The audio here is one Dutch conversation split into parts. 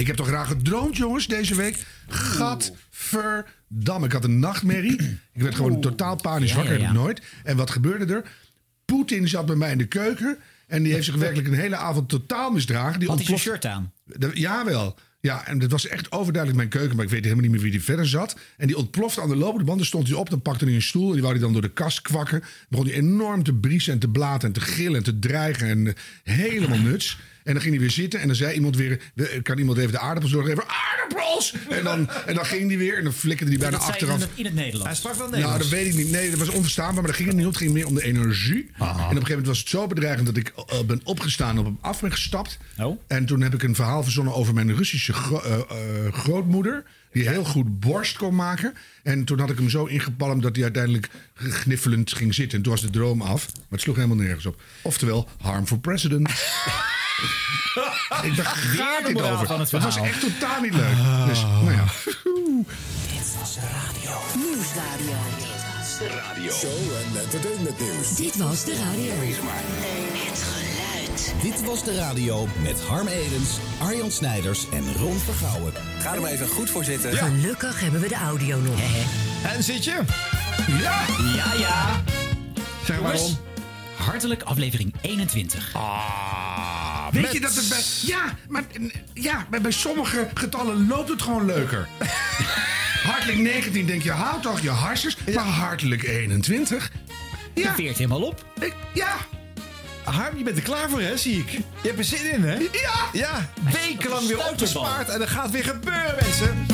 Ik heb toch graag gedroomd, jongens, deze week. Gadverdamme. Ik had een nachtmerrie. Ik werd gewoon totaal panisch wakker. Heb ik nooit. En wat gebeurde er? Poetin zat bij mij in de keuken. En die heeft zich werkelijk een hele avond totaal misdragen. Die Had hij zijn shirt aan? De- Jawel. Ja, en het was echt overduidelijk mijn keuken, maar ik weet helemaal niet meer wie die verder zat. En die ontplofte aan de lopende band. Dan stond hij op, dan pakte hij een stoel en die wou hij dan door de kast kwakken. Begon hij enorm te briesen en te blaten en te gillen en te dreigen en eh, helemaal nuts. En dan ging hij weer zitten en dan zei iemand weer, "We- kan iemand even de aardappels doorgeven? Aardappels! En dan, en dan ging hij weer en dan flikkerde hij bijna dat zei je achteraf. in het, in het Nederlands. Hij sprak wel Nou, Nederlands. dat weet ik niet. Nee, dat was onverstaanbaar. Maar dat ging het niet om. Het ging meer om de energie. En op een gegeven moment was het zo bedreigend dat ik eh, ben opgestaan en op hem af ben gestapt. Oh. En toen heb ik een verhaal verzonnen over mijn Russische gro- eh, eh, grootmoeder. Die heel goed borst kon maken. En toen had ik hem zo ingepalmd dat hij uiteindelijk gniffelend ging zitten. En toen was de droom af. Maar het sloeg helemaal nergens op. Oftewel, harm for president. ik dacht, gaat de dit over? van het dat was echt totaal niet leuk. Dus, nou ja. Nieuwsradio. Radio. Show en entertainment nieuws. Dit was de radio. Het Dit was de radio met Harm Edens, Arjan Snijders en Ron Vergouwen. Ga er maar even goed voor zitten. Gelukkig hebben we de audio nog. En zit je? Ja! Ja, ja. Zeg maar Ron. hartelijk aflevering 21. Ah, Weet met- je dat het bij... Ja, maar ja, bij, bij sommige getallen loopt het gewoon leuker. hartelijk 19 denk je, houd toch je harsers. Maar hartelijk 21... Je Ja, veert helemaal op. ik- ja, Harm, je bent er klaar voor, hè, zie ik. Je hebt er zin in, hè? ja. Ja, wekenlang weer opgespaard en dat gaat weer gebeuren, mensen.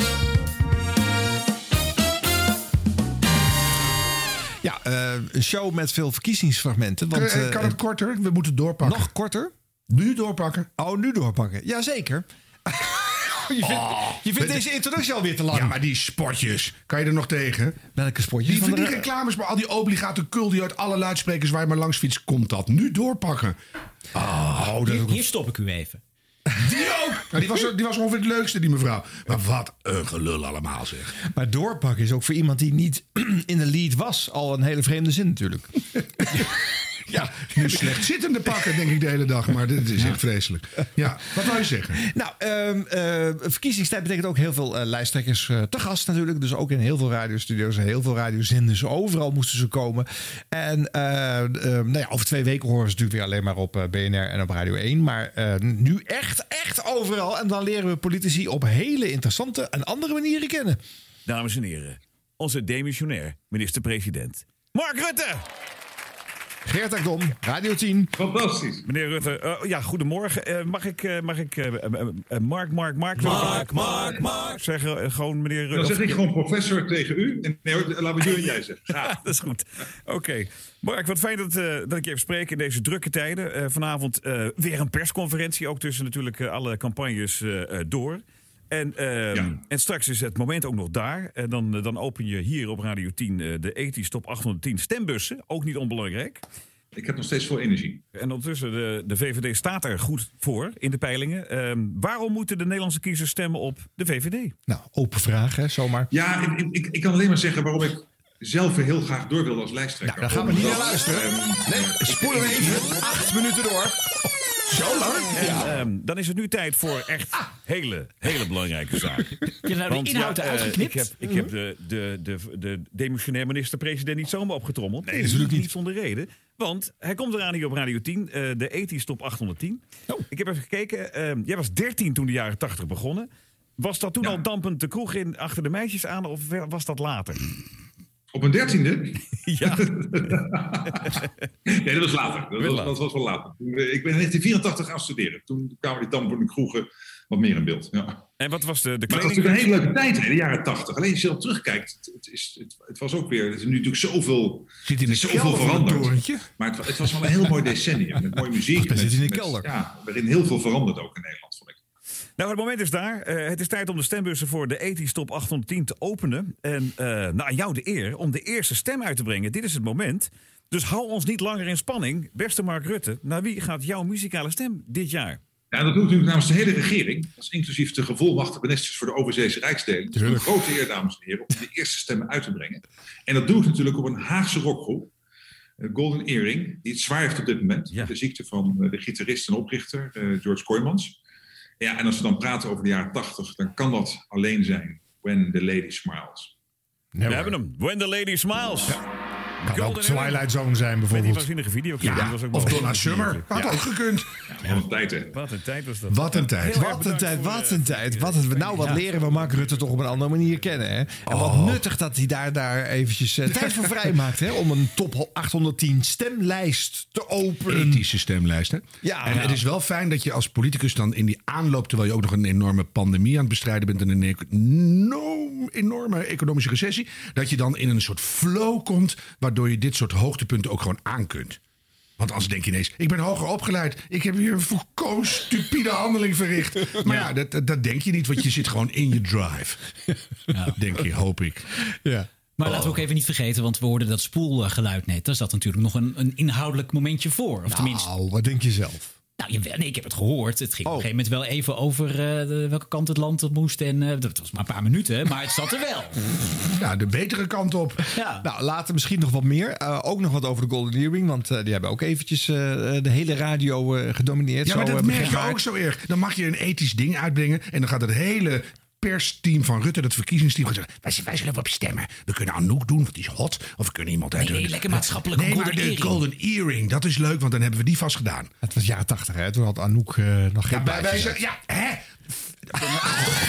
Ja, eh, een show met veel verkiezingsfragmenten. Want, Eh, eh, kan het korter? We moeten doorpakken. nog korter? Nu doorpakken. Oh, nu doorpakken. Jazeker. Je vindt, je vindt deze introductie alweer te lang. Ja, maar die spotjes, kan je er nog tegen? Welke spotjes? Die, van die de- reclames, maar al die obligate kul die uit alle luidsprekers waar je maar langs fietst, komt dat. Nu doorpakken. Oh, dat Hier, hier stop ik u even. Die ook! Nou, die, was, die was ongeveer het leukste, die mevrouw. Maar wat een gelul allemaal, zeg. Maar doorpakken is ook voor iemand die niet in de lead was al een hele vreemde zin natuurlijk. Ja, nu slecht zittende pakken, denk ik de hele dag. Maar dit is echt vreselijk. Ja, wat wou je zeggen? Nou, ehm eh, verkiezingstijd betekent ook heel veel eh, lijsttrekkers eh, te gast natuurlijk. Dus ook in heel veel radiostudio's en heel veel radiozenders. Overal moesten ze komen. En eh, eh, nou ja, over twee weken horen ze natuurlijk weer alleen maar op BNR en op Radio 1. Maar eh, nu echt, echt overal. En dan leren we politici op hele interessante en andere manieren kennen. Dames en heren, onze demissionair minister-president. Mark Rutte! Geert Ekdom, Radio 10. Fantastisch. Meneer Rutte, eh, ja, goedemorgen. Eh, mag ik, eh, mag ik Mark, Mark, Mark... Mark, Mark, Mark. Zeggen, gewoon meneer Rutte. Dan zeg ik gewoon professor tegen u. En nee, hoor, laten we u en jij zeggen. Ja, dat is goed. Oké. Mark, wat fijn dat, eh, dat ik je even spreek in deze drukke tijden. Eh, vanavond eh, weer een persconferentie, ook tussen natuurlijk alle campagnes eh, eh, door. En, ehm, Ja. en straks is het moment ook nog daar. En dan, eh, dan open je hier op Radio 10 eh, de ethisch top 810 stembussen. Ook niet onbelangrijk. Ik heb nog steeds veel energie. En ondertussen, de, de VVD staat er goed voor in de peilingen. Ehm, waarom moeten de Nederlandse kiezers stemmen op de VVD? Nou, open vraag, hè, zomaar. Ja, ik, ik- ik, kan alleen maar zeggen waarom ik zelf heel graag door wil als lijsttrekker. Nou, daar gaan we niet naar luisteren. ehm, Nee, spoelen we even acht minuten door. Zo lang? Ehm, dan is het nu tijd voor echt hele, hele belangrijke zaken. Je nou de inhoud ja, eh, geknipt? ik heb, ik heb de, de, de, de demissionair minister-president niet zomaar opgetrommeld. Nee, natuurlijk niet. Niet zonder reden. Want hij komt eraan hier op Radio 10, eh, de ethisch top 810. Oh. Ik heb even gekeken. ehm, jij was 13 toen de jaren 80 begonnen. Was dat toen Ja. al dampend de kroeg in achter de meisjes aan of was dat later? Op een dertiende? Ja, Nee, dat was later. Dat, was, later. dat was wel later. Eh, Ik ben in 1984 gaan studeren. Toen kwamen die dampen de kroegen wat meer in beeld. Ja. en wat was de, de Maar het was kleding? natuurlijk een hele leuke tijd, hè, de jaren 80. Alleen als je erop terugkijkt, het, het, is, het, het was ook weer. Er is nu natuurlijk zoveel, Zit in de is zoveel het veranderd. Maar het, het was wel een heel mooi decennium. Met mooie muziek. Ach, zit in de met- kelder. Ja, waarin heel veel veranderd ook in Nederland, vond ik. Nou, het moment is daar. Eh, het is tijd om de stembussen voor de ethisch top 810 te openen. En eh nou, aan jou de eer om de eerste stem uit te brengen. Dit is het moment. Dus hou ons niet langer in spanning. Beste Mark Rutte, naar wie gaat jouw muzikale stem dit jaar? Ja, dat doe ik natuurlijk namens de hele regering. Dat is inclusief de gevolmachtigde ministers voor de overzeese rijksdelen. Het is een grote eer, dames en heren, om de eerste stemmen uit te brengen. En dat doe ik natuurlijk op een Haagse rockgroep. eh, Golden Earring, die het zwaar heeft op dit moment. Ja. De ziekte van de gitarist en oprichter eh, George Kooijmans. Ja, en als we dan praten over de jaren 80, dan kan dat alleen zijn When the Lady Smiles. We hebben hem. When the Lady Smiles. Kan ook Twilight Zone zijn Met die bijvoorbeeld. waanzinnige videoclip. Ja, die was ook of Donna Summer. Had ook gekund. Wat een tijd, hè? Wat een tijd was dat. Wat een tijd. Wat een tijd, wat een tijd. Wat een, nou, wat leren we Mark Rutte toch op een andere manier kennen. Hè? En wat nuttig dat hij daar, daar eventjes eh, tijd voor vrij maakt. Hè? Om een top 810 stemlijst te openen. Ethische stemlijst. Hè? Ja. en het is wel fijn dat je als politicus dan in die aanloop, terwijl je ook nog een enorme pandemie aan het bestrijden bent en een enorm, enorme economische recessie, dat je dan in een soort flow komt, waardoor je dit soort hoogtepunten ook gewoon aan kunt. Want anders denk je ineens, ik ben hoger opgeleid. Ik heb hier een volkomen stupide handeling verricht. Maar ja, dat, dat, dat denk je niet, want je zit gewoon in je drive. Denk je, hoop ik. Ja. Maar laten we ook even niet vergeten, want we hoorden dat spoelgeluid net. Daar zat natuurlijk nog een, een inhoudelijk momentje voor. Of tenminste, Nou, wat denk je zelf? Nou, jawel, nee, ik heb het gehoord. Het ging op Oh. een gegeven moment wel even over eh, de- welke kant het land op moest. En eh, dat was maar een paar minuten, maar het zat er wel. Ja, de betere kant op. Ja. Nou, later misschien nog wat meer. Eh, ook nog wat over de Golden Earring. Want eh, die hebben ook eventjes eh, de hele radio eh, gedomineerd. Ja, maar Zo, dat merk je ook zo erg. Dan mag je een ethisch ding uitbrengen. En dan gaat het hele persteam van Rutte, dat verkiezingsteam, gaat zeggen: wij, wij zullen op stemmen. We kunnen Anouk doen, want die is hot. Of we kunnen iemand uit. Nee, nee, lekker maatschappelijk Nee, maar golden de earring. Golden Earring, dat is leuk, want dan hebben we die vast gedaan. Het was jaren tachtig, hè? Toen had Anouk eh, nog geen Ja, wij, wij ja, hè?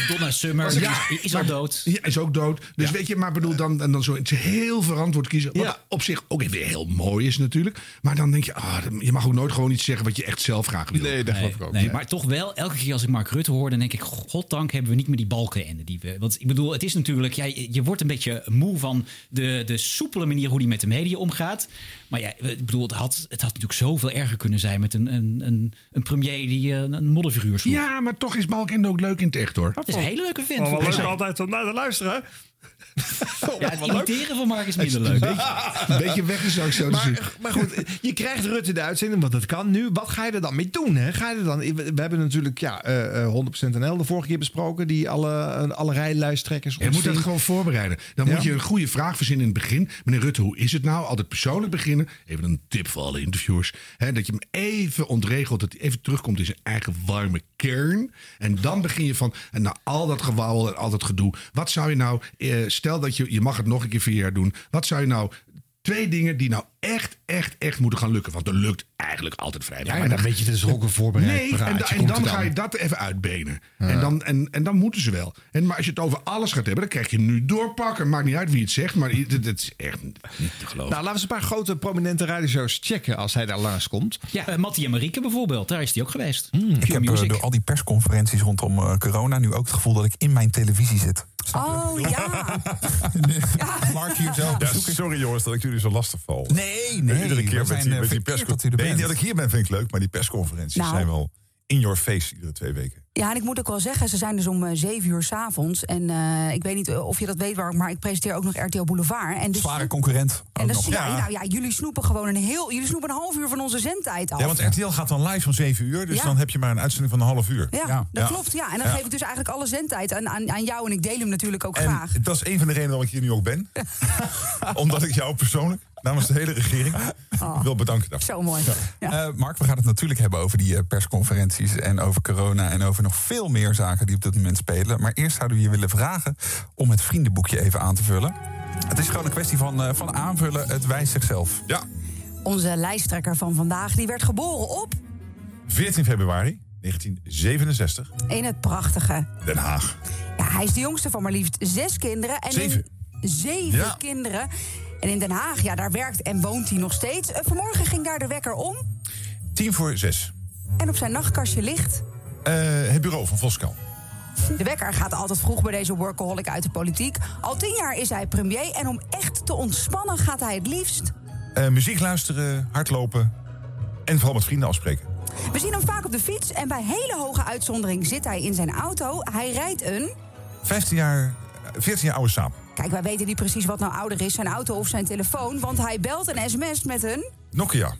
Donna Summer Ja, is, is al dood. Ja, is ook dood. Dus weet je, maar bedoel, dan, en dan zo heel verantwoord kiezen. Wat Ja. op zich ook weer heel mooi is natuurlijk. Maar dan denk je, ah, je mag ook nooit gewoon iets zeggen wat je echt zelf graag wil. Nee, dat geloof ik ook. Nee, niet. maar toch wel, elke keer als ik Mark Rutte hoor, dan denk ik, goddank hebben we niet meer die balkenende. Die we, want ik bedoel, het is natuurlijk, ja, je je wordt een beetje moe van de, de soepele manier hoe hij met de media omgaat. Maar ja, ik bedoel, het had, het had natuurlijk zoveel erger kunnen zijn met een, een, een, een premier die eh, een modderfiguur sloeg. Ja, maar toch is Balkende ook leuk in het echt hoor. Het is een hele leuke vent. Oh, leuk altijd om naar te luisteren. Ja, het van Mark is minder leuk. Een beetje weggezakt zo. Maar, maar goed, je krijgt Rutte de uitzending, want dat kan nu. Wat ga je er dan mee doen? Hè? Ga je er dan, we hebben natuurlijk ja, eh, 100% NL de vorige keer besproken, die alle, alle rijlijsttrekkers Je moet dat gewoon voorbereiden. Dan Ja. moet je een goede vraag verzinnen in het begin. Meneer Rutte, hoe is het nou? Altijd persoonlijk beginnen. Even een tip voor alle interviewers. Hè, dat je hem even ontregelt. Dat hij even terugkomt in zijn eigen warme kern. En dan begin je van, en na al dat gewauwel en al dat gedoe. Wat zou je nou, eh, stel dat je, je mag het nog een keer vier jaar doen. Wat zou je nou, twee dingen die nou echt, echt, echt moeten gaan lukken. Want er lukt eigenlijk altijd vrij Ja, maar dan weet je, het is ook een voorbereid Nee, en, praatje. dan ga je dat even uitbenen. En, dan, en, en dan moeten ze wel. En, maar als je het over alles gaat hebben, dan krijg je nu doorpakken. Maakt niet uit wie het zegt, maar het, het is echt niet te geloven. Nou, laten we eens een paar grote prominente radioshows checken als hij daar langskomt. Ja, uh, Mattie en Marieke bijvoorbeeld, daar is hij ook geweest. Ik heb uh, door al die persconferenties rondom uh, corona nu ook het gevoel dat ik in mijn televisie zit. Oh ja. Mark hier zo. Ja, sorry jongens dat ik jullie zo lastig val. Nee, nee. Iedere keer met die, met die persconferenties. Nee, dat ik hier ben vind ik leuk, maar die persconferenties Nou. zijn wel in your face iedere twee weken. Ja, en ik moet ook wel zeggen, ze zijn dus om uh, 7 uur s'avonds. En uh, ik weet niet of je dat weet, maar ik presenteer ook nog RTL Boulevard. En dus, Zware concurrent. En dus. Ja, nou ja, jullie snoepen gewoon een heel. Jullie snoepen een half uur van onze zendtijd af. Ja, want RTL gaat dan live om 7 uur, dus Ja. dan heb je maar een uitzending van een half uur. Ja, Ja. dat Ja. klopt. Ja. En dan Ja. geef ik dus eigenlijk alle zendtijd aan, aan, aan jou. En ik deel hem natuurlijk ook En graag. dat is een van de redenen waarom ik hier nu ook ben. Omdat ik jou persoonlijk, namens de hele regering, wil bedanken daarvoor. Zo mooi. Ja. Uh, Mark, we gaan het natuurlijk hebben over die uh, persconferenties en over corona en over nog veel meer zaken die op dit moment spelen. Maar eerst zouden we je willen vragen om het vriendenboekje even aan te vullen. Het is gewoon een kwestie van, uh, van aanvullen. Het wijst zichzelf. Ja. Onze lijsttrekker van vandaag die werd geboren op 14 februari 1967. in het prachtige. Den Haag. Ja, hij is de jongste van maar liefst zes kinderen. En Zeven. Zeven Ja. kinderen. En in Den Haag, ja, daar werkt en woont hij nog steeds. Eh, Vanmorgen ging daar de wekker om. 10 voor 6. En op zijn nachtkastje ligt. Uh, het bureau van Voskamp. De wekker gaat altijd vroeg bij deze workaholic uit de politiek. Al tien jaar is hij premier. En om echt te ontspannen gaat hij het liefst. Uh, muziek luisteren, hardlopen en vooral met vrienden afspreken. We zien hem vaak op de fiets. En bij hele hoge uitzondering zit hij in zijn auto. Hij rijdt een. 15 jaar, 14 jaar oude samen. Kijk, wij weten niet precies wat nou ouder is, zijn auto of zijn telefoon. Want hij belt en sms met een. Nokia.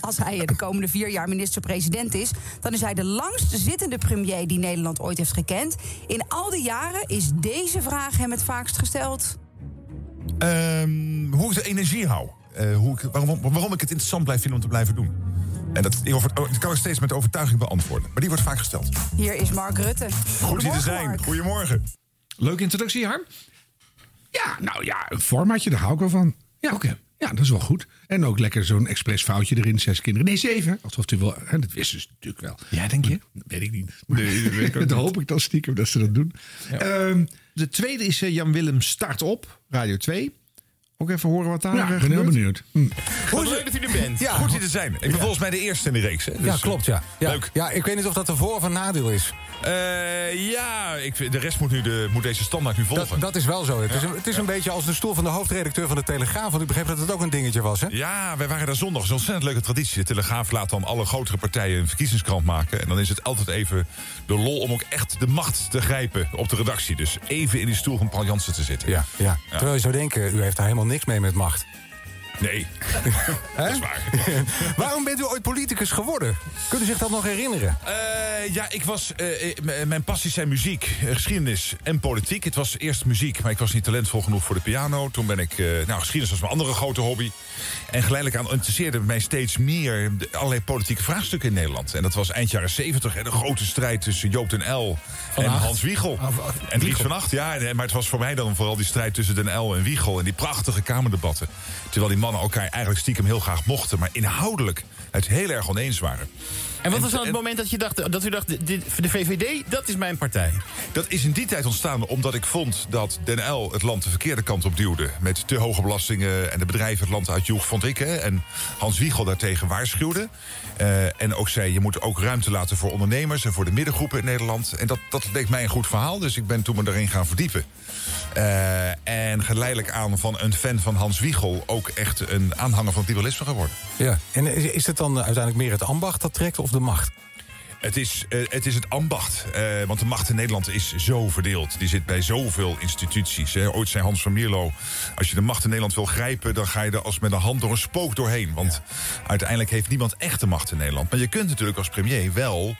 Als hij de komende vier jaar minister-president is, dan is hij de langst zittende premier die Nederland ooit heeft gekend. In al die jaren is deze vraag hem het vaakst gesteld. Um, hoe ik de energie hou. Uh, hoe ik, waarom, waarom ik het interessant blijf vinden om te blijven doen. En dat, kan ik steeds met overtuiging beantwoorden. Maar die wordt vaak gesteld. Hier is Mark Rutte. Goed hier te zijn. Mark. Goedemorgen. Leuke introductie, Harm. Ja, nou ja, een formatje, daar hou ik wel van. Ja, oké. Ja, dat is wel goed. En ook lekker zo'n expres foutje erin. Zes kinderen. Nee, zeven. Alsof u wel. Hè, dat wisten ze natuurlijk wel. Ja, denk je? Dat weet ik niet. Nee, dat weet ik ook dat hoop ik dan stiekem dat ze dat doen. Ehm, De tweede is eh, Jan Willem Start op, Radio 2. Ook even horen wat daar ja, eh, ik ben heel benieuwd. Hm. Hoe leuk dat u er bent. Ja. Goed hier te zijn. Ik ben volgens mij de eerste in de reeks. Hè? Dus, ja, klopt, ja. ja. Leuk. Ja, ik weet niet of dat een voor- of een nadeel is. Eh, ja, ik, vind- de rest moet, nu de, moet deze standaard nu volgen. Dat, dat is wel zo. Het is, een, het is een beetje als de stoel van de hoofdredacteur van de Telegraaf. Want ik begreep dat het ook een dingetje was, hè? Ja, wij waren daar zondag. Een ontzettend leuke traditie. De Telegraaf laat dan alle grotere partijen een verkiezingskrant maken. En dan is het altijd even de lol om ook echt de macht te grijpen op de redactie. Dus even in die stoel van Paul Jansen te zitten. Ja, ja. Terwijl je zou denken, u heeft daar helemaal niks mee met macht. Nee, Hè? dat is waar. Waarom bent u ooit politicus geworden? Kunt u zich dat nog herinneren? Eh, ja, ik was, eh, eh, mijn passies zijn muziek, geschiedenis en politiek. Het was eerst muziek, maar ik was niet talentvol genoeg voor de piano. Toen ben ik, eh, nou, geschiedenis was mijn andere grote hobby. En geleidelijk aan interesseerde mij steeds meer allerlei politieke vraagstukken in Nederland. En dat was eind jaren zeventig, de grote strijd tussen Joop den L en Acht. Hans Wiegel. en Dries van Acht, ja. Maar het was voor mij dan vooral die strijd tussen den L en Wiegel. En die prachtige kamerdebatten. Terwijl die mannen elkaar eigenlijk stiekem heel graag mochten. Maar inhoudelijk het heel erg oneens waren. En wat was dan het moment dat, je dacht, dat u dacht, de VVD, dat is mijn partij? Dat is in die tijd ontstaan omdat ik vond dat Den L het land de verkeerde kant op duwde. Met te hoge belastingen en de bedrijven het land uitjoeg, vond ik. Hè. En Hans Wiegel daartegen waarschuwde. Eh, en ook zei, je moet ook ruimte laten voor ondernemers... en voor de middengroepen in Nederland. En dat, dat leek mij een goed verhaal, dus ik ben toen me daarin gaan verdiepen. Eh, en geleidelijk aan van een fan van Hans Wiegel... ook echt een aanhanger van het liberalisme geworden. Ja. En is, het dan uiteindelijk meer het ambacht dat trekt of de macht? Het is, eh, het is het ambacht. Eh, want de macht in Nederland is zo verdeeld. Die zit bij zoveel instituties. Hè. Ooit zei Hans van Mierlo... als je de macht in Nederland wil grijpen... dan ga je er als met een hand door een spook doorheen. Want uiteindelijk heeft niemand echt de macht in Nederland. Maar je kunt natuurlijk als premier wel...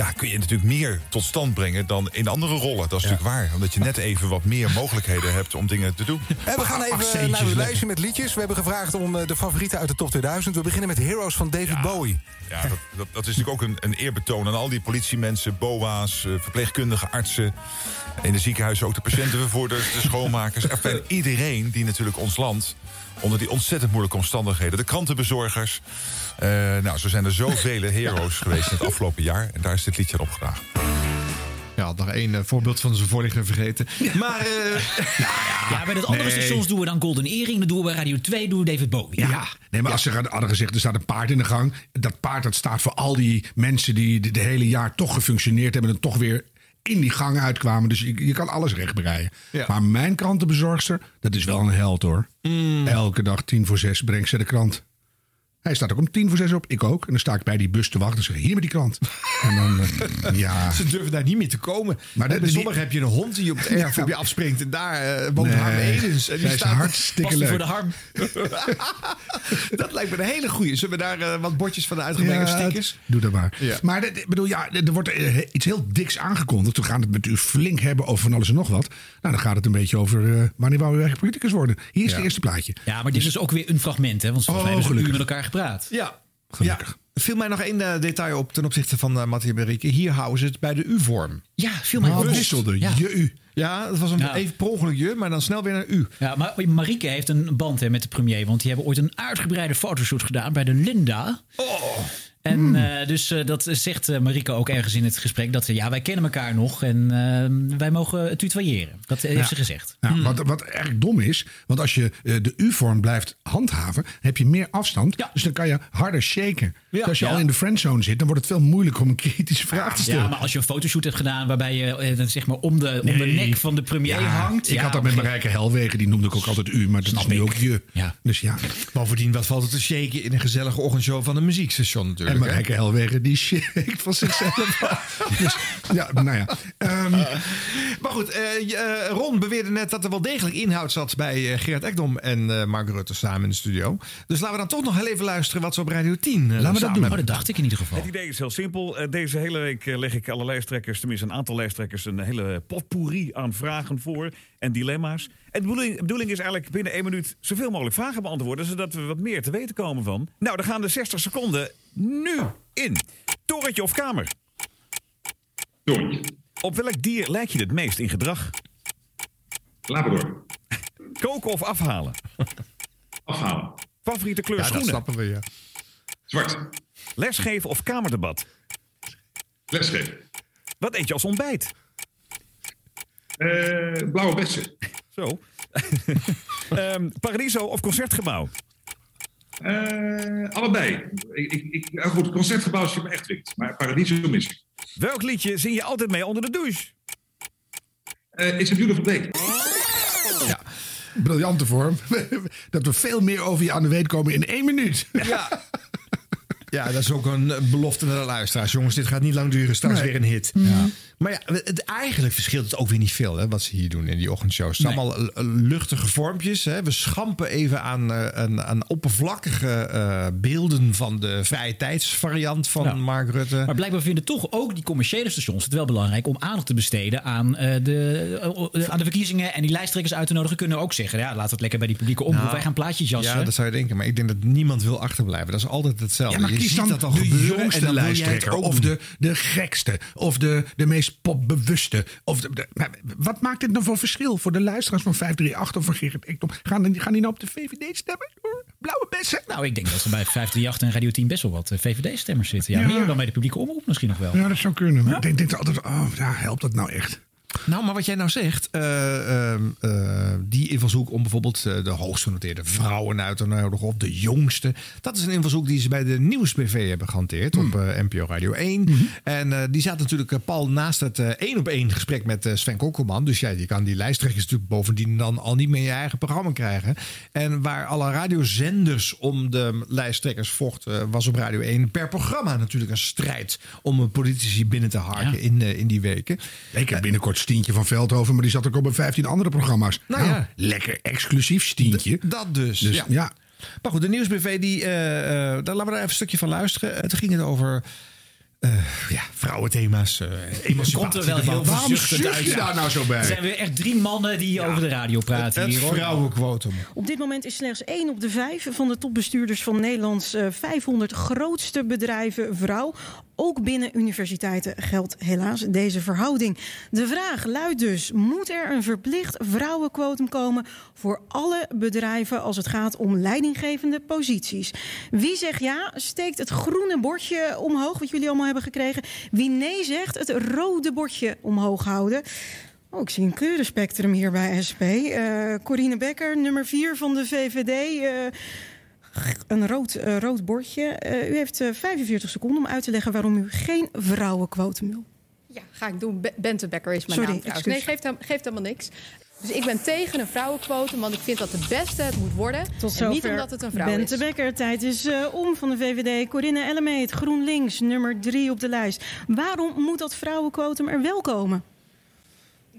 Ja, kun je natuurlijk meer tot stand brengen dan in andere rollen. Dat is natuurlijk waar. Omdat je net even wat meer mogelijkheden hebt om dingen te doen. En we gaan even naar uw lijstje met liedjes. We hebben gevraagd om eh, de favorieten uit de top 2000. We beginnen met Heroes van David Bowie. Ja, dat, dat, dat is natuurlijk ook een, een eerbetoon aan al die politiemensen, BOA's, eh, verpleegkundige artsen. In de ziekenhuizen ook de patiëntenvervoerders, de schoonmakers. Enfin, iedereen die natuurlijk ons land onder die ontzettend moeilijke omstandigheden. De krantenbezorgers. Eh, nou, zo zijn er zoveel heroes geweest in het afgelopen jaar. En daar is dit liedje aan opgedragen. Ja, had nog één eh, voorbeeld van zijn voorligger vergeten. Maar eh, Ja, bij de andere Nee. stations doen we dan Golden Earring. Dan doen we bij Radio 2 doen we David Bowie. Ja, nee, maar als ze hadden gezegd, er staat een paard in de gang. Dat paard dat staat voor al die mensen die de, de hele jaar toch gefunctioneerd hebben... en toch weer in die gang uitkwamen. Dus je, je kan alles rechtbreien. Ja. Maar mijn krantenbezorgster, dat is wel een held hoor. Elke dag tien voor zes brengt ze de krant. Hij staat ook om tien voor zes op, ik ook. En dan sta ik bij die bus te wachten en zeg hier met die krant. En dan, eh, ja... ze durven daar niet meer te komen. Maar bij die- sommigen heb je een hond die op het erf op je afspringt. En daar eh woont Nee, Harm Edens. En die staat hartstikke leuk. voor de harm. Dat lijkt me een hele goeie. Zullen we daar eh, wat bordjes van uitgebreide Ja, stickers? Doe dat maar. Ja. Maar dat- ik bedoel, ja, er wordt iets heel diks aangekondigd. We gaan het met u flink hebben over van alles en nog wat. Nou, dan gaat het een beetje over eh, wanneer wou u eigenlijk politicus worden. Hier is Ja. het eerste plaatje. Ja, maar dit is ook weer een fragment, hè? Want volgens Oh, mij hebben ze uur gelukkig. met elkaar gepraat. Ja. Gelukkig. Ja. Viel mij nog één eh, detail op ten opzichte van uh, Mathieu Berieke. Hier houden ze het bij de U-vorm. Ja, viel mij op. wisselde Ja. je u. Ja, dat was een even per ongeluk je, maar dan snel weer naar U. Ja, maar Marieke heeft een band hè, met de premier. Want die hebben ooit een uitgebreide fotoshoot gedaan bij de Linda. En eh, dus eh, dat zegt eh, Marieke ook ergens in het gesprek. Dat ze, ja, wij kennen elkaar nog en eh, wij mogen tutoyeren. Dat heeft Ja. ze gezegd. Nou, wat, wat eigenlijk dom is, want als je eh, de U-vorm blijft handhaven, heb je meer afstand. Ja. Dus dan kan je harder shaken. Dus als je Ja. al in de friendzone zit, dan wordt het veel moeilijker om een kritische vraag te stellen. Ja, maar als je een fotoshoot hebt gedaan waarbij je dan zeg maar om de, om de nek van de premier Ja, hangt. Ik ja, had dat met Marijke Helwegen, die noemde ik ook altijd u, maar dat is nu ook je. Ja. Dus ja. Bovendien, wat valt het te shaken in een gezellige ochtendshow van een muziekstation natuurlijk. Marijke Helwegen, die shake van zichzelf. dus, ja, nou ja. Ehm, Maar goed, eh, eh, Ron beweerde net dat er wel degelijk inhoud zat bij eh, Gerard Ekdom en eh Mark Rutte samen in de studio. Dus laten we dan toch nog heel even luisteren wat ze op Radio 10 eh, Laten we dat samen doen. Oh, dat dacht ik in ieder geval. Het idee is heel simpel. Deze hele week leg ik alle lijsttrekkers, tenminste een aantal lijsttrekkers, een hele potpourri aan vragen voor en dilemma's. En de bedoeling, de bedoeling is eigenlijk binnen één minuut zoveel mogelijk vragen beantwoorden, zodat we wat meer te weten komen van. Nou, dan gaan de 60 seconden nu in. Torentje of kamer? Torentje. Op welk dier lijk je het meest in gedrag? Labrador. Koken of afhalen? Afhalen. Favoriete kleur Ja, dat schoenen? snappen we, ja. Zwart. Lesgeven of kamerdebat? Lesgeven. Wat eet je als ontbijt? Eh, blauwe bessen. Zo. Ehm, Paradiso of concertgebouw? Eh, allebei. Ik, ik, ik, ja, goed, het concertgebouw is je me echt wikt. Maar Paradiso mis ik. Welk liedje zing je altijd mee onder de douche? Eh It's a Beautiful Day. Ja. Briljante vorm. Dat we veel meer over je aan de weet komen in één minuut. Ja. Ja, dat is ook een belofte naar de luisteraars. Jongens, dit gaat niet lang duren. Straks Nee. weer een hit. Maar ja, het, eigenlijk verschilt het ook weer niet veel hè, wat ze hier doen in die ochtendshows. Het zijn Nee. allemaal eh, luchtige vormpjes. Hè. We schampen even aan, eh, aan, aan oppervlakkige eh, beelden van de vrije tijdsvariant van Ja. Mark Rutte. Maar blijkbaar vinden toch ook die commerciële stations het wel belangrijk om aandacht te besteden aan, eh, de, eh, aan de verkiezingen. En die lijsttrekkers uit te nodigen kunnen ook zeggen: ja, laat het lekker bij die publieke omroep. Nou, Wij gaan plaatjes jassen. Ja, dat zou je denken. Maar ik denk dat niemand wil achterblijven. Dat is altijd hetzelfde. Ja, maar je ziet dat al de gebeuren en jongste lijsttrekker. Of de, de gekste. Of de, de meest popbewuste. Of de, wat maakt dit nou voor verschil voor de luisteraars van 538 of van Gerrit Ekdom? Gaan, die- gaan die nou op de VVD stemmen? Blauwe bessen? Nou, ik denk dat er bij 538 en Radio 10 best wel wat eh, VVD-stemmers zitten. Ja, Ja. Meer dan bij de publieke omroep misschien nog wel. Ja, dat zou kunnen. Maar ik denk, denk altijd, oh, ja, helpt dat nou echt? Nou, maar wat jij nou zegt, eh, ehm, eh, die invalshoek om bijvoorbeeld eh, de hoogst genoteerde vrouwen uit te nodigen of de jongste. Dat is een invalshoek die ze bij de Nieuwsbv hebben gehanteerd op Hmm. NPO Radio 1. En eh, die zat natuurlijk Paul naast het één op één gesprek met Sven Kokkelman. Dus ja, je kan die lijsttrekkers natuurlijk bovendien dan al niet meer in je eigen programma krijgen. En waar alle radiozenders om de lijsttrekkers vochten, was op Radio 1 per programma natuurlijk een strijd om eh, politici binnen te harken in, in die weken. Ik heb binnenkort Stientje van Veldhoven, maar die zat ook op bij 15 andere programma's. Nou ja. lekker exclusief Stientje. Dat dus. Dus ja. ja. Maar goed, de nieuwsbv, die, eh, daar laten we daar even een stukje van luisteren. Toen ging het over eh, ja, vrouwenthema's, eh emancipatie. Komt er wel heel. Waarom zucht je daar nou zo bij? Er zijn weer echt drie mannen die over de radio praten Het hier. hoor. vrouwenquotum. Op dit moment is slechts één op de vijf van de topbestuurders van Nederlands eh, 500 grootste bedrijven vrouw. Ook binnen universiteiten geldt helaas deze verhouding. De vraag luidt dus: moet er een verplicht vrouwenquotum komen voor alle bedrijven als het gaat om leidinggevende posities? Wie zegt ja, steekt het groene bordje omhoog, wat jullie allemaal hebben gekregen. Wie nee zegt, het rode bordje omhoog houden. Oh, ik zie een kleurenspectrum hier bij SP. Eh Corine Becker, nummer 4 van de VVD. eh, een rood, eh, rood bordje. U heeft eh, 45 seconden om uit te leggen waarom u geen vrouwenquotum wil. Ja, ga ik doen. Be- Bente Becker is mijn Sorry, naam trouwens. excuus. Nee, geeft, hem- geeft helemaal niks. Dus ik ben tegen een vrouwenquotum, want ik vind dat de beste het moet worden. Tot en zover niet omdat het een vrouw Bente is. Becker, tijd is eh, om van de VVD. Corinne Ellemeet, GroenLinks, nummer 3 op de lijst. Waarom moet dat vrouwenquotum er wel komen?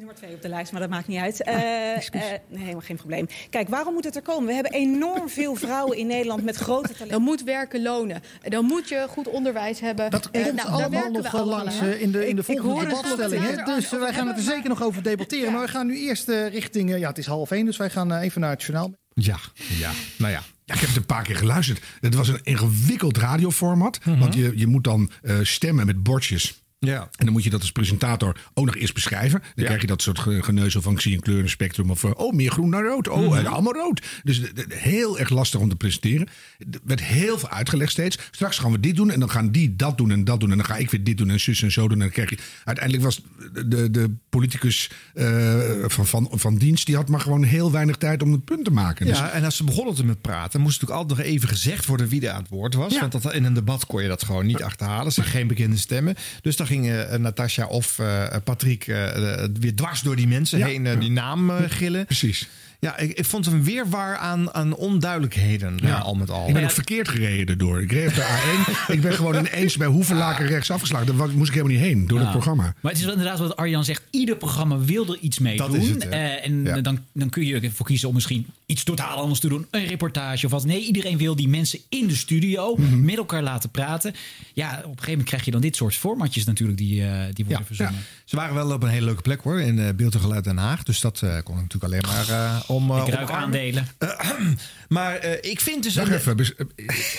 Nummer twee op de lijst, maar dat maakt niet uit. Eh, eh, nee, helemaal geen probleem. Kijk, waarom moet het er komen? We hebben enorm veel vrouwen in Nederland met grote talenten. Dan moet werken lonen. Dan moet je goed onderwijs hebben. Dat Eh, komt nou, allemaal nog wel langs in de, in de volgende debatstelling. Dus wij gaan het er zeker nog over debatteren. Maar we gaan nu eerst eh, richting... ja, het is half één, dus wij gaan even naar het journaal. Ja, ja, nou ja. Ja, ik heb het een paar keer geluisterd. Het was een ingewikkeld radioformat. Want je, je moet dan eh, stemmen met bordjes. Ja. En dan moet je dat als presentator ook nog eerst beschrijven. Dan krijg je dat soort ge- geneuzel van ik zie een kleurenspectrum. Of eh, oh, meer groen dan rood. Oh, Mhm. allemaal rood. Dus de- de- heel erg lastig om te presenteren. Er werd heel veel uitgelegd steeds. Straks gaan we dit doen en dan gaan die dat doen en dat doen. En dan ga ik weer dit doen en zus en zo doen. En dan krijg je... Uiteindelijk was de, de politicus eh, van, van, van dienst... die had maar gewoon heel weinig tijd om het punt te maken. Dus Ja, en als ze begonnen te met praten, moest natuurlijk altijd nog even gezegd worden wie er aan het woord was. Want dat, in een debat kon je dat gewoon niet achterhalen. Er zijn geen bekende stemmen. Dus dan gingen uh, Natasja of uh, Patrick uh, weer dwars door die mensen heen die naam gillen. Precies. Ja, ik, ik, vond het een weerwaar aan, aan onduidelijkheden, ja. al met al. Ik ben ook verkeerd gereden erdoor. Ik reed op de A1. ik ben gewoon ineens bij Hoevelaken rechts afgeslagen. Daar moest ik helemaal niet heen, door ja. het programma. Maar het is wel inderdaad wat Arjan zegt. Ieder programma wil er iets mee Dat doen. Is het, uh, en ja. dan, dan kun je ervoor kiezen om misschien iets totaal anders te doen. Een reportage of wat. Nee, iedereen wil die mensen in de studio mm -hmm. met elkaar laten praten. Ja, op een gegeven moment krijg je dan dit soort formatjes natuurlijk die, uh, die worden verzonnen. Ze waren wel op een hele leuke plek hoor, in uh, Beeld en Geluid Den Haag. Dus dat uh, kon ik natuurlijk alleen maar uh, om... ik ruik aandelen. maar ik vind dus... Wacht even,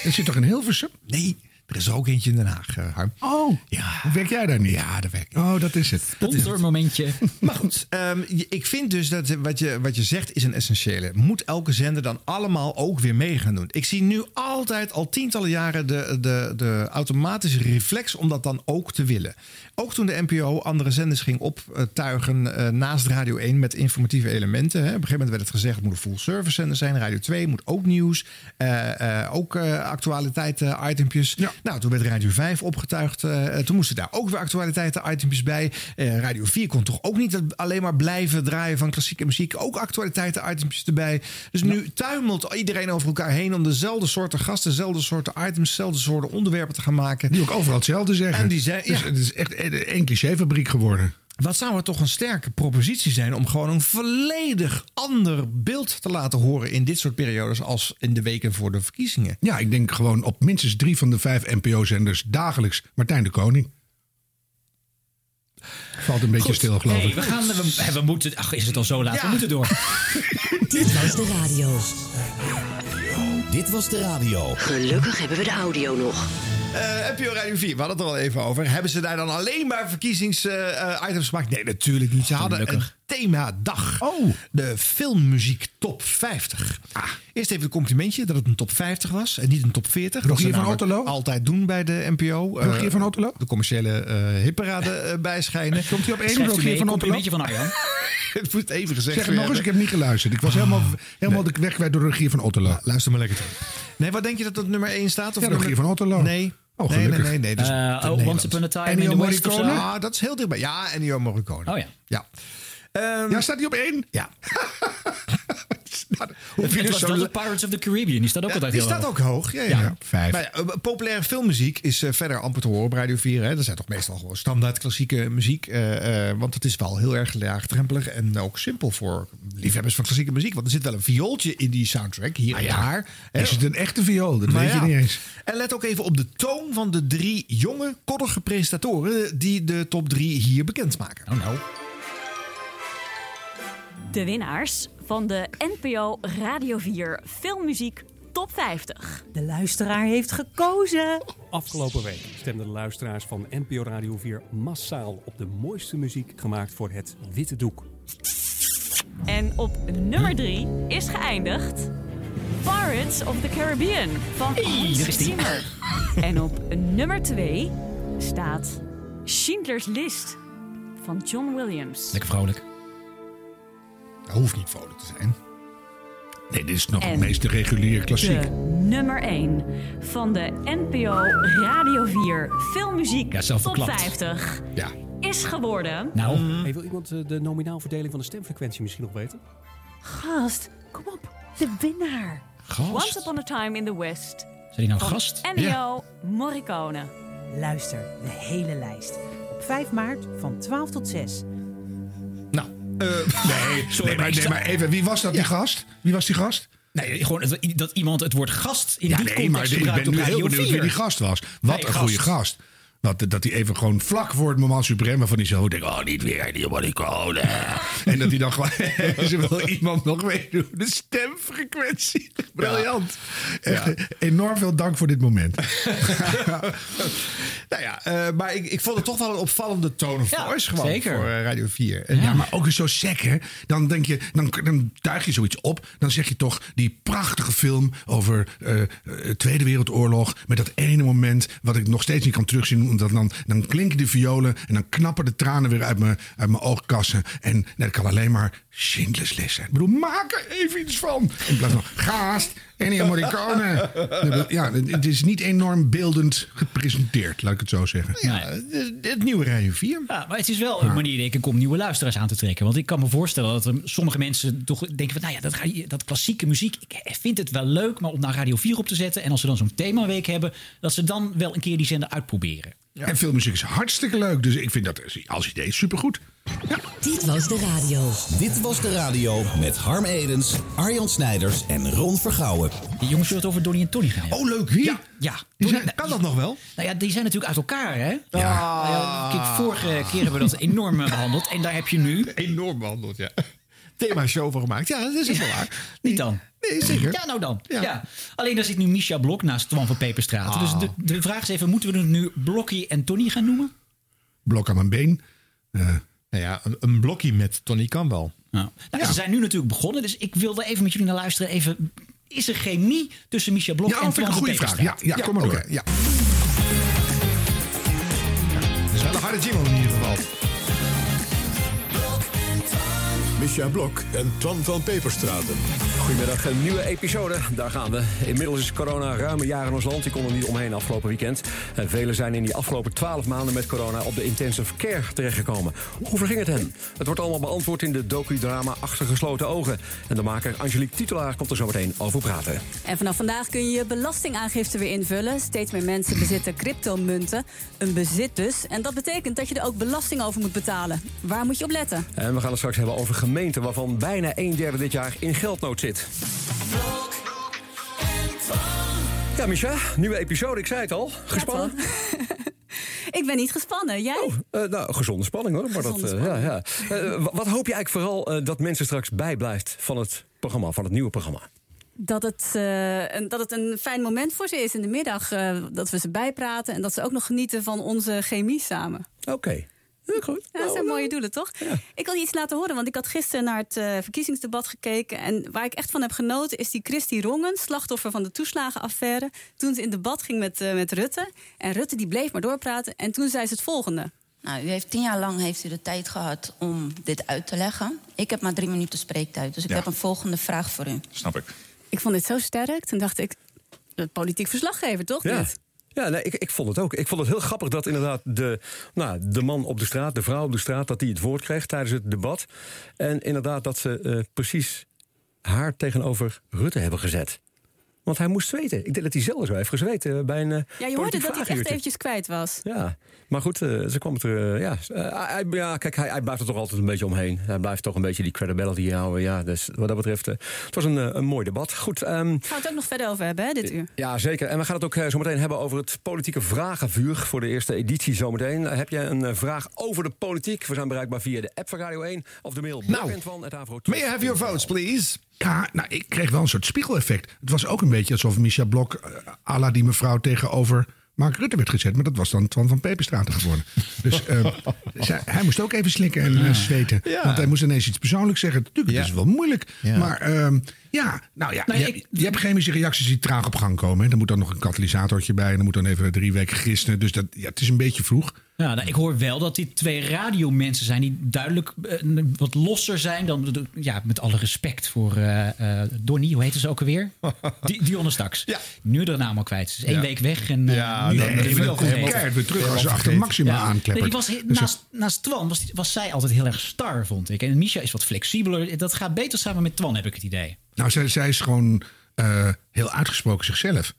er zit toch in Hilversum? Nee, Er is er ook eentje in Den Haag, eh, Harm. Oh, ja. werk jij daar niet? Ja, daar werk ik. Oh, dat is het. Sponsormomentje. Maar goed, ehm, ik vind dus dat wat je, wat je zegt is een essentiële. Moet elke zender dan allemaal ook weer mee gaan doen? Ik zie nu altijd, al tientallen jaren, de, de, de automatische reflex om dat dan ook te willen. Ook toen de NPO andere zenders ging optuigen eh, naast Radio 1 met informatieve elementen. Hè. Op een gegeven moment werd het gezegd, het moet een full service zender zijn. Radio 2 moet ook nieuws, eh, eh, ook eh, actualiteiten, itempjes. Nou, toen werd Radio 5 opgetuigd. eh, toen moesten daar ook weer actualiteiten, itempjes bij. Eh, Radio 4 kon toch ook niet alleen maar blijven draaien van klassieke muziek. Ook actualiteiten, itempjes erbij. Dus nu tuimelt iedereen over elkaar heen om dezelfde soorten gasten, dezelfde soorten items, dezelfde soorten onderwerpen te gaan maken. Die ook overal hetzelfde zeggen. En die Dus ja. het is echt één clichéfabriek geworden. Wat zou er toch een sterke propositie zijn om gewoon een volledig ander beeld te laten horen in dit soort periodes als in de weken voor de verkiezingen? Ja, ik denk gewoon op minstens drie van de vijf NPO-zenders dagelijks Martijn de Koning. Valt een beetje Goed. stil, geloof Hey, ik. we, gaan, we, we moeten. Ach, is het al zo laat? We moeten door. Dit was de radio. Dit was de radio. Gelukkig hebben we de audio nog. Eh NPO Radio 4, we hadden het er al even over. Hebben ze daar dan alleen maar verkiezingsitems gemaakt? Nee, natuurlijk niet. Ze hadden een themadag. Oh. De filmmuziek top 50. Ah. Eerst even een complimentje dat het een top 50 was en niet een top 40. Rogier Dat van Otterlo? Altijd doen bij de NPO. Eh, Rogier van Otterlo? De commerciële eh hitparade eh, bijschijnen. Komt hij op één, Rogier van Otterlo? complimentje van Arjan. het moet even gezegd Zeg het nog eens, ik heb niet geluisterd. Ik was helemaal, helemaal de weg kwijt door Rogier van Otterlo. Luister maar lekker terug. Nee, wat denk je dat op nummer 1 staat? Of Ja, nummer- Rogier van Otterlo. Nee. Oh, nee, nee, nee, nee. Dat is Eh, te oh, Once. Upon a Time Ennio in the West? Morricone? Ah, dat is heel dichtbij. Ja, Ennio Morricone. Oh ja. Ja. Ehm, Ja, staat hij op één? ja. Je dus was zo- dat de Pirates of the Caribbean. Die staat ook Ja, altijd die heel staat hoog. ook hoog. Ja, ja. Ja, vijf. Maar ja, eh, populaire filmmuziek is eh, verder amper te horen op Radio 4. Hè. Dat zijn toch meestal gewoon standaard klassieke muziek. eh, want het is wel heel erg laagdrempelig en ook simpel voor liefhebbers van klassieke muziek. Want er zit wel een viooltje in die soundtrack, hier en daar. Is het een echte viool? Dat Maar weet je niet eens. En let ook even op de toon van de drie jonge, koddige presentatoren die de top 3 hier bekendmaken. Oh nou. De winnaars van de NPO Radio 4 Filmmuziek Top 50. De luisteraar heeft gekozen. Afgelopen week stemden de luisteraars van NPO Radio 4 massaal op de mooiste muziek gemaakt voor het witte doek. En op nummer 3 is geëindigd Pirates of the Caribbean van Hans. Zimmer. en op nummer 2 staat Schindler's List van John Williams. Lekker vrolijk. Dat hoeft niet vrolijk te zijn. Nee, dit is nog En het meest reguliere klassiek. De nummer 1 van de NPO Radio 4 Filmmuziek Ja, Top verklapt. 50 Ja. is geworden... Nou, Hey, wil iemand eh, de nominaalverdeling van de stemfrequentie misschien nog weten? Gast, kom op. De winnaar. Once Upon a Time in the West Zijn die nou van gast? Ennio Morricone. Luister, de hele lijst. Op 5 maart van 12 tot 6. Nou, Nee, nee, maar, nee, maar even, wie was dat, die gast? Wie was die gast? Nee, gewoon dat, dat iemand het woord gast in Ja, die nee, context maar ik gebruikt ben op nu heel benieuwd 4. wie die gast was. Wat Nee, een goede gast. Dat, dat hij even gewoon vlak voor het moment supreme van die zo denkt... Oh, niet weer die Morricone. en dat hij dan gewoon... ze wil iemand nog meedoen. De stemfrequentie. Briljant. Echt, Enorm veel dank voor dit moment. Nou ja, eh, maar ik, ik vond het toch wel een opvallende tone of Ja, voice gewoon zeker. voor eh, Radio 4. En Ja, maar ook zo sec, hè? Dan denk je, dan, dan duig je zoiets op. Dan zeg je toch die prachtige film over eh, eh, Tweede Wereldoorlog. Met dat ene moment wat ik nog steeds niet kan terugzien. Omdat dan, dan klinken de violen en dan knappen de tranen weer uit mijn, uit mijn oogkassen. En dat kan alleen maar Schindler's List zijn. Ik bedoel, maak er even iets van. In plaats van gaast, Ennio Morricone. Ja, het is niet enorm beeldend gepresenteerd, laat ik het zo zeggen. ja, het, nieuwe Radio 4. Ja, maar het is wel een manier denk ik om nieuwe luisteraars aan te trekken. Want ik kan me voorstellen dat er sommige mensen toch denken van... nou ja, dat, dat klassieke muziek, ik vind het wel leuk... maar om naar Radio 4 op te zetten en als ze dan zo'n themaweek hebben... dat ze dan wel een keer die zender uitproberen. En filmmuziek is hartstikke leuk. Dus ik vind dat als idee supergoed. Dit was de radio. Dit was de radio met Harm Edens, Arjan Snijders en Ron Vergouwen. Die jongens zullen het over Donnie en Tony gaan hebben. Oh, leuk. Wie? Ja, ja. Die Donnie- zijn- kan dat nog wel? Nou ja, die zijn natuurlijk uit elkaar, hè? Ja. Nou ja, kijk, vorige keer hebben we dat enorm eh, behandeld. En daar heb je nu... Enorm behandeld, ja. Thema show van gemaakt. Ja, dat is ook wel waar. Niet dan. Nee, zeker. Ja, nou dan. Ja. Alleen daar zit nu Misha Blok naast Twan van Peperstraat. Ah. Dus de, de vraag is even, moeten we het nu Blokkie en Tony gaan noemen? Blok aan mijn been. Nou ja, een, een blokje met Tony kan wel. Nou, Ze zijn nu natuurlijk begonnen, dus ik wilde even met jullie naar luisteren. Even, is er chemie tussen Misha Blok Ja, en vind ik Twan een van goede vraag. Peperstraat? Ja, ja, kom maar door. oké, ja. Dat is wel een harde jingle Misha Blok en Twan van Peperstraten. Goedemiddag, een nieuwe episode. Daar gaan we. Inmiddels is corona ruim een jaar in ons land. Die kon er niet omheen afgelopen weekend. En velen zijn in die afgelopen twaalf maanden met corona op de intensive care terechtgekomen. Hoe verging het hen? Het wordt allemaal beantwoord in de docudrama Achter gesloten ogen. En de maker Angelique Titelaar komt er zo meteen over praten. En vanaf vandaag kun je je belastingaangifte weer invullen. Steeds meer mensen bezitten cryptomunten. Een bezit dus. En dat betekent dat je er ook belasting over moet betalen. Waar moet je op letten? En we gaan het straks hebben over gemeenten waarvan bijna een derde dit jaar in geldnood zit. Ja, Micha, nieuwe episode, ik zei het al. Gespannen? Ik ben niet gespannen. Jij? Eh, nou, gezonde spanning hoor. Maar dat, eh, ja, ja. Eh, wa- wat hoop je eigenlijk vooral dat mensen straks bijblijft van het programma, van het nieuwe programma? Dat het, een, dat het een fijn moment voor ze is in de middag. dat we ze bijpraten en dat ze ook nog genieten van onze chemie samen. Oké. Goed. Ja, dat zijn mooie doelen, toch? Ik wil je iets laten horen, want ik had gisteren naar het eh, verkiezingsdebat gekeken. En waar ik echt van heb genoten is die Christy Rongen, slachtoffer van de toeslagenaffaire. Toen ze in debat ging met, eh, met Rutte. En Rutte die bleef maar doorpraten. En toen zei ze het volgende. Nou, u heeft tien jaar lang heeft u de tijd gehad om dit uit te leggen. Ik heb maar drie minuten spreektijd, dus ik Ja. heb een volgende vraag voor u. Snap ik. Ik vond dit zo sterk. Toen dacht ik, de politiek verslaggever, toch? Ja. Dit? Ja, nee, ik, ik vond het ook. Ik vond het heel grappig dat inderdaad de, nou, de man op de straat, de vrouw op de straat, dat die het woord kreeg tijdens het debat. En inderdaad dat ze eh, precies haar tegenover Rutte hebben gezet. Want hij moest zweten. Ik denk dat hij zelf zo heeft gezweten bij een. eh, Ja, je hoorde dat hij echt eventjes kwijt was. Ja, maar goed, eh, ze kwam het er. eh, ja, hij, ja, kijk, hij, hij blijft er toch altijd een beetje omheen. Hij blijft toch een beetje die credibility houden. Ja, dus wat dat betreft, het was een, een mooi debat. Goed. ehm, Gaan we het ook nog verder over hebben, hè, dit uur? ja, zeker. En we gaan het ook zo meteen hebben over het politieke vragenvuur voor de eerste editie zometeen. Heb je een vraag over de politiek? We zijn bereikbaar via de app van Radio 1 of de mail Nou, van het Avro. May I have your votes, please? Ja, nou, ik kreeg wel een soort spiegeleffect. Het was ook een beetje alsof Micha Blok, eh, à la die mevrouw tegenover Mark Rutte werd gezet. Maar dat was dan Twan van Peperstraten geworden. Dus eh, zij- hij moest ook even slikken en eh, zweten. Ja. Want hij moest ineens iets persoonlijks zeggen. Natuurlijk, dat is wel moeilijk. Ja. Maar ehm, ja, nou ja, Nou, je, ik- hebt- je hebt chemische reacties die traag op gang komen. Hè. Er moet dan nog een katalysatortje bij. En dan moet dan even drie weken gisteren. Dus dat, ja, het is een beetje vroeg. Ja, nou, ik hoor wel dat dit twee radiomensen zijn die duidelijk eh, wat losser zijn dan. Ja, met alle respect voor eh eh Donnie, hoe heette ze ook alweer? Di Dionne Staks. Ja. Nu de naam al kwijt. Ze is één Ja. week weg en eh, Ja, nu keihard weer terug als ze achter Maxima aankleppert. Nee, ik was, he- Dus naast, naast Twan was, die- was zij altijd heel erg star, vond ik. En Misha is wat flexibeler. Dat gaat beter samen met Twan, heb ik het idee. Nou, zij, zij is gewoon eh, heel uitgesproken zichzelf.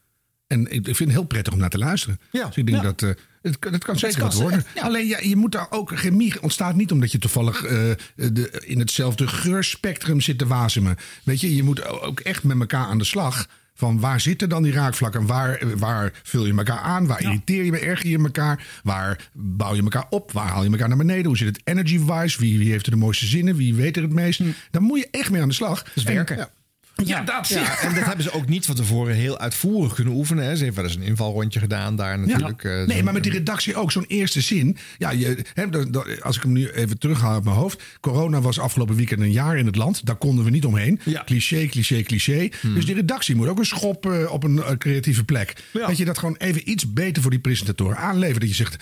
En ik, ik vind het heel prettig om naar te luisteren. Ja. Dus ik denk Ja. dat... eh, het, kan- het kan zeker wat worden. ja. Alleen ja, je moet daar ook. Chemie ontstaat niet omdat je toevallig eh, de, in hetzelfde geurspectrum zit te wasemen. Weet je, je moet ook echt met elkaar aan de slag. Van waar zitten dan die raakvlakken? Waar, waar vul je elkaar aan? Waar irriteer je me? Erger je elkaar? Waar bouw je elkaar op? Waar haal je elkaar naar beneden? Hoe zit het energy-wise? Wie, wie heeft er de mooiste zinnen? Wie weet er het meest? Daar moet je echt mee aan de slag. Dus werken. ja, ja, dat Ja, en dat hebben ze ook niet van tevoren heel uitvoerig kunnen oefenen. Hè. Ze heeft wel eens een invalrondje gedaan daar natuurlijk. eh, Nee, maar met die redactie ook zo'n eerste zin. Ja, je, hè, als ik hem nu even terughaal uit mijn hoofd. Corona was afgelopen weekend een jaar in het land. Daar konden we niet omheen. Cliché, cliché, cliché. Hmm. Dus die redactie moet ook een schop eh, op een eh, creatieve plek. Dat je dat gewoon even iets beter voor die presentatoren aanlevert. Dat je zegt,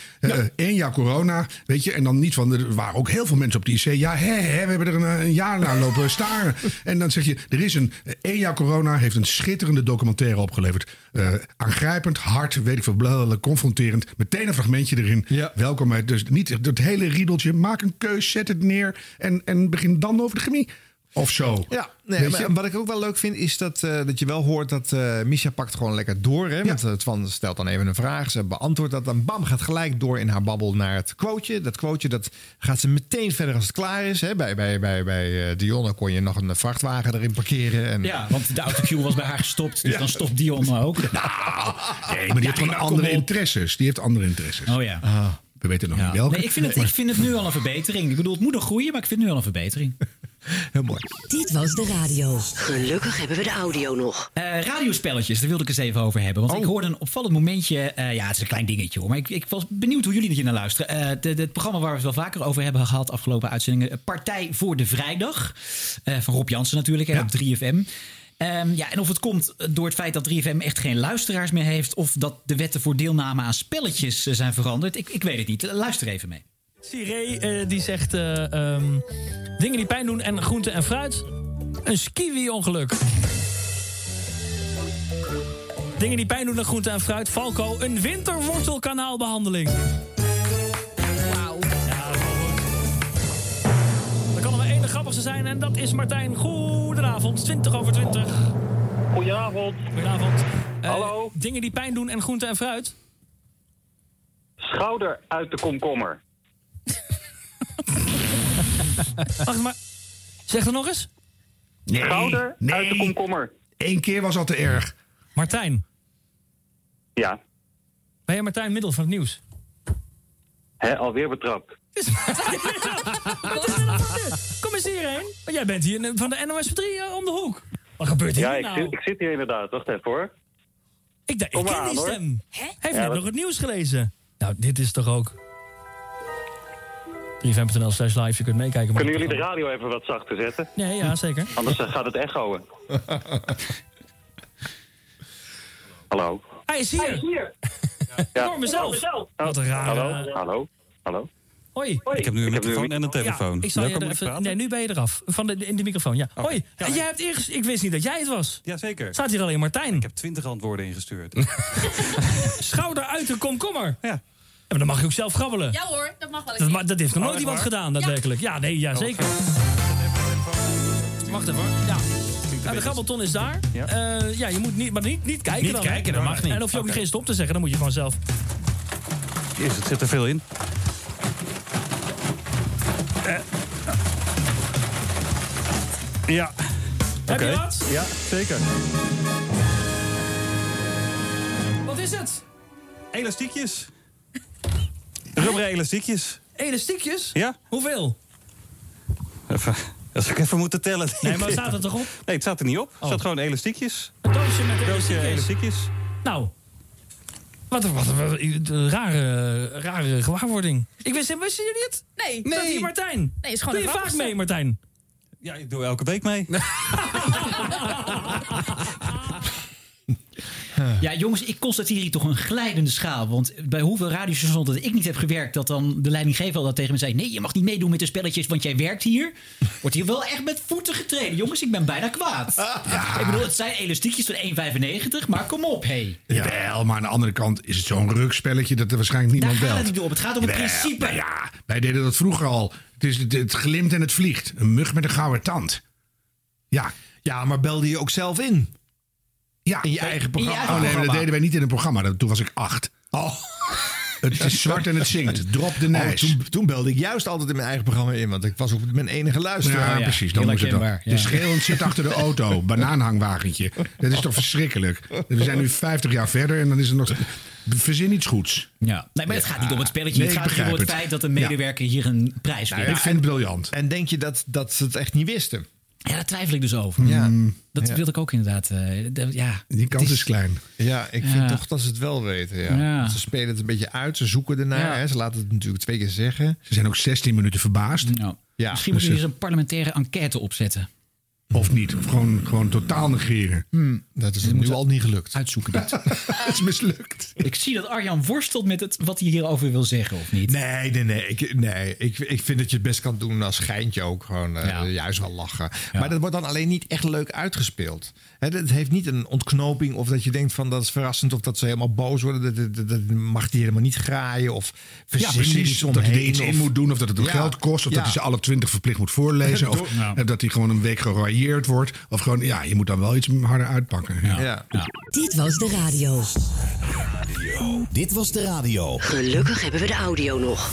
één jaar corona, weet je. En dan niet van, er waren ook heel veel mensen op die IC. Ja, hè, hè, we hebben er een, een jaar naar lopen staren. en dan zeg je, er is een, eh, één jaar corona heeft een schitterende documentaire opgeleverd. Eh, aangrijpend, hard, weet ik veel, blablabla, confronterend. Meteen een fragmentje erin. Welkom bij, dus niet het hele riedeltje. Maak een keus, zet het neer en, en begin dan over de chemie. Of zo. Ja, nee, maar je? wat ik ook wel leuk vind is dat, eh, dat je wel hoort dat eh Misha pakt gewoon lekker door. Hè? Want het van stelt dan even een vraag, ze beantwoordt dat, dan bam gaat gelijk door in haar babbel naar het quoteje. Dat quoteje dat gaat ze meteen verder als het klaar is. Hè? Bij, bij, bij, bij eh, Dionne kon je nog een vrachtwagen erin parkeren. En... Ja, want de autocue was bij haar gestopt. Dus Ja. dan stopt Dion ook. Nee, maar die heeft gewoon andere interesses. Die heeft andere interesses. Oh ja. We weten nog Ja. niet welke. Nee, ik, vind het, ik vind het nu al een verbetering. Ik bedoel, het moet nog groeien, maar ik vind het nu al een verbetering. Heel mooi. Dit was de radio. Gelukkig hebben we de audio nog. radiospelletjes, daar wilde ik eens even over hebben. Want ik hoorde een opvallend momentje. eh, ja, het is een klein dingetje hoor. Maar ik, ik was benieuwd hoe jullie hier naar luisteren. Eh, de- de- het programma waar we het wel vaker over hebben gehad, afgelopen uitzendingen. Partij voor de Vrijdag. Eh, van Rob Jansen natuurlijk, hè, op 3FM. Ehm, ja, en of het komt door het feit dat 3FM echt geen luisteraars meer heeft. of dat de wetten voor deelname aan spelletjes zijn veranderd. Ik, ik weet het niet. Luister even mee. Siree eh, die zegt eh, ehm, dingen die pijn doen en groente en fruit. Een skiwi-ongeluk. Dingen die pijn doen en groente en fruit. Falco, een winterwortelkanaalbehandeling. Wauw. Ja, dat. Er kan er maar één de grappigste zijn en dat is Martijn. Goedenavond, 20 over 20. Goedenavond. Goedenavond. Hallo. Dingen die pijn doen en groente en fruit. Schouder uit de komkommer. Wacht maar. Zeg er nog eens. Nee, Schouder nee. uit de komkommer. Eén keer was al te erg. Martijn. Ja. Ben jij Martijn Middel van het nieuws? Hè, alweer betrapt. Is? Kom eens hierheen. Want jij bent hier van de NOS 3 eh, om de hoek. Wat gebeurt hier Ja, ik, nou? zit, ik zit hier inderdaad. Wacht even hoor. Ik, ken die stem. Hij heeft Ja, net wat- nog het nieuws gelezen. Nou, dit is toch ook... 3fm.nl slash live, je kunt meekijken. Kunnen jullie de radio even wat zachter zetten? Nee, ja, zeker. Anders eh, gaat het echoen. Hallo. Hij is hier. Ja. Door mezelf. Wat een raar. Hallo, hallo, hallo. Hoi. Ik heb nu een microfoon en een telefoon. ik zal je er even, nee, nu ben je eraf. Van de, in de microfoon, ja. Hoi. En jij hebt eerst, ik wist niet dat jij het was. Jazeker. Staat hier alleen Martijn. Ik heb twintig antwoorden ingestuurd. Schouder uit de komkommer. Ja. Maar dan mag je ook zelf grabbelen. Ja hoor, dat mag wel Dat, ma- dat heeft nog Oh, nooit echt iemand waar? gedaan, daadwerkelijk. Ja, nee, ja, zeker. Wacht even. hoor. Ja. Nou, de grabbelton is daar. Ja, ja je moet niet, maar niet, niet kijken Niet dan. kijken, dat mag niet. En of je ook Oké. geen stop te zeggen, dan moet je gewoon zelf. Jezus, het zit er veel in. Ja. Heb je Oké. wat? Ja, zeker. Wat is het? Elastiekjes. Rubberen elastiekjes. Elastiekjes? Ja. Hoeveel? Even, als ik even moet tellen. Nee, maar staat het erop? Nee, het staat er niet op. Het Oh. staat gewoon elastiekjes. Een doosje met Doosje elastiekjes. elastiekjes. Nou, wat een, wat een, wat een rare, rare gewaarwording. Ik wist, wisten jullie het? Nee. Dat hier Martijn. Nee, is gewoon Doe een je vaak mee, Martijn? Ja, ik doe elke week mee. Ja, jongens, ik constateer hier toch een glijdende schaal. Want bij hoeveel radiostations dat ik niet heb gewerkt... dat dan de leidinggever al dat tegen me zei... nee, je mag niet meedoen met de spelletjes, want jij werkt hier. Wordt hier wel echt met voeten getreden. Jongens, ik ben bijna kwaad. Ja. Ik bedoel, het zijn elastiekjes van 1,95, maar kom op, hé. Jawel, maar aan de andere kant is het zo'n rukspelletje dat er waarschijnlijk Daar niemand gaat belt. het niet om. Het gaat om het principe. nou ja, wij deden dat vroeger al. Het, is, het, het glimt en het vliegt. Een mug met een gouden tand. Ja. Ja, maar belde je ook zelf in? Ja. In je eigen programma? oh nee, dat deden wij niet in een programma. Toen was ik acht. Oh. Het is zwart en het zingt. Drop de Oh, nijs. toen, toen belde ik juist altijd in mijn eigen programma in, want ik was ook mijn enige luisteraar. Ja, precies. Dan moet het dan. De schreeuwend zit achter de auto. Banaanhangwagentje. Dat is toch verschrikkelijk. We zijn nu 50 jaar verder en dan is er nog... Verzin iets goeds. Ja. Nee, maar het gaat niet om het spelletje. Nee, het ik gaat om het het. feit dat een medewerker hier een prijs Nou wint. ja, en- briljant. En denk je dat, dat ze het echt niet wisten? Ja, daar twijfel ik dus over. Ja. Dat Ja. wilde ik ook inderdaad. eh, ja, Die kans is klein. Ja, ik Ja. vind toch dat ze het wel weten. Ja. Ja. Ze spelen het een beetje uit, ze zoeken ernaar. Ja. Hè. Ze laten het natuurlijk twee keer zeggen. Ze zijn ook 16 minuten verbaasd. Nou, Ja, Misschien moet je dus, eens een parlementaire enquête opzetten. Of niet. Of gewoon, gewoon totaal negeren. Dat is nu moet al niet gelukt. Uitzoeken dit. Het is mislukt. ik zie dat Arjan worstelt met het, wat hij hierover wil zeggen, of niet? Nee, nee, nee. Ik, nee ik, ik vind dat je het best kan doen als geintje ook. Gewoon eh, juist wel lachen. Maar dat wordt dan alleen niet echt leuk uitgespeeld. Hè, Het heeft niet een ontknoping of dat je denkt van dat is verrassend of dat ze helemaal boos worden. Dat, dat, dat- dat mag die helemaal niet graaien of verzin Ja, iets. Dat hij er iets in moet doen. Of dat het Ja. geld kost. Of Ja. dat hij ze alle 20 verplicht moet voorlezen. Of Ja. eh, dat hij gewoon een week geroyeerd wordt. Of gewoon, ja, je moet dan wel iets harder uitpakken. Ja. Dit was de radio. Dit was de radio. Gelukkig hebben we de audio nog.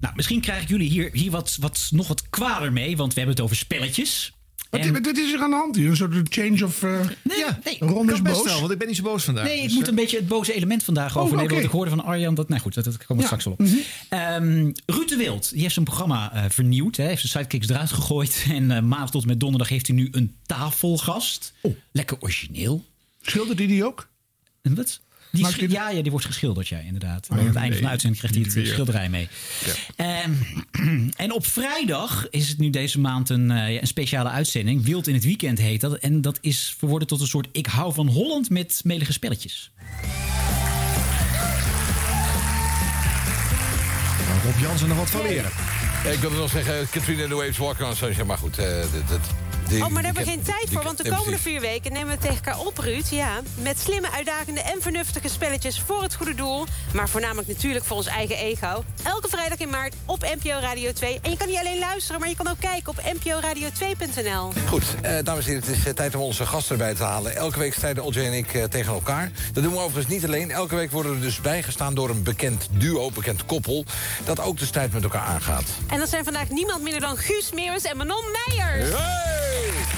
Nou, misschien krijg ik jullie hier, hier wat, wat, nog wat kwader mee, want we hebben het over spelletjes. Wat, En- wat is er aan de hand hier? Een soort change of... eh ja, Ron is boos. wel, want ik ben niet zo boos vandaag. Nee, ik Dus, moet eh, een beetje het boze element vandaag Oh, overnemen. oké. Want ik hoorde van Arjan dat... Nou goed, dat, dat komen we Ja. straks wel op. Ehm, Ruud de Wild, die heeft zijn programma eh, vernieuwd. Hè, heeft zijn sidekicks eruit gegooid. En eh, maandag tot en met donderdag heeft hij nu een tafelgast. Lekker origineel. Schildert hij die ook? En wat? Die de- ja, ja, die wordt geschilderd, ja, inderdaad. Oh, aan het einde van de uitzending krijgt hij het eh, weer. schilderij mee. Ehm, en op vrijdag is het nu deze maand een, eh, ja, een speciale uitzending. Wild in het weekend heet dat. En dat is verworden tot een soort Ik hou van Holland met melige spelletjes. Nou, Rob Jansen nog wat van leren. Ja, ik wilde nog zeggen, Katrina and the Waves Walk on Sunshine. Maar goed, eh, dat, Oh, maar daar hebben we geen tijd voor, want de komende precies. vier weken nemen we het tegen elkaar op, Ruud. Ja, met slimme, uitdagende en vernuftige spelletjes voor het goede doel. Maar voornamelijk natuurlijk voor ons eigen ego. Elke vrijdag in maart op NPO Radio 2. En je kan niet alleen luisteren, maar je kan ook kijken op nporadio2.nl. Goed, eh, dames en heren, het is eh, tijd om onze gasten erbij te halen. Elke week strijden Olje en ik eh, tegen elkaar. Dat doen we overigens niet alleen. Elke week worden we dus bijgestaan door een bekend duo, bekend koppel... dat ook de strijd met elkaar aangaat. En dat zijn vandaag niemand minder dan Guus Meeuwis en Manon Meijers. Brasil!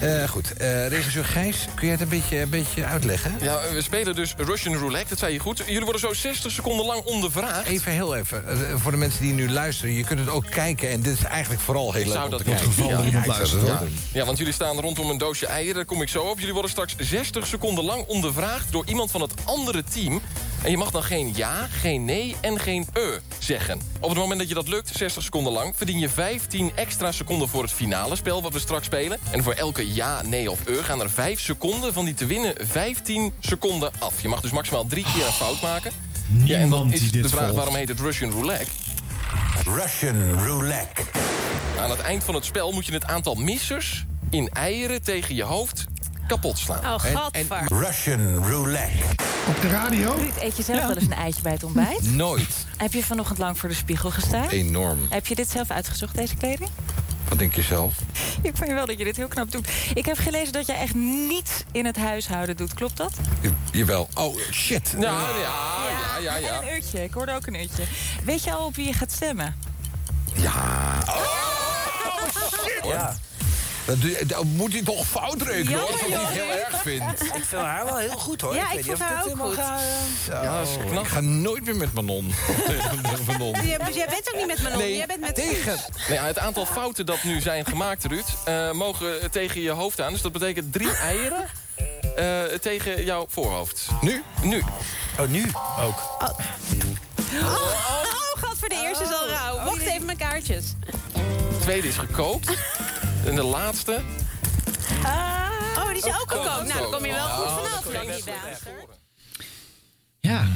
Eh, goed, eh, regisseur Gijs, kun jij het een beetje, een beetje uitleggen? Ja, we spelen dus Russian Roulette, dat zei je goed. Jullie worden zo 60 seconden lang ondervraagd. Even heel even, eh, voor de mensen die nu luisteren... je kunt het ook kijken en dit is eigenlijk vooral heel leuk Zou dat te kijken. geval Ja, dat ja, het. Ja, want jullie staan rondom een doosje eieren, daar kom ik zo op. Jullie worden straks 60 seconden lang ondervraagd door iemand van het andere team. En je mag dan geen ja, geen nee en geen eh zeggen. Op het moment dat je dat lukt, 60 seconden lang... verdien je 15 extra seconden voor het finale spel wat we straks spelen. En voor elke ja, nee of eh gaan er 5 seconden van die te winnen 15 seconden af. Je mag dus maximaal drie keer een fout maken. Ja, en dan Niemand is die dit de vraag volgt. waarom heet het Russian Roulette? Russian Roulette. Aan het eind van het spel moet je het aantal missers in eieren tegen je hoofd kapot slaan. Oh. Russian Roulette. Op de radio? Ruud, eet je zelf wel eens een eitje bij het ontbijt? Nooit. Heb je vanochtend lang voor de spiegel gestaan? Enorm. Heb je dit zelf uitgezocht, deze kleding? Wat denk je zelf? Ik vind wel dat je dit heel knap doet. Ik heb gelezen dat jij echt niets in het huishouden doet. Klopt dat? Je- Jawel. Oh, shit. Ja, ja, ja, ja, ja. En een uurtje. Ik hoorde ook een uurtje. Weet je al op wie je gaat stemmen? Ja. Ja. Dat, doe je- dat moet hij toch fout rekenen, hoor, als ik het niet heel erg vind. Ik vind haar wel heel goed, hoor. Ja, ik vond haar ook goed. Ja, dat is knap. Ik ga nooit meer met Manon. Manon. Jij, dus jij bent ook niet met Manon, Nee, jij bent met tegen. Nee, het aantal fouten dat nu zijn gemaakt, Ruud, eh, mogen tegen je hoofd aan. Dus dat betekent drie eieren eh, tegen jouw voorhoofd. Nu? Nu. Oh, nu ook. Oh, oh, god, voor de eerste is al rauw. Wacht even mijn kaartjes. De tweede is gekookt. En de laatste. Oh, die is ook gekookt. Oh, Nou, dan kom je wel goed oh, vanaf. Ja.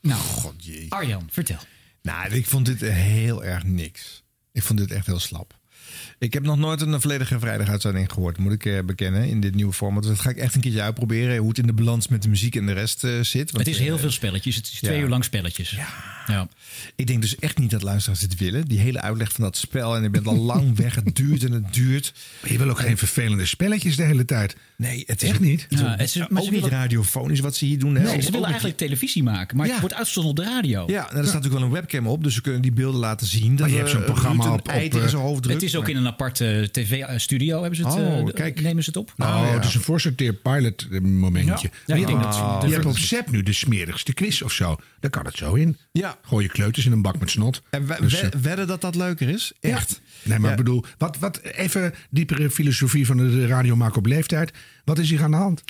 Nou, God jee. Arjan, vertel. Nou, ik vond dit heel erg niks. Ik vond dit echt heel slap. Ik heb nog nooit een volledige vrijdaguitzending gehoord, moet ik eh, bekennen, in dit nieuwe format. Dus dat ga ik echt een keertje uitproberen, hoe het in de balans met de muziek en de rest eh, zit. Want, het is heel eh, veel spelletjes. Het is twee ja. uur lang spelletjes. Ja. Ik denk dus echt niet dat luisteraars dit willen. Die hele uitleg van dat spel. En je bent al lang weg. Het duurt en het duurt. Maar je wil ook geen vervelende spelletjes de hele tijd. Nee, het is Echt niet? Het is Ja, ook, het is- maar ook ze niet willen- radiofonisch wat ze hier doen. Nee, ze willen niet- eigenlijk televisie maken, maar Ja. het wordt uitgezonden op de radio. Ja, nou, er staat natuurlijk wel een webcam op. Dus ze kunnen die beelden laten zien. Dat je hebt zo'n programma op- op. Het is ook in een aparte tv-studio hebben ze het. Oh, eh, kijk. Nemen ze het op? Oh, ja. het is een voorsorteer pilot eh, momentje. Ja. Maar Ja, je, ik denk denkt, dat ze- je hebt op Zep nu de smerigste quiz of zo. Daar kan het zo in. Ja. Gooi je kleuters in een bak met snot. En we, Dus, we- eh, wedden dat dat leuker is? Echt? Nee, maar Ja. ik bedoel, wat, wat, even diepere filosofie van de radio maken op leeftijd. Wat is hier aan de hand?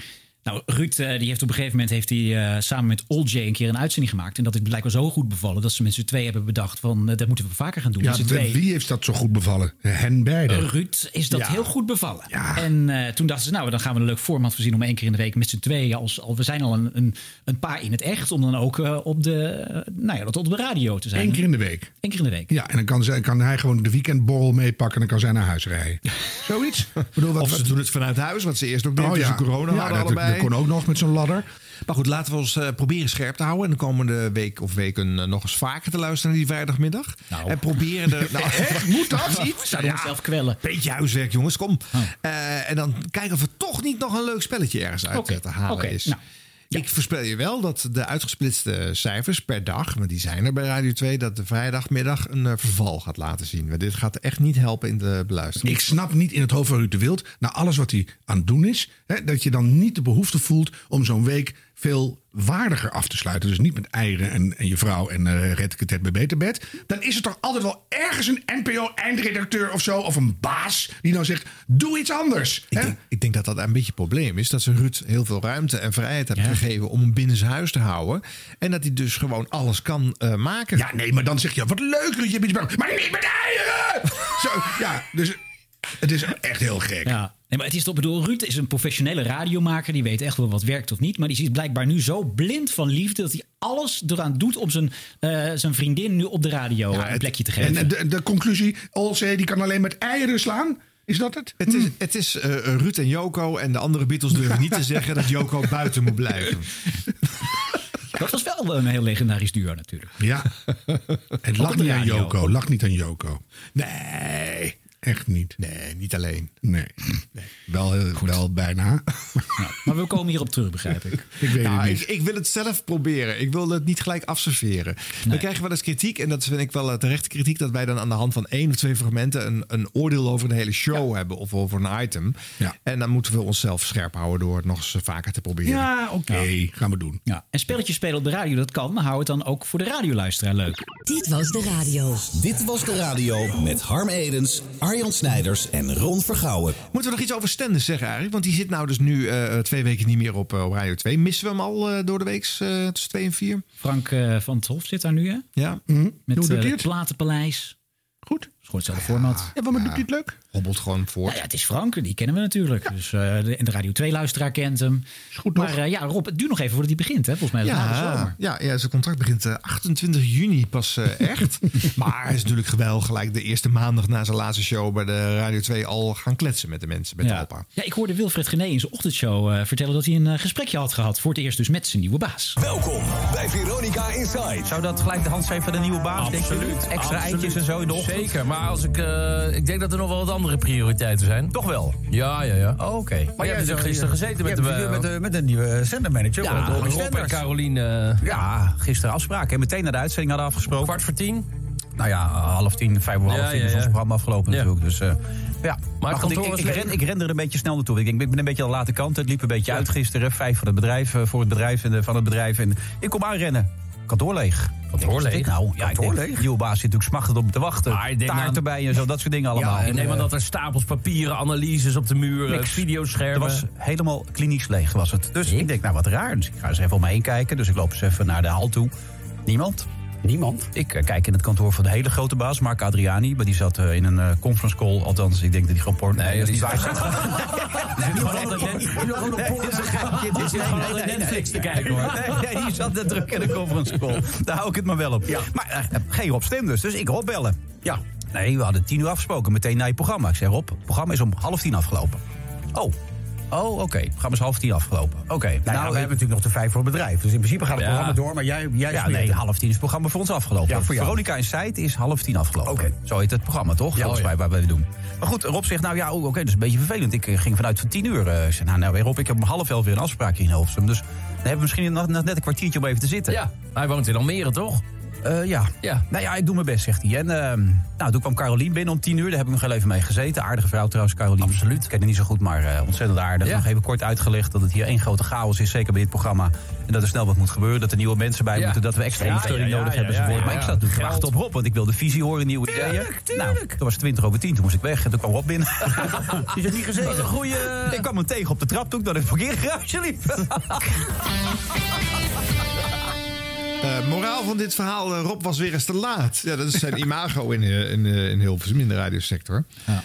Nou, Ruud eh, die heeft op een gegeven moment heeft hij, eh, samen met Old J een keer een uitzending gemaakt. En dat is blijkbaar zo goed bevallen dat ze met z'n twee hebben bedacht van eh, dat moeten we vaker gaan doen. Ja, twee. wie heeft dat zo goed bevallen? Hen beiden. Eh, Ruud is dat Ja. heel goed bevallen. En eh, toen dachten ze, nou, dan gaan we een leuk format voorzien om één keer in de week met z'n tweeën. Als, al, we zijn al een, een, een paar in het echt, om dan ook op, de, nou ja, dat op de radio te zijn. Eén keer in de week. Eén keer in de week. Ja, en dan kan, zij, kan hij gewoon de weekendborrel meepakken en dan kan zij naar huis rijden. Zoiets? Bedoel, wat, Of ze wat- doen het vanuit huis, wat ze eerst ook deden Oh ja. corona Ja, hadden dat- allebei. dat kon ook nog met zo'n ladder. Maar goed, laten we ons eh, proberen scherp te houden. En de komende week of weken eh, nog eens vaker te luisteren naar die vrijdagmiddag. En proberen er... Nou, Echt? Moet dat? Iets? Zouden we onszelf kwellen? Beetje huiswerk, jongens. Kom. Eh, en dan kijken of er toch niet nog een leuk spelletje ergens uit te halen is. nou. Ik voorspel je wel dat de uitgesplitste cijfers per dag, want die zijn er bij Radio 2, dat de vrijdagmiddag een eh, verval gaat laten zien. Dit gaat echt niet helpen in de beluistering. Ik snap niet in het hoofd van Ruud de Wild, na alles wat hij aan het doen is, hè, dat je dan niet de behoefte voelt om zo'n week veel waardiger af te sluiten. Dus niet met eieren en, en je vrouw en eh red ik het het bij beter bed. Dan is er toch altijd wel ergens een NPO-eindredacteur of zo, of een baas, die dan zegt: doe iets anders. Ik denk, ik denk dat dat een beetje het probleem is. Dat ze Ruud heel veel ruimte en vrijheid hebben gegeven om hem binnen zijn huis te houden. En dat hij dus gewoon alles kan eh, maken. Ja, nee, maar dan zeg je: wat leuk Ruud, je bij- Maar niet met eieren! zo, ja, dus het is echt heel gek. Ja. Nee, maar het is toch, bedoel, Ruud is een professionele radiomaker. Die weet echt wel wat werkt of niet. Maar die is blijkbaar nu zo blind van liefde dat hij alles eraan doet om zijn, eh, zijn vriendin nu op de radio een plekje te geven. En de, de conclusie: Olzee die kan alleen met eieren slaan. Is dat het? Het is, het is eh, Ruud en Joko en de andere Beatles durven niet te zeggen dat Joko buiten moet blijven. Dat was wel een heel legendarisch duo natuurlijk. Ja. Het lag niet aan. Joko. Lag niet aan Joko. Nee. Echt niet. Nee, niet alleen. Nee. Wel, eh, wel bijna. Maar we komen hierop terug, begrijp ik. Ik weet Nou, het ik, niet. ik wil het zelf proberen. Ik wil het niet gelijk afserveren. We krijgen wel eens kritiek. En dat vind ik wel eh, terechte kritiek. Dat wij dan aan de hand van één of twee fragmenten een, een oordeel over de hele show hebben. Of over een item. En dan moeten we onszelf scherp houden door het nog eens vaker te proberen. Ja, oké. Gaan we doen. Ja. En spelletjes spelen op de radio, dat kan. Maar hou het dan ook voor de radioluisteraar leuk. Dit was de radio. Dit was de radio met Harm Edens, Arjan Snijders en Ron Vergouwen. Moeten we nog iets over Stenders zeggen eigenlijk? Want die zit nou dus nu eh, twee weken niet meer op, eh, op Radio 2. Missen we hem al eh, door de week tussen 2 en 4? Frank eh, van het Hof zit daar nu, hè? Ja. Mhm. Met eh, het? Platenpaleis. Gewoon hetzelfde format. Ja, maar doet hij het leuk? Hobbelt gewoon voort. Nou ja, het is Frank, die kennen we natuurlijk. Dus, eh, de, en de Radio 2-luisteraar kent hem. Is goed maar eh, ja, Rob, het duurt nog even voordat hij begint. Hè? Volgens mij is het na de Ja, zomer. ja, ja, zijn contract begint eh, 28 juni pas eh, echt. maar hij is natuurlijk geweldig gelijk de eerste maandag na zijn laatste show bij de Radio 2 al gaan kletsen met de mensen, met ja. Alpa. Ja, ik hoorde Wilfred Gené in zijn ochtendshow eh, vertellen dat hij een eh, gesprekje had gehad. Voor het eerst dus met zijn nieuwe baas. Welkom bij Veronica Inside. Zou dat gelijk de hand zijn van de nieuwe baas? denk je? Absoluut. Extra absoluut. eitjes en zo in de ochtend? Zeker, maar als ik, eh, ik denk dat er nog wel wat andere prioriteiten zijn. Toch wel? Ja, ja, ja. Oh, Oké. Maar jij hebt er gisteren gezeten met je de... met, de, met de nieuwe zendermanager. Ja, met Rob en eh, Ja, gisteren afspraken. En meteen na de uitzending hadden afgesproken. Kwart voor tien? Nou ja, half tien, vijf over half Ja, tien ja, is ons ja. programma afgelopen Ja. natuurlijk. Dus uh, ja. Maar, goed, ik, ren, ik rende er een beetje snel naartoe. Ik, denk, ik ben een beetje aan de late kant. Het liep een beetje uit gisteren. Vijf voor het bedrijf, eh, voor het bedrijf en van het bedrijf. En ik kom aanrennen. Kantoor leeg. Kantoor leeg? Nou, ja, Kantoor leeg? nieuwe baas zit natuurlijk smachtend op te wachten. Maar aan- erbij en zo, dat soort dingen allemaal. Ja, ik En, neem aan dat er stapels papieren, analyses op de muur, eh, Niks. videoschermen... Het was helemaal klinisch leeg was het. Dus ik denk, nou wat raar. Dus ik ga eens even om me heen kijken. Dus ik loop eens even naar de hal toe. Niemand. Niemand? Ik eh, kijk in het kantoor van de hele grote baas, Mark Adriani. Maar die zat eh, in een eh, conference call. Althans, ik denk dat hij gewoon porno... Nee, dat is niet waar. Die zit gewoon altijd Netflix te kijken, hoor. Nee, nee, die zat net druk in de conference call. Daar hou ik het maar wel op. Maar geen Rob Stem dus, dus ik Rob bellen. Ja. Nee, we hadden tien uur afgesproken, meteen na je programma. Ik zei, Rob, het programma is om half tien afgelopen. Oh. Oh, oké. Het programma is half tien afgelopen. Oké. Nou, ja, we hebben natuurlijk nog de vijf voor het bedrijf. Dus in principe gaat het Ja. programma door, maar jij, jij Ja, nee, het. half tien is het programma voor ons afgelopen. Ja, voor jou. Veronica in Site is half tien afgelopen. Oké. Zo heet het programma, toch? Ja, Volgens mij, waar we doen. Maar goed, Rob zegt, nou ja, oh, oké, dat is een beetje vervelend. Ik eh, ging vanuit van tien uur. eh, ik zei, nou, nou, Rob, ik heb om half elf weer een afspraak in Hilversum. Dus dan hebben we misschien nog nog net een kwartiertje om even te zitten. Ja, hij woont in Almere, toch? Eh, ja. Ja. Nou ja, ik doe mijn best, zegt hij. En ehm, nou, toen kwam Carolien binnen om tien uur. Daar heb ik nog heel even mee gezeten. Aardige vrouw trouwens, Carolien. Absoluut. Ik ken haar niet zo goed, maar eh, ontzettend aardig. Ja. Nog even kort uitgelegd dat het hier één grote chaos is. Zeker bij dit programma. En dat er snel wat moet gebeuren. Dat er nieuwe mensen bij Ja. moeten. Dat we extra ondersteuning nodig hebben. enzovoort. maar ik zat natuurlijk te wachten op Rob. Want ik wilde visie horen, nieuwe ideeën. Nou, toen was het twintig over tien. Toen moest ik weg. En toen kwam Rob binnen. Is het niet gezeten? Een goede... Ik kwam hem tegen op de trap toen ik naar het parkeergarage liep. Eh, moraal van dit verhaal, eh, Rob was weer eens te laat. Ja, dat is zijn imago in, eh, in, in Hilversum, in de radiosector. Ja.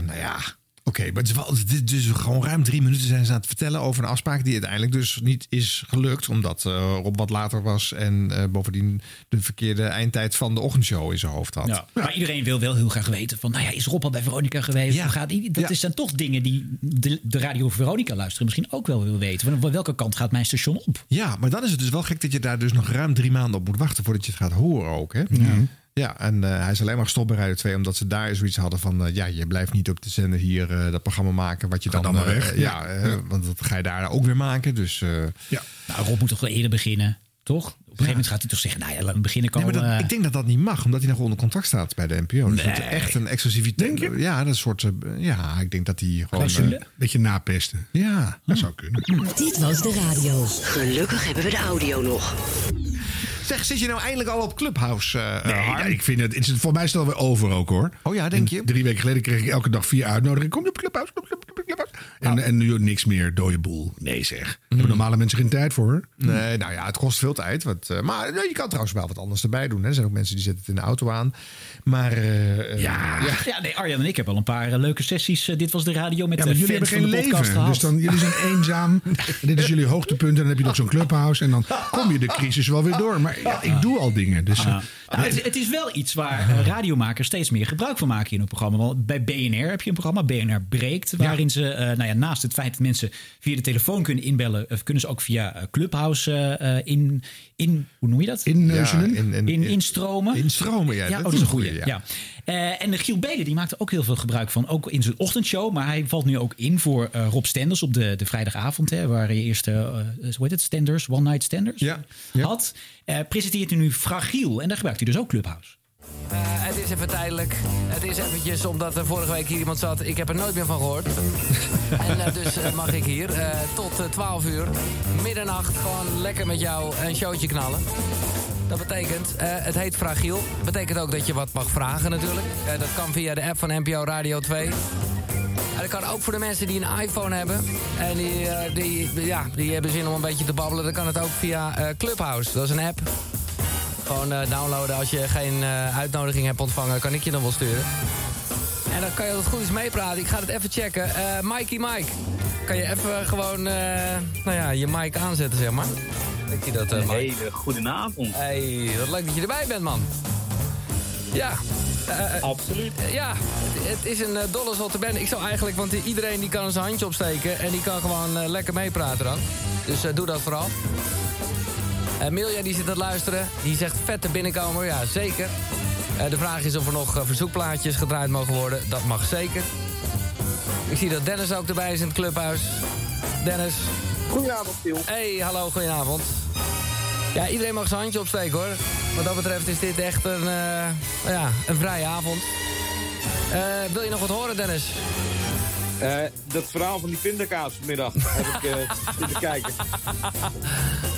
Nou ja, oké, maar het is wel, dit, dus gewoon ruim drie minuten zijn ze aan het vertellen over een afspraak die uiteindelijk dus niet is gelukt, omdat eh, Rob wat later was en eh, bovendien de verkeerde eindtijd van de ochtendshow in zijn hoofd had. Ja. Maar iedereen wil wel heel graag weten van, nou ja, is Rob al bij Veronica geweest? Ja. Hoe gaat die? Dat Ja. zijn toch dingen die de, de radio Veronica luisteren misschien ook wel wil weten. Van welke kant gaat mijn station op? Ja, maar dan is het dus wel gek dat je daar dus nog ruim drie maanden op moet wachten voordat je het gaat horen ook. Hè? Ja, en eh, hij is alleen maar gestopt bij Radio 2 omdat ze daar zoiets hadden van... eh, ja, je blijft niet op de zender hier eh, dat programma maken wat je Ga dan... dan maar eh, weg. ja, Ja. Ja. want dat ga je daar ook weer maken. Dus, eh, ja. Nou, Rob moet toch wel eerder beginnen, toch? Op een gegeven moment gaat hij toch zeggen, nou ja, laat hem beginnen Nee, komen. maar dat, eh, ik denk dat dat niet mag, omdat hij nog onder contract staat bij de NPO. Dus dat is Nee. echt een exclusiviteit. Denk je? Ja, dat is een soort... ja, ik denk dat hij gewoon... Eh, Beetje napesten. ja. Dat zou kunnen. Dit was de radio. Gelukkig hebben we de audio nog. Zeg, zit je nou eindelijk al op Clubhouse, eh Nee, ja, ik vind het, het is voor mij is het alweer over ook hoor. Oh ja, denk En je? Drie weken geleden kreeg ik elke dag vier uitnodigingen. Kom je op Clubhouse? Kom je op Clubhouse? En, en nu niks meer, dode boel. Nee zeg. Daar hebben normale mensen geen tijd voor. Nee, nou ja, het kost veel tijd. Wat, eh, maar nou, je kan trouwens wel wat anders erbij doen. Hè. Er zijn ook mensen die zetten het in de auto aan. Maar eh, Ja. Ja, nee, Arjan en ik hebben al een paar leuke sessies. dit was de radio met Ja, de maar fans jullie hebben van geen leven. gehad. Dus dan, jullie zijn eenzaam. En dit is jullie hoogtepunt. En dan heb je nog zo'n clubhouse. En dan kom je de crisis wel weer door. Maar ja, ik doe al dingen. Dus, Ah. eh, Nou, het, het is wel iets waar eh, radiomakers steeds meer gebruik van maken in een programma. Want bij BNR heb je een programma, BNR Breekt, waarin ze eh, nou ja, naast het feit dat mensen via de telefoon kunnen inbellen, kunnen ze ook via Clubhouse in, in, hoe noem je dat? In- in- in, instromen. Instromen, ja. Ja, oh, dat is een goeie. Ja. Eh, en Giel Belen die maakte ook heel veel gebruik van, ook in zijn ochtendshow. Maar hij valt nu ook in voor eh, Rob Stenders op de, de vrijdagavond. Hè, waar je eerst, eh, hoe heet het, Stenders, One Night Stenders had. Eh, presenteert hij nu Fragiel. En daar gebruikt hij dus ook Clubhouse. Eh, het is even tijdelijk. Het is eventjes omdat er vorige week hier iemand zat. Ik heb er nooit meer van gehoord. en dus mag ik hier eh, tot eh, 12 uur, middernacht, gewoon lekker met jou een showtje knallen. Dat betekent, eh, het heet Fragiel. betekent ook dat je wat mag vragen natuurlijk. Eh, dat kan via de app van NPO Radio 2. En dat kan ook voor de mensen die een iPhone hebben. En die, eh, die, ja, die hebben zin om een beetje te babbelen. Dan kan het ook via eh, Clubhouse. Dat is een app. Gewoon eh, downloaden als je geen eh, uitnodiging hebt ontvangen. Kan ik je dan wel sturen. En dan kan je het goed eens meepraten. Ik ga het even checken. Eh Mikey Mike. Kan je even gewoon eh, nou ja, je mic aanzetten, zeg maar. Denk je dat, eh Een hele goedenavond. Hey, wat leuk dat je erbij bent, man. Ja. eh, Absoluut. ja, het, het is een uh, dolle zotte band. Ik zou eigenlijk, want iedereen die kan zijn handje opsteken... en die kan gewoon eh, lekker meepraten dan. Dus eh, doe dat vooral. Uh, Milja die zit aan het luisteren. Die zegt vette binnenkomer. Ja, zeker. Uh, de vraag is of er nog uh, verzoekplaatjes gedraaid mogen worden. Dat mag zeker. Ik zie dat Dennis ook erbij is in het clubhuis. Dennis. Goedenavond, Phil. Hey, hallo, goedenavond. Ja, iedereen mag zijn handje opsteken hoor. Wat dat betreft is dit echt een, uh, ja, een vrije avond. Uh, wil je nog wat horen, Dennis? Uh, dat verhaal van die pindakaas vanmiddag heb ik uh, zitten kijken.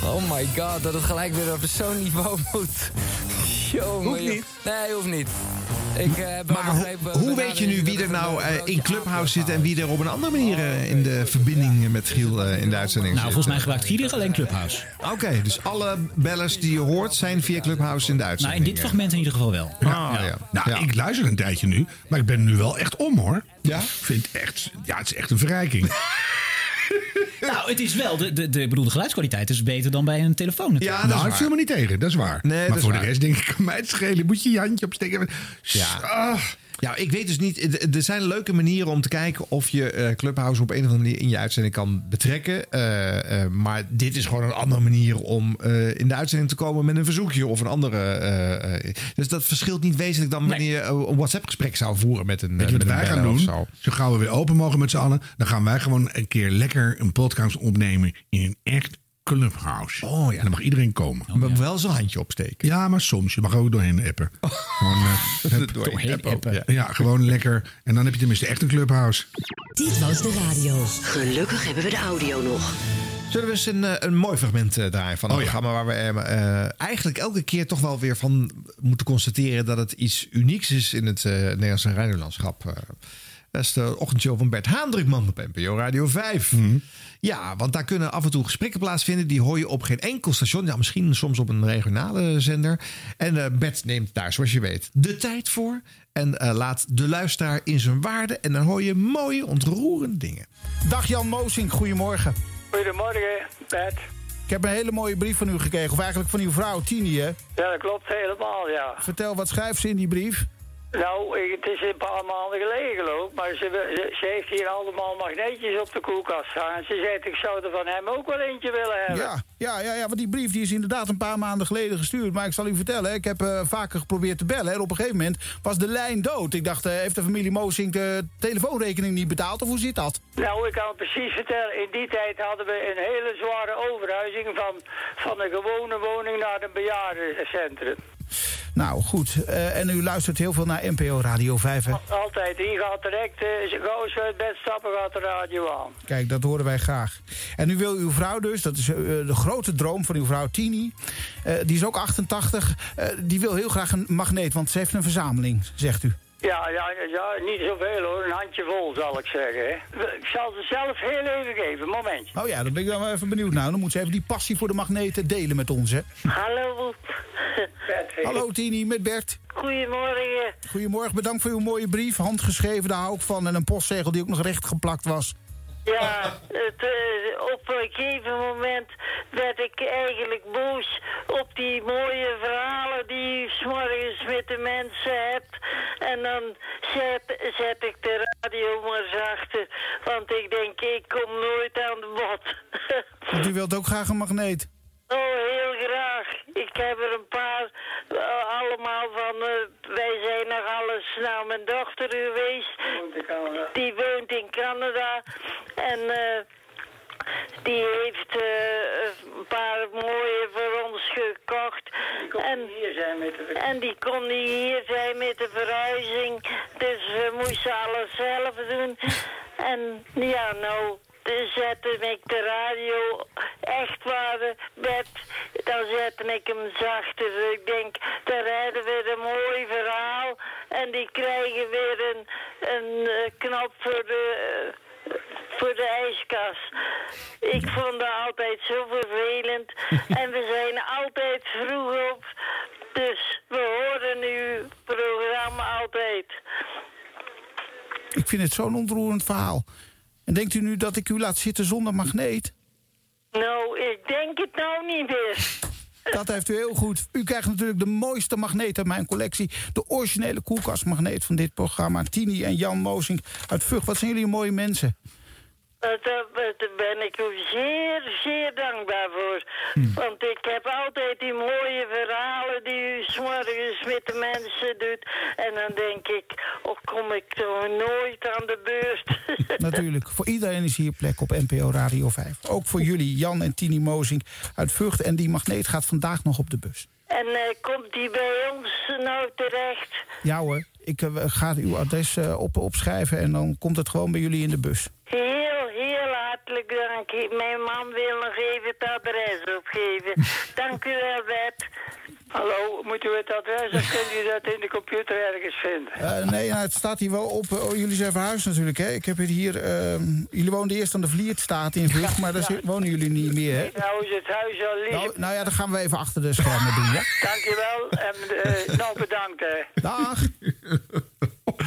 Oh my god, dat het gelijk weer op zo'n niveau moet. Jongen, hoeft niet. Nee, hoeft niet. Ik, uh, maar begrepen, hoe, weet je nu wie er nou uh, in Clubhouse zit en wie er op een andere manier uh, in de verbinding met Giel in de uitzending nou, zit? volgens mij gebruikt Giel alleen Clubhouse. Oké, okay, dus alle bellers die je hoort zijn via Clubhouse in de uitzending. Nou, in dit fragment in ieder geval wel. Ja, ja. ja. Nou, ja. ik luister een tijdje nu, maar ik ben nu wel echt om hoor. Ja? Ik vind echt, ja, het is echt een verrijking. nou, het is wel, de, de, de bedoelde geluidskwaliteit is beter dan bij een telefoon. Natuurlijk. Ja, nou, ik viel me niet tegen, dat is waar. Nee, maar voor waar. de rest denk ik, kan mij het schelen. Moet je je handje opsteken. Ja. Ah. Ja, ik weet dus niet. Er zijn leuke manieren om te kijken of je uh, Clubhouse op een of andere manier in je uitzending kan betrekken. Uh, uh, maar dit is gewoon een andere manier om in de uitzending te komen met een verzoekje of een andere. dus dat verschilt niet wezenlijk dan wanneer je een WhatsApp-gesprek zou voeren met een. Weet je wat wij gaan doen? Zo. zo gauw we weer open mogen met z'n allen, dan gaan wij gewoon een keer lekker een podcast opnemen in een echt Clubhouse. Oh ja. En dan mag iedereen komen. Oh, maar wel zijn handje opsteken. Ja, maar soms. Je mag ook doorheen appen. Oh. Gewoon, uh, doorheen appen. appen. Ja. ja, gewoon lekker. En dan heb je tenminste echt een Clubhouse. Dit was de radio. Gelukkig hebben we de audio nog. Zullen we eens een, een mooi fragment uh, draaien van een oh, ja. programma waar we uh, eigenlijk elke keer toch wel weer van moeten constateren dat het iets unieks is in het uh, Nederlandse radiolandschap. Dat is de ochtendshow van Bert Haandrukman op NPO Radio 5. Mm. Ja, want daar kunnen af en toe gesprekken plaatsvinden. Die hoor je op geen enkel station. Ja, misschien soms op een regionale zender. En uh, Bert neemt daar, zoals je weet, de tijd voor. En uh, laat de luisteraar in zijn waarde. En dan hoor je mooie, ontroerende dingen. Dag Jan Moosink, goedemorgen. Goedemorgen, Bert. Ik heb een hele mooie brief van u gekregen. Of eigenlijk van uw vrouw, Tini, hè? Ja, dat klopt helemaal, ja. Vertel, wat schrijft ze in die brief? Nou, het is een paar maanden geleden geloof ik, maar ze, ze, ze heeft hier allemaal magneetjes op de koelkast staan. Ze zegt, ik zou er van hem ook wel eentje willen hebben. Ja, ja, ja, ja, want die brief die is inderdaad een paar maanden geleden gestuurd. Maar ik zal u vertellen, ik heb eh, vaker geprobeerd te bellen. En op een gegeven moment was de lijn dood. Ik dacht, eh, heeft de familie Moosink de telefoonrekening niet betaald? Of hoe zit dat? Nou, ik kan het precies vertellen. In die tijd hadden we een hele zware overhuizing van, van een gewone woning naar een bejaardencentrum. Nou, goed. Eh, en u luistert heel veel naar NPO Radio 5, hè? Altijd, die gaat direct, uh, we uit bed stappen, gaat de radio aan. Kijk, dat horen wij graag. En nu wil uw vrouw dus, dat is eh, de grote droom van uw vrouw Tini. eh, die is ook 88. eh, die wil heel graag een magneet, want ze heeft een verzameling, zegt u. Ja, ja, ja, niet zoveel hoor. Een handjevol zal ik zeggen. Hè. Ik zal ze zelf heel even geven. Momentje. Oh ja, dan ben ik dan wel even benieuwd naar. Dan moet ze even die passie voor de magneten delen met ons, hè? Hallo. Hallo Tini, met Bert. Goedemorgen. Goedemorgen, bedankt voor uw mooie brief. Handgeschreven, daar hou ik van. En een postzegel die ook nog recht geplakt was. Ja, het, eh, op een gegeven moment werd ik eigenlijk boos op die mooie verhalen die u 's morgens met de mensen hebt. En dan zet, ik de radio maar zachter, want ik denk, ik kom nooit aan de bod. U wilt ook graag een magneet. Oh, heel graag. Ik heb er een paar, eh, allemaal van, eh, wij zijn nog alles naar mijn dochter geweest. Die woont in Canada. En eh, die heeft een paar mooie voor ons gekocht. en, en die kon niet hier zijn met de verhuizing. Dus we moesten alles zelf doen. En ja, nou, zette ik de radio echt waar de bed, dan zette ik hem zachter. Ik denk, dan rijden we een mooi verhaal en die krijgen weer een, een eh, knop voor de, eh, voor de ijskast. Ik vond dat altijd zo vervelend en we zijn altijd vroeg op. Dus we horen uw programma altijd. Ik vind het zo'n ontroerend verhaal. En denkt u nu dat ik u laat zitten zonder magneet? Nou, ik denk het nou niet meer. Dat heeft u heel goed. U krijgt natuurlijk de mooiste magneet uit mijn collectie. De originele koelkastmagneet van dit programma. Tini en Jan Moosink uit Vught. Wat zijn jullie mooie mensen. Eh, Daar daar ben ik u zeer, zeer dankbaar voor. Want ik heb altijd die mooie verhalen die u 's morgens met de mensen doet. En dan denk ik, oh, kom ik toch nooit aan de beurt. Natuurlijk. Voor iedereen is hier plek op NPO Radio 5. Ook voor jullie, Jan en Tini Moosink uit Vught. En die magneet gaat vandaag nog op de bus. En eh, komt die bij ons nou terecht? Ja hoor, ik eh, ga uw adres eh, op, opschrijven en dan komt het gewoon bij jullie in de bus. Heel, heel hartelijk dank. Mijn man wil nog even het adres opgeven. dank u wel, Bert. Hallo, moet u het adres of kunt u dat in de computer ergens vinden? Eh, nee, nou, het staat hier wel op. Oh, jullie zijn verhuisd natuurlijk, hè? Ik heb het hier... ehm, jullie woonden eerst aan de Vliertstaat in Vught, maar daar wonen jullie niet meer, hè? Nou is het huis al lief. Nou, nou ja, dan gaan we even achter de schermen doen, ja? Dankjewel en eh, nou bedankt hè. Dag.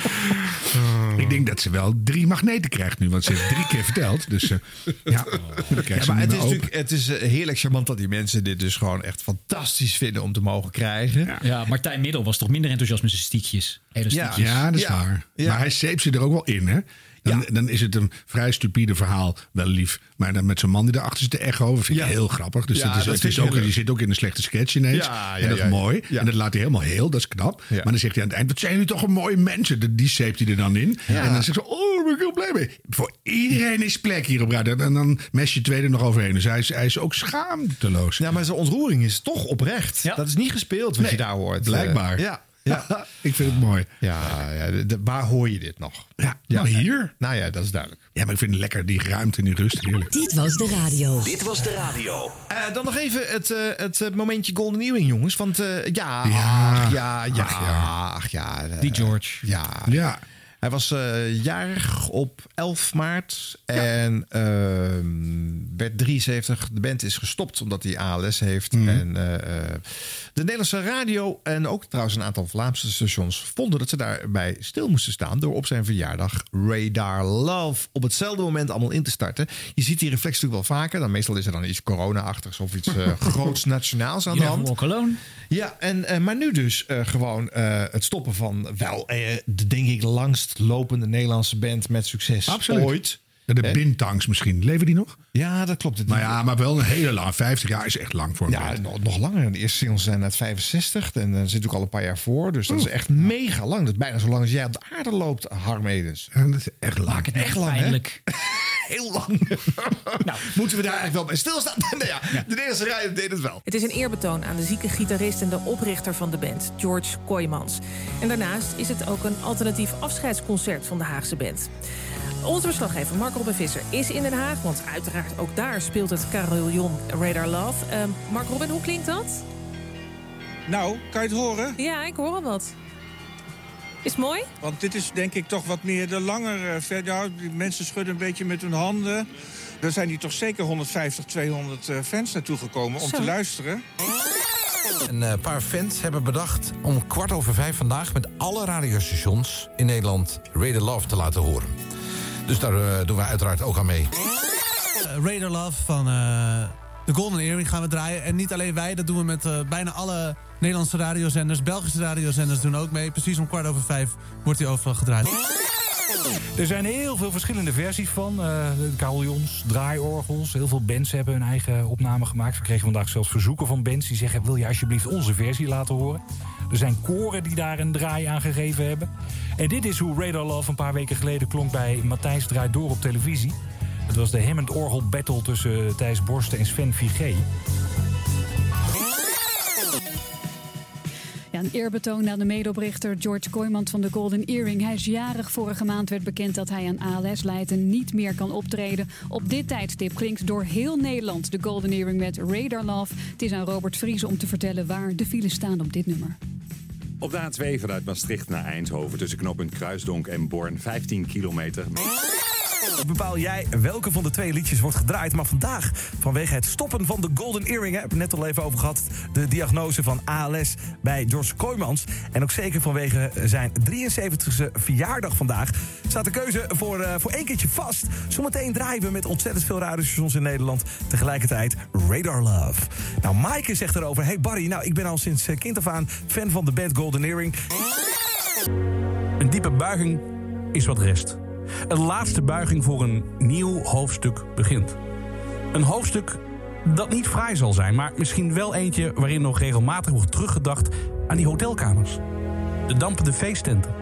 Ik denk dat ze wel drie magneten krijgt nu, want ze heeft drie keer verteld. Dus eh, ja, dan Ja, maar het is, natuurlijk, het is eh, heerlijk charmant dat die mensen dit dus gewoon echt fantastisch vinden om te mogen krijgen. Ja, Martijn Middel was toch minder enthousiast met zijn stiekjes? Elastiekjes. Ja, dat is waar. Maar hij zeept ze er ook wel in, hè? Dan, dan is het een vrij stupide verhaal, wel lief. Maar dan met zo'n man die daarachter zit te echo, dat vind ik heel grappig. Dus Ja, dat is, dat het vind is ook, die zit ook in een slechte sketch ineens. Ja, ja, en dat is mooi. ja. En dat laat hij helemaal heel, dat is knap. Maar dan zegt hij aan het eind, wat zijn jullie toch een mooie mensen. Die- Die zeept hij er dan in. Ja. En dan zegt ze, oh, daar ben ik heel blij mee. Voor iedereen is plek hier op radio. En dan mes je tweede nog overheen. Dus hij is, hij is ook schaamteloos. Ja, maar zijn ontroering is toch oprecht. Dat is niet gespeeld wat Nee, je daar hoort. blijkbaar. Eh, ja, ja. ik vind het mooi. Ja, ja de- de- waar hoor je dit nog? Ja, nou hier. Nou ja, dat is duidelijk. Ja, maar ik vind het lekker, die ruimte en die rust. Heerlijk. Dit was de radio. Dit was de radio. Eh, dan nog even het, eh, het eh, momentje Golden Earring, jongens. Want eh, ja, Ja. ach, ja, ja, Ach, ja. ach, ja. Die George. Ja. Ja. Hij was eh, jarig op 11 maart en ehm, werd 73. De band is gestopt omdat hij ALS heeft. En eh, eh, de Nederlandse radio en ook trouwens een aantal Vlaamse stations vonden dat ze daarbij stil moesten staan door op zijn verjaardag Radar Love op hetzelfde moment allemaal in te starten. Je ziet die reflex natuurlijk wel vaker. Dan meestal is er dan iets corona-achtigs of iets groots nationaals aan de hand. Ja, en, maar nu dus gewoon het stoppen van wel de denk ik langst lopende Nederlandse band met succes Absoluut. ooit. Ja, de Hè? Bintangs misschien. Leven die nog? Ja, dat klopt. Maar ja, maar wel een hele lang. 50 jaar is echt lang voor een Ja, band. nog, nog langer. De eerste singles zijn uit 65 en daar zit ook al een paar jaar voor. Dus dat is echt mega lang. Dat is bijna zo lang als jij op de aarde loopt, Harm Edens. Ja, dat is echt lang. Echt lang, hè? Pijnlijk. Heel lang. nou, moeten we daar eigenlijk wel bij stilstaan? nou ja, de Nederlandse radio deed het wel. Het is een eerbetoon aan de zieke gitarist en de oprichter van de band, George Kooijmans. En daarnaast is het ook een alternatief afscheidsconcert van de Haagse band. Onze verslaggever Mark Robin Visser is in Den Haag, want uiteraard ook daar speelt het carillon Radar Love. Ehm, Mark Robin, hoe klinkt dat? Nou, kan je het horen? Ja, ik hoor al wat. Is het mooi? Want dit is denk ik toch wat meer de langere verder. Ja, die mensen schudden een beetje met hun handen. Er zijn hier toch zeker 150, 200 eh, fans naartoe gekomen om Zo. te luisteren. Een eh, paar fans hebben bedacht om kwart over vijf vandaag... met alle radiostations in Nederland Radar Love te laten horen. Dus daar eh, doen we uiteraard ook aan mee. Eh, Radar Love van eh, de Golden Earring gaan we draaien. En niet alleen wij, dat doen we met eh, bijna alle Nederlandse radiozenders. Belgische radiozenders doen ook mee. Precies om kwart over vijf wordt hij overal gedraaid. Er zijn heel veel verschillende versies van. eh carillons, draaiorgels. Heel veel bands hebben hun eigen opname gemaakt. We kregen vandaag zelfs verzoeken van bands die zeggen... wil je alsjeblieft onze versie laten horen? Er zijn koren die daar een draai aan gegeven hebben. En dit is hoe Radar Love een paar weken geleden klonk bij Matthijs Draait Door op televisie. Het was de Hammond Orgel Battle tussen Thijs Borsten en Sven Vigé. Ja, een eerbetoon aan de medeoprichter George Kooijmans van de Golden Earring. Hij is jarig. Vorige maand werd bekend dat hij aan ALS lijdt en niet meer kan optreden. Op dit tijdstip klinkt door heel Nederland de Golden Earring met Radar Love. Het is aan Robert Vries om te vertellen waar de files staan op dit nummer. Op de A2 vanuit Maastricht naar Eindhoven tussen knooppunt Kruisdonk en Born 15 kilometer. Bepaal jij welke van de twee liedjes wordt gedraaid. Maar vandaag, vanwege het stoppen van de Golden Earring... heb ik net al even over gehad. De diagnose van ALS bij George Kooijmans. En ook zeker vanwege zijn 73e verjaardag vandaag... staat de keuze voor, eh, voor één keertje vast. Zometeen draaien we met ontzettend veel radiostations in Nederland... tegelijkertijd Radar Love. Nou, Maaike zegt erover... Hey Barry, nou, ik ben al sinds eh, kind af aan fan van de band Golden Earring... Een diepe buiging is wat rest. Een laatste buiging voor een nieuw hoofdstuk begint. Een hoofdstuk dat niet fraai zal zijn, maar misschien wel eentje waarin nog regelmatig wordt teruggedacht aan die hotelkamers. De dampende feesttenten.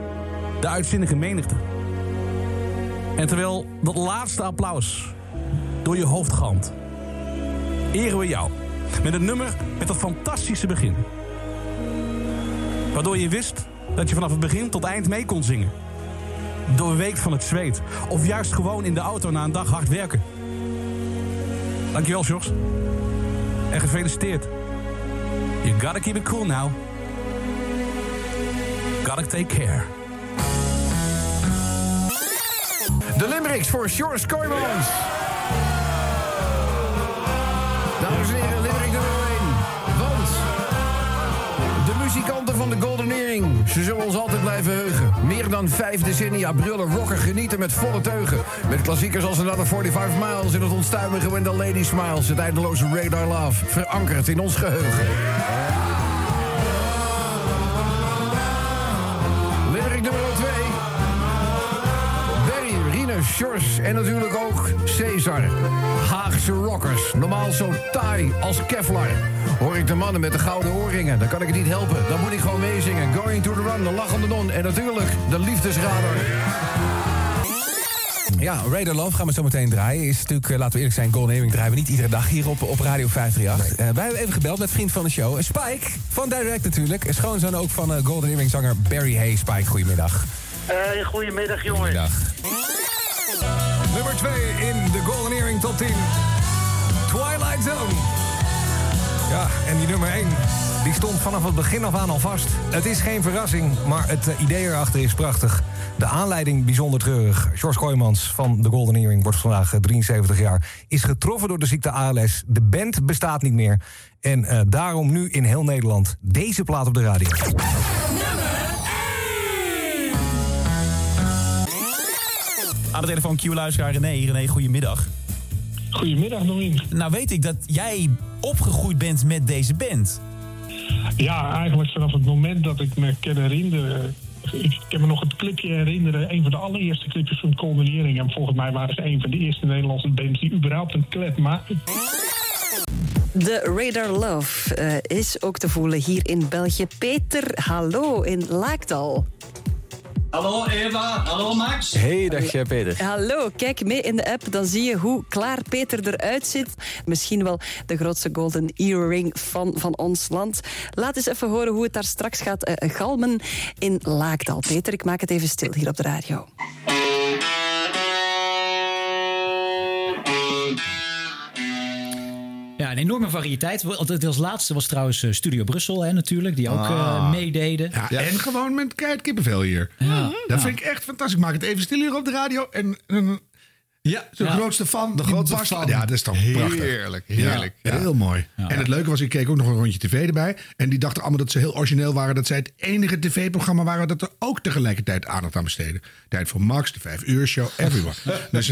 De uitzinnige menigte. En terwijl dat laatste applaus door je hoofd galmt, eren we jou met een nummer met dat fantastische begin. Waardoor je wist dat je vanaf het begin tot eind mee kon zingen. Doorweekt van het zweet. Of juist gewoon in de auto na een dag hard werken. Dankjewel, Jos. En gefeliciteerd. You gotta keep it cool now. Gotta take care. De Limericks voor Sjors Kooijmans. Dames en heren, Limerick nummer 1. Want de muzikanten van de Earring, ze zullen ons altijd blijven heugen. Meer dan vijf decennia brullen, rocken, genieten met volle teugen. Met klassiekers als Another 45 Miles in het onstuimige When Lady Smiles. Het eindeloze Radar Love, verankerd in ons geheugen. Sjors en natuurlijk ook Cesar. Haagse rockers, normaal zo taai als Kevlar. Hoor ik de mannen met de gouden oorringen, dan kan ik het niet helpen. Dan moet ik gewoon meezingen. Going to the run, de lachende non en natuurlijk de liefdesradar. Ja, Radar Love gaan we zo meteen draaien. Is natuurlijk, eh, laten we eerlijk zijn, Golden Earring draaien we niet iedere dag hier op, op Radio 538. Eh, wij hebben even gebeld met vriend van de show, Spike van Direct natuurlijk. Schoonzoon ook van eh, Golden Earring zanger Barry Hay. Spike, goedemiddag. Eh, goedemiddag, jongen. Goedemiddag. Nummer 2 in de Golden Earring Top 10. Twilight Zone. Ja, en die nummer 1 die stond vanaf het begin af aan al vast. Het is geen verrassing, maar het eh, idee erachter is prachtig. De aanleiding bijzonder treurig. George Kooijmans van de Golden Earring wordt vandaag eh, 73 jaar. Is getroffen door de ziekte ALS. De band bestaat niet meer. En eh, daarom nu in heel Nederland deze plaat op de radio. Aan de telefoon Q-luisteraar René. René, goedemiddag. Goedemiddag, Norien. Nou weet ik dat jij opgegroeid bent met deze band. Ja, eigenlijk vanaf het moment dat ik me kan herinneren. Ik kan me nog het clipje herinneren. Een van de allereerste clipjes van Coldenering. En volgens mij waren ze een van de eerste Nederlandse bands die überhaupt een clip maakten. De Radar Love eh, is ook te voelen hier in België. Peter, hallo in Laakdal. Hallo Eva, hallo Max. Hey, dag Peter. Hallo, kijk mee in de app, dan zie je hoe klaar Peter eruit zit. Misschien wel de grootste golden earring van, van ons land. Laat eens even horen hoe het daar straks gaat eh, galmen in Laakdal. Peter, ik maak het even stil hier op de radio. Ja, een enorme variëteit. Als laatste was trouwens eh, Studio Brussel hè, natuurlijk, die ook eh, Ah. meededen. Ja, En gewoon met keihard kippenvel hier. Ja. Dat Ja. vind ik echt fantastisch. Ik maak het even stil hier op de radio. En, en ja, de Ja. grootste fan. De grootste barst- fan. Ja, dat is toch prachtig. Heerlijk, heerlijk. Ja, Ja. Heel mooi. En het leuke was, ik keek ook nog een rondje tv erbij. En die dachten allemaal dat ze heel origineel waren. Dat zij het enige tv-programma waren dat er ook tegelijkertijd aandacht aan besteden. Tijd voor Max, de vijf uur show, everyone. dus,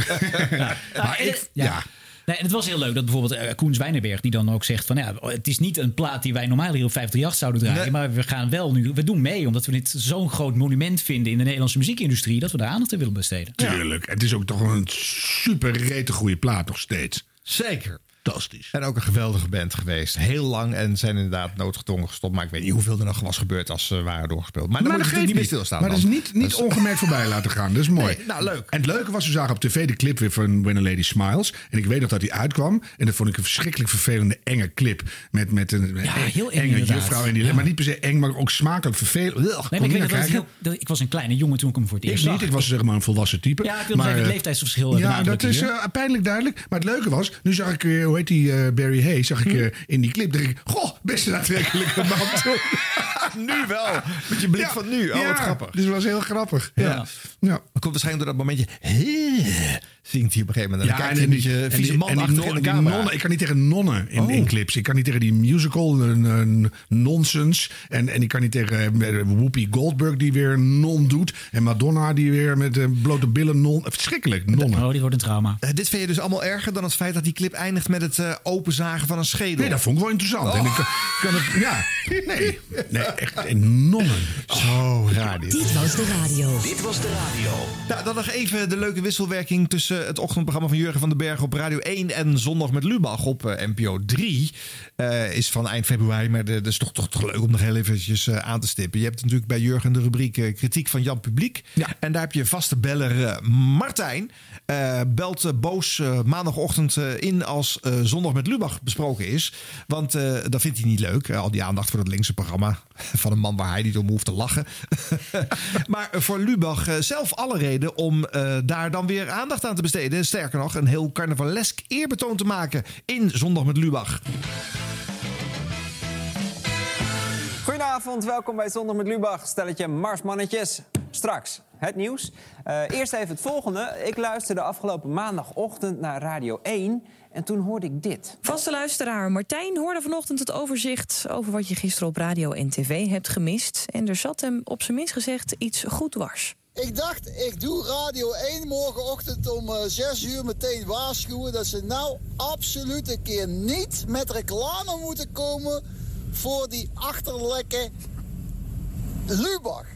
maar ik, ja. Nee, en het was heel leuk dat bijvoorbeeld eh, Koen Zwijnenberg... die dan ook zegt van ja, het is niet een plaat die wij normaal hier op 538 zouden draaien... Nee. maar we gaan wel nu, we doen mee omdat we dit zo'n groot monument vinden... in de Nederlandse muziekindustrie dat we daar aandacht aan willen besteden. Tuurlijk. Het is ook toch een super rete goede plaat nog steeds. Zeker. Fantastisch. En ook een geweldige band geweest. Heel lang en zijn inderdaad noodgedwongen gestopt. Maar ik weet niet hoeveel er nog was gebeurd als ze waren doorgespeeld. Maar, dan moet je geeft natuurlijk niet meer stilstaan. Maar dat is niet, niet ongemerkt voorbij laten gaan. Dat is mooi. Nee, nou, leuk. En het leuke was, we zagen op tv de clip weer van When a Lady Smiles. En ik weet nog dat die uitkwam. En dat vond ik een verschrikkelijk vervelende, enge clip. Met, met een heel eng enge inderdaad. juffrouw. En die, Maar niet per se eng, maar ook smakelijk vervelend. Ugh, Nee, kon maar ik, niet weet dat heel, dat- ik was een kleine jongen toen ik hem voor het Ik eerst niet, zag. ik was zeg maar een volwassen type. Ja, ik wil even het eh, leeftijdsverschil Ja, dat is eh, pijnlijk duidelijk. Maar het leuke was, nu zag ik, eh, hoe heet die, eh, Barry Hay, zag ik Hm. eh, in die clip. dacht ik, goh, best een aantrekkelijke man. toen. nu wel. Met je blik van nu. Oh, Ja, wat grappig. Dus het was heel grappig. Ja. Ja. Ja. Dat komt waarschijnlijk door dat momentje. "Hé", Zingt hij op een gegeven moment. En dan Ja, en vieze die, man en die, achter non- in de die camera. nonnen. Ik kan niet tegen nonnen in, Oh. in clips. Ik kan niet tegen die musical, een, een nonsens. En, en ik kan niet tegen eh, Whoopi Goldberg die weer non doet. En Madonna die weer met eh, blote billen non. Verschrikkelijk, nonnen. Oh, dit wordt een trauma. Eh, dit vind je dus allemaal erger dan het feit dat die clip eindigt met het eh, openzagen van een schedel. Nee, dat vond ik wel interessant. Oh. En ik kan, kan het, ja, nee, nee, echt een nonnen. Zo raar dit. Dit was de radio. Dit was de radio. Nou, dan nog even de leuke wisselwerking tussen het ochtendprogramma van Jurgen van den Berg op Radio 1 en Zondag met Lubach op eh, NPO 3. Eh, is van eind februari, maar dat is toch, toch, toch leuk om nog heel eventjes eh, aan te stippen. Je hebt natuurlijk bij Jurgen de rubriek eh, kritiek van Jan Publiek. En daar heb je vaste beller Martijn. belt boos maandagochtend in als Zondag met Lubach besproken is. Want dat vindt hij niet leuk. al die aandacht voor het linkse programma van een man waar hij niet om hoeft te lachen. maar voor Lubach zelf alle reden om daar dan weer aandacht aan te besteden. Sterker nog, een heel carnavalesk eerbetoon te maken in Zondag met Lubach. Goedenavond, welkom bij Zondag met Lubach. Stelletje Marsmannetjes. Straks het nieuws. Eh, eerst even het volgende. Ik luisterde afgelopen maandagochtend naar Radio 1 en toen hoorde ik dit. Vaste luisteraar Martijn hoorde vanochtend het overzicht over wat je gisteren op radio en tv hebt gemist. En er zat hem op zijn minst gezegd iets goed dwars. Ik dacht, ik doe Radio 1 morgenochtend om eh, 6 uur meteen waarschuwen... dat ze nou absoluut een keer niet met reclame moeten komen... voor die achterlekke Lubach.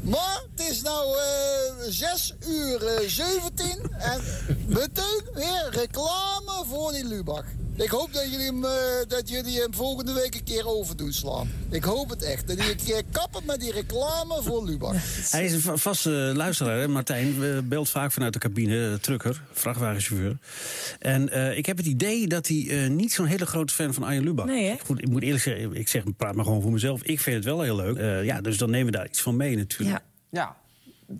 Maar het is nou eh 6 uur eh, 17 en meteen weer reclame voor die Lubach. Ik hoop dat jullie, hem, eh, dat jullie hem volgende week een keer overdoen slaan. Ik hoop het echt. Dat jullie een keer kappen met die reclame voor Lubach. Hij is een va- vaste luisteraar, hè? Martijn. We belt vaak vanuit de cabine, eh, trucker, vrachtwagenchauffeur. En eh, ik heb het idee dat hij eh, niet zo'n hele grote fan van Arjen Lubach Nee, hè? Goed, ik moet eerlijk zeggen, ik zeg, praat maar gewoon voor mezelf. Ik vind het wel heel leuk. Eh, ja, dus dan nemen we daar iets van mee natuurlijk. Ja.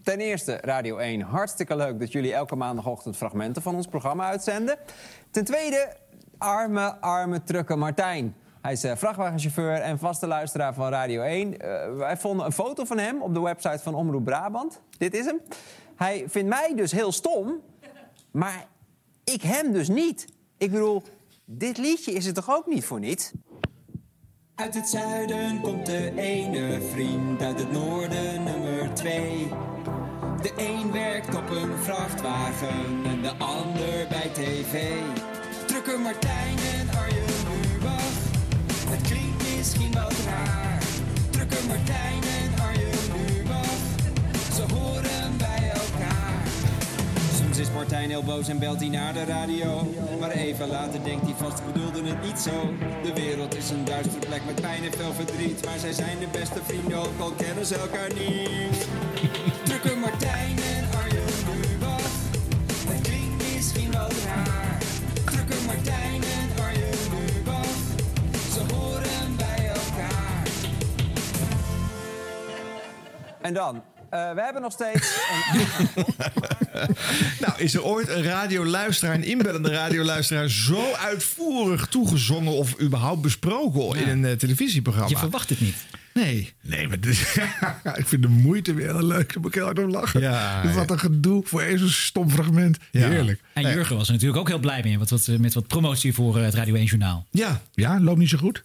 Ten eerste, Radio 1, hartstikke leuk dat jullie elke maandagochtend fragmenten van ons programma uitzenden. Ten tweede, arme, arme trucker Martijn. Hij is eh, vrachtwagenchauffeur en vaste luisteraar van Radio 1. Eh, wij vonden een foto van hem op de website van Omroep Brabant. Dit is hem. Hij vindt mij dus heel stom, maar ik hem dus niet. Ik bedoel, dit liedje is het toch ook niet voor niets? Uit het zuiden komt de ene vriend, uit het noorden nummer twee. De een werkt op een vrachtwagen en de ander bij tv. Drukker Martijn en Arjen Lubach, het klinkt misschien wat raar. Drukker Martijn en Arjen Lubach, ze horen bij elkaar. Soms is Martijn heel boos en belt hij naar de radio. Maar even later denkt hij vast, ik bedoelde het niet zo. De wereld is een duistere plek met pijn en veel verdriet. Maar zij zijn de beste vrienden, ook al kennen ze elkaar niet. Drukker Martijn En dan, eh, we hebben nog steeds... Een... Nou, is er ooit een radioluisteraar, een inbellende radioluisteraar... zo uitvoerig toegezongen of überhaupt besproken in een eh, televisieprogramma? Je verwacht het niet. Nee. Nee, maar dus, ik vind de moeite weer heel leuk. Daar moet ik heel hard om lachen. Ja, Dus wat een gedoe voor één zo'n stom fragment. Heerlijk. En Jurgen was er natuurlijk ook heel blij mee met wat, met wat promotie voor eh, het Radio 1 Journaal. Ja. Ja, loopt niet zo goed?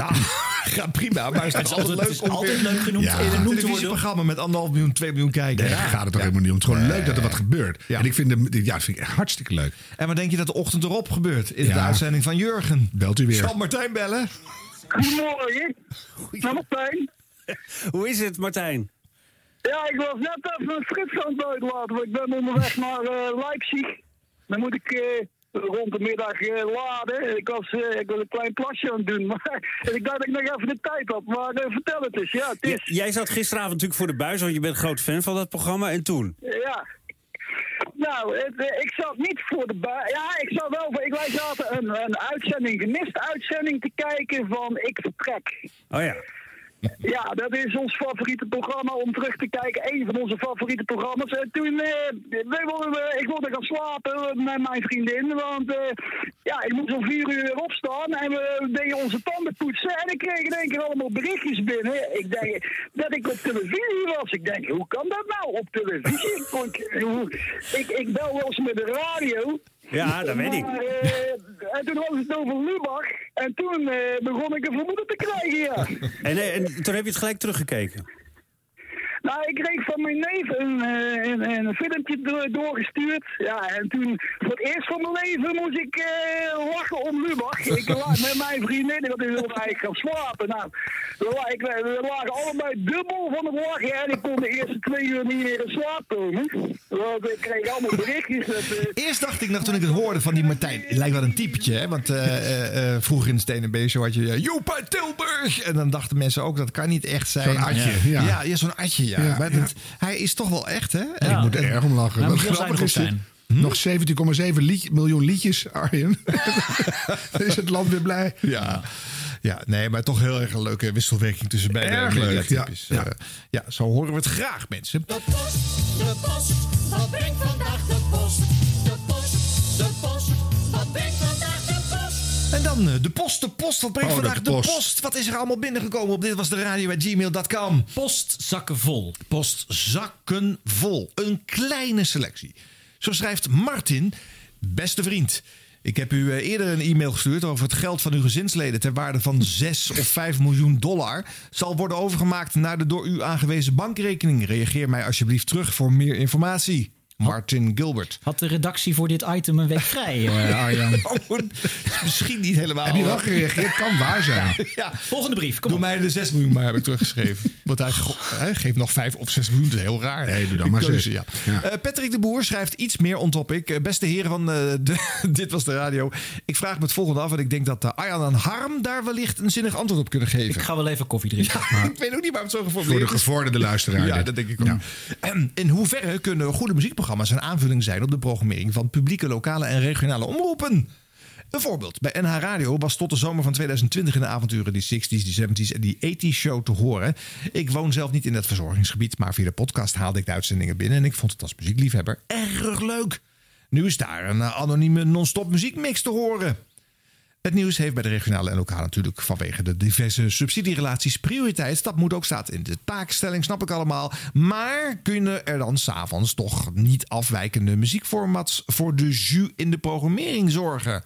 Nou, gaat prima. Maar het is, Het is altijd leuk het is om altijd leuk genoemd ja, in een televisieprogramma met anderhalf miljoen, twee miljoen kijkers. Nee, daar gaat het toch helemaal niet om. Het is gewoon leuk dat er wat gebeurt. En ik vind, de, ja, dat vind ik echt hartstikke leuk. En wat denk je dat de ochtend erop gebeurt? In de Ja. uitzending van Jurgen. Belt u weer. Zal Martijn bellen? Goedemorgen. Nou, Martijn. Hoe is het, Martijn? Ja, ik was net even een Frits aan het uitlaten. want Ik ben onderweg naar eh, Leipzig. Dan moet ik eh, rond de middag eh, laden. Ik was, eh, ik was een klein plasje aan het doen. Maar ik dacht dat ik nog even de tijd had. Maar eh, vertel het eens. Ja, het J- is... jij zat gisteravond natuurlijk voor de buis, want je bent groot fan van dat programma. En toen? Ja. Nou, het, ik zat niet voor de bui. Ja, ik zat wel voor. Ik, wij zaten een, een uitzending, gemiste uitzending te kijken van Ik Vertrek. Oh ja. Ja, dat is ons favoriete programma om terug te kijken. Een van onze favoriete programma's. En toen, eh, wilden, ik wilde gaan slapen met mijn vriendin. Want eh, ja, ik moest om vier uur opstaan. En we deden onze tanden poetsen. En ik kreeg in één keer allemaal berichtjes binnen. Ik denk dat ik op televisie was. Ik denk, hoe kan dat nou op televisie? Ik, ik, ik bel wel eens met de radio. Ja, dat weet ik. Maar, eh, en toen was het over Lubach. En toen eh, begon ik een vermoeden te krijgen, ja. En, eh, en toen heb je het gelijk teruggekeken. Nou, ik kreeg van mijn neef een, eh, een, filmpje do- doorgestuurd. Ja, en toen, voor het eerst van mijn leven, moest ik eh, lachen om Lubach. Ik lag met mijn vriendin, want ik wilde eigenlijk gaan slapen. Nou, we, la- ik, we lagen allebei dubbel van het lachen. En ik kon de eerste twee uur niet meer in slaap komen. Want ik kreeg allemaal berichtjes. Dat, eh, Eerst dacht ik nog toen ik het hoorde van die Martijn. Het lijkt wel een typetje, hè? Want eh, eh, eh, vroeger in de Stenen Show had je uh, Joep uit Tilburg. En dan dachten mensen ook dat kan niet echt zijn. Zo'n atje, ja. Ja, ja, zo'n atje, ja. Ja, maar ja. dat- hij is toch wel echt, hè? Ik moet er erg om lachen. Nou, Wat moet heel grappig is op Nog 17,7 lied- miljoen liedjes, Arjen. Dan is het land weer blij. Ja. Ja, nee, maar toch heel erg een leuke wisselwerking tussen beide Erg leuk, ja, ja. Eh, ja, zo horen we het graag, mensen. De post, wat brengt vandaag? De post, dan de post, de post. Wat brengt Oh, vandaag de de post. post. Wat is er allemaal binnengekomen op dit was de radio gmail.com. Postzakken vol. Postzakken vol. Een kleine selectie. Zo schrijft Martin, beste vriend. Ik heb u eh, eerder een e-mail gestuurd over het geld van uw gezinsleden ter waarde van 6 of 5 miljoen dollar. Zal worden overgemaakt naar de door u aangewezen bankrekening. Reageer mij alsjeblieft terug voor meer informatie. Martin Gilbert. Had de redactie voor dit item een week vrij, eh, Arjan? Oh, Misschien niet helemaal. Heb je wel gereageerd? Kan waar zijn. Ja. Volgende brief, kom Doe op. mij de 6 miljoen maar, heb ik teruggeschreven. Want hij, geeft nog 5 of 6 miljoen. Dat is heel raar. Nee, doe dan maar zes. Ja. Ja. Eh, Patrick de Boer schrijft iets meer on topic. Eh, beste heren van eh, de, Dit Was De Radio. Ik vraag me het volgende af. En ik denk dat uh, Arjan en Harm daar wellicht een zinnig antwoord op kunnen geven. Ik ga wel even koffie drinken. ik weet ook niet waarom het zo Voor geformuleerd de is. gevorderde luisteraar. Ja, dit. dat denk ik ook. En in hoeverre kunnen goede muziekprogramma's een aanvulling zijn op de programmering van publieke, lokale en regionale omroepen? Een voorbeeld. Bij NH Radio was tot de zomer van 2020 in de avonturen die 60s, die 70s en die 80s show te horen. Ik woon zelf niet in het verzorgingsgebied, maar via de podcast haalde ik de uitzendingen binnen en ik vond het als muziekliefhebber erg leuk. Nu is daar een anonieme non-stop muziekmix te horen. Het nieuws heeft bij de regionale en lokaal natuurlijk vanwege de diverse subsidierelaties prioriteit. Dat moet ook staan in de taakstelling, snap ik allemaal. Maar kunnen er dan s'avonds toch niet afwijkende muziekformats voor de jus in de programmering zorgen?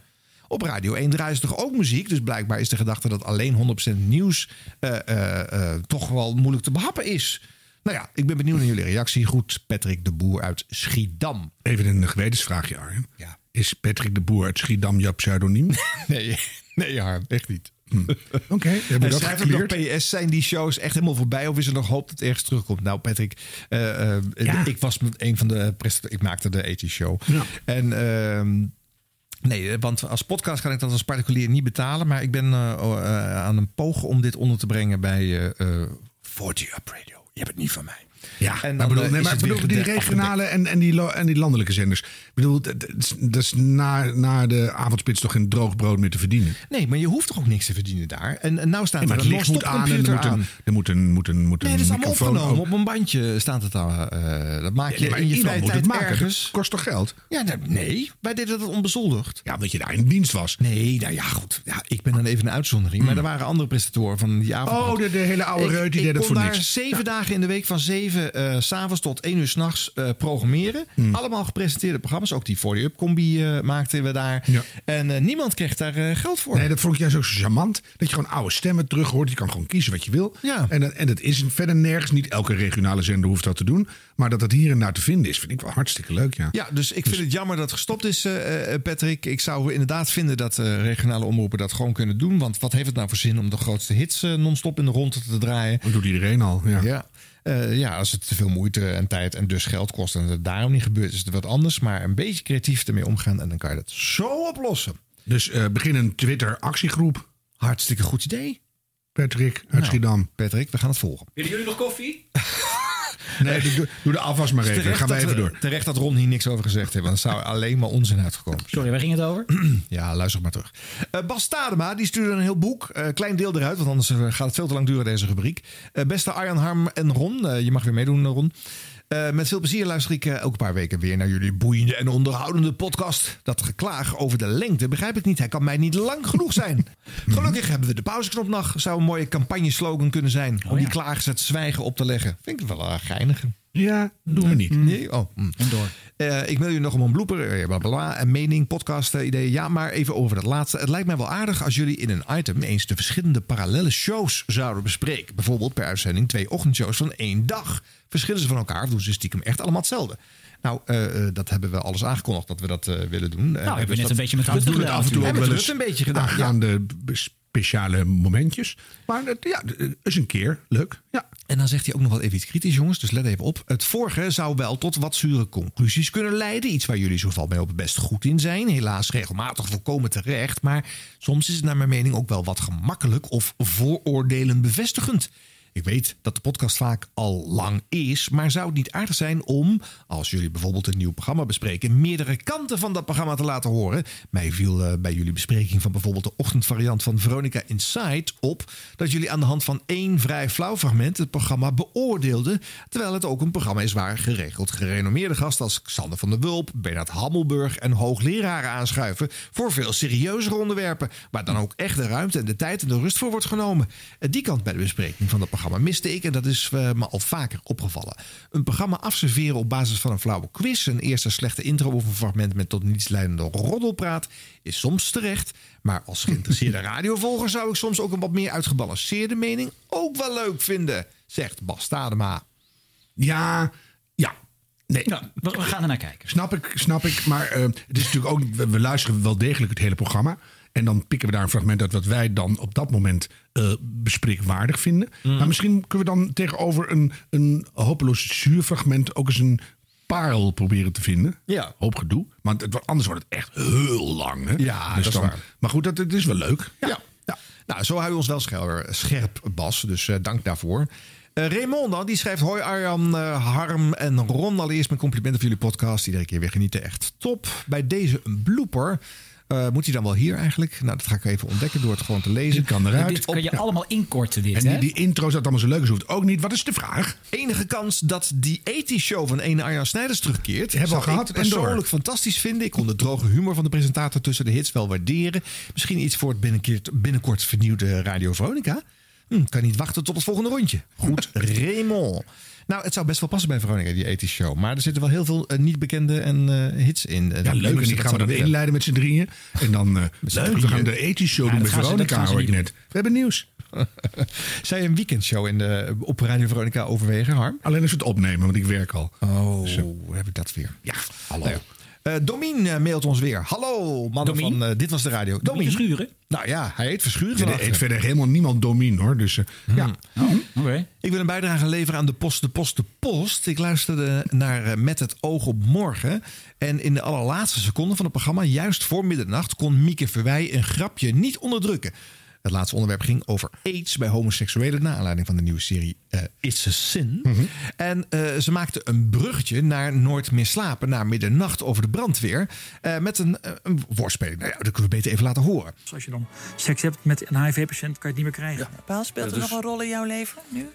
Op Radio 1 draaien ze toch ook muziek? Dus blijkbaar is de gedachte dat alleen 100% nieuws eh, eh, eh, toch wel moeilijk te behappen is. Nou ja, ik ben benieuwd naar jullie reactie. Goed, Patrick de Boer uit Schiedam. Even een gewetensvraagje, Arjen. Ja. Is Patrick de Boer uit Schiedam jouw pseudoniem? Nee, nee Harm, echt niet. Oké, hebben we dat nog? PS, zijn die shows echt helemaal voorbij? Of is er nog hoop dat het ergens terugkomt? Nou, Patrick, eh, eh, ik was met een van de presentatoren. Ik maakte de 80 show. En ehm, nee, want als podcast kan ik dat als particulier niet betalen. Maar ik ben eh, eh, aan een pogen om dit onder te brengen bij eh eh 40 Up Radio. Je hebt het niet van mij. Ja, En maar, bedoel, eh, nee, maar ik bedoel die regionale en, en, die en die landelijke zenders. Ik bedoel, dat dat is- dat na, na de avondspits toch geen droog brood meer te verdienen. Nee, maar je hoeft toch ook niks te verdienen daar? En, en nou staat Nee, maar er een licht moet aan en er moet een, er moet een, moet een, moet een Nee, dat is allemaal opgenomen. ook. Op een bandje staat het dan. eh, dat maak je in je vrije tijd het maken. ergens. Dat kost toch geld? Ja, nee. Wij deden dat onbezoldigd. Ja, omdat je daar in dienst was. Nee, nou ja, goed. Ja, ik ben dan even een uitzondering. Maar er waren andere presentatoren van die avond. Hmm. Oh, de, de hele oude Ik- reut die ik deed het kon voor daar niks. zeven dagen in de week van zeven eh, s s'avonds tot één uur s'nachts eh programmeren. Hmm. Allemaal gepresenteerde programma's. Ook die 40 Up combi eh, maakten we daar. En niemand kreeg daar geld voor. Nee, dat vond ik juist ook zo charmant. Dat je gewoon oude stemmen terug hoort. Je kan gewoon kiezen wat je wil. Ja. En, dat- en dat is verder nergens. Niet elke regionale zender hoeft dat te doen. Maar dat dat hier en daar te vinden is, vind ik wel hartstikke leuk. Ja. Ja, dus ik vind het jammer dat het gestopt is, Patrick. Ik zou inderdaad vinden dat regionale omroepen dat gewoon kunnen doen. Want wat heeft het nou voor zin om de grootste hits non-stop in de ronde te draaien? Dat doet iedereen al. Ja. Ja. Eh, ja, als het te veel moeite en tijd en dus geld kost en het daarom niet gebeurt, is het wat anders. Maar een beetje creatief ermee omgaan en dan kan je dat zo oplossen. Dus eh, begin een Twitter-actiegroep. Hartstikke goed idee. Patrick uit Nou, Schiedam. Patrick, we gaan het volgen. Willen jullie nog koffie? Nee, doe, doe de afwas maar even. Dan gaan wij dat, even door. Terecht dat Ron hier niks over gezegd heeft, want er zou alleen maar onzin uitgekomen. Sorry, waar ging het over? Ja, luister maar terug. Eh, Bas Stadema, die stuurde een heel boek. Eh, klein deel eruit, want anders eh, gaat het veel te lang duren, deze rubriek. Eh, beste Arjan, Harm en Ron. je mag weer meedoen, Ron. Eh, met veel plezier luister ik eh, elke paar weken weer naar jullie boeiende en onderhoudende podcast. Dat geklaag over de lengte begrijp ik niet. Hij kan mij niet lang genoeg zijn. Gelukkig hebben we de pauzeknop nog. Zou een mooie campagneslogan kunnen zijn. om die klagers het zwijgen op te leggen. Vind ik wel een geinige. Ja, doen we niet. Nee? Oh. hm. En door. Eh, ik mail je nog om een blooper, eh, bla bla bla, en mening, podcast, eh, ideeën. Ja, maar even over dat laatste. Het lijkt mij wel aardig als jullie in een item eens de verschillende parallele shows zouden bespreken. Bijvoorbeeld per uitzending twee ochtendshows van één dag. Verschillen ze van elkaar of doen ze stiekem echt allemaal hetzelfde? Nou, eh, eh, dat hebben we alles aangekondigd dat we dat eh, willen doen. Nou, hebben we net een beetje met We Rutte gedaan. af en toe ook Hebben wel we eens het een beetje gedaan, ja. aangaande b- speciale momentjes. Maar ja, is een keer leuk. Ja. En dan zegt hij ook nog wel even iets kritisch, jongens. Dus let even op. Het vorige zou wel tot wat zure conclusies kunnen leiden. Iets waar jullie zoveel mee op het best goed in zijn. Helaas regelmatig volkomen terecht. Maar soms is het naar mijn mening ook wel wat gemakkelijk of vooroordelen bevestigend. Ik weet dat de podcast vaak al lang is, maar zou het niet aardig zijn om, als jullie bijvoorbeeld een nieuw programma bespreken, meerdere kanten van dat programma te laten horen? Mij viel eh, bij jullie bespreking van bijvoorbeeld de ochtendvariant van Veronica Inside op dat jullie aan de hand van één vrij flauw fragment het programma beoordeelden, terwijl het ook een programma is waar geregeld gerenommeerde gasten als Xander van der Wulp, Bernard Hammelburg en hoogleraren aanschuiven voor veel serieuzere onderwerpen, waar dan ook echt de ruimte en de tijd en de rust voor wordt genomen. En die kant bij de bespreking van dat programma miste ik en dat is eh, me al vaker opgevallen. Een programma afserveren op basis van een flauwe quiz, een eerste slechte intro of een fragment met tot niets leidende roddelpraat is soms terecht. Maar als geïnteresseerde radiovolger zou ik soms ook een wat meer uitgebalanceerde mening ook wel leuk vinden, zegt Bas Stadema. Ja, ja. Nee. we, we gaan er naar kijken. Snap ik, snap ik. Maar eh, het is natuurlijk ook, we, we luisteren wel degelijk het hele programma. En dan pikken we daar een fragment uit wat wij dan op dat moment eh bespreekwaardig vinden. Maar misschien kunnen we dan tegenover een, een hopeloos zuur fragment ook eens een parel proberen te vinden. Ja. Hoop gedoe. Want het, anders wordt het echt heel lang. Hè? Ja, dat is waar. Maar goed, dat, het is wel leuk. Ja. ja. Nou, zo hou je ons wel scherp, Bas. Dus eh, dank daarvoor. Eh Raymond dan, die schrijft... Hoi Arjan, Harm en Ron. Allereerst mijn complimenten voor jullie podcast. Iedere keer weer genieten. Echt top. Bij deze een blooper. Eh, moet hij dan wel hier eigenlijk? Nou, dat ga ik even ontdekken door het gewoon te lezen. Kan eruit. Dit kan je allemaal inkorten, dit, En die, hè? die intro dat allemaal zo leuk is, hoeft ook niet. Wat is de vraag? Enige kans dat die 80 show van ene Arjan Snijders terugkeert. Hebben we al gehad ik en door. persoonlijk fantastisch vinden. Ik kon de droge humor van de presentator tussen de hits wel waarderen. Misschien iets voor het binnenkort, binnenkort vernieuwde Radio Veronica. Hm, kan niet wachten tot het volgende rondje. Goed, Raymond. Nou, het zou best wel passen bij Veronica, die 80 show. Maar er zitten wel heel veel eh, niet bekende en eh, hits in. Ja, leuk. En die gaan we dan inleiden met z'n drieën. En dan, eh leuk, we gaan de ethisch show Ja, doen met Veronica, hoor ik net. We hebben nieuws. Zou je een weekendshow in de, op Radio Veronica overwegen, Harm? Alleen als we het opnemen, want ik werk al. Oh, heb ik dat weer. Ja, hallo. Nou ja. Eh, Domien eh, mailt ons weer. Hallo, mannen Domien? van eh, Dit Was De Radio. Domien Verschuren? Nou ja, hij heet Verschuren. Er van heet verder helemaal niemand Domien, hoor. Dus eh, ja. Ik wil een bijdrage leveren aan de Post, de Post, de Post. Ik luisterde naar Met het oog op morgen. En in de allerlaatste seconden van het programma, juist voor middernacht, kon Mieke Verwij een grapje niet onderdrukken. Het laatste onderwerp ging over aids bij homoseksuelen... naar aanleiding van de nieuwe serie eh, It's a Sin. En eh, ze maakte een bruggetje naar Nooit meer slapen... naar middernacht over de brandweer... eh, met een, een woordspeling. Nou ja, dat kunnen we beter even laten horen. Dus als je dan seks hebt met een HIV-patiënt, kan je het niet meer krijgen. Paal, speelt er Ja, nog dus- een rol in jouw leven nu?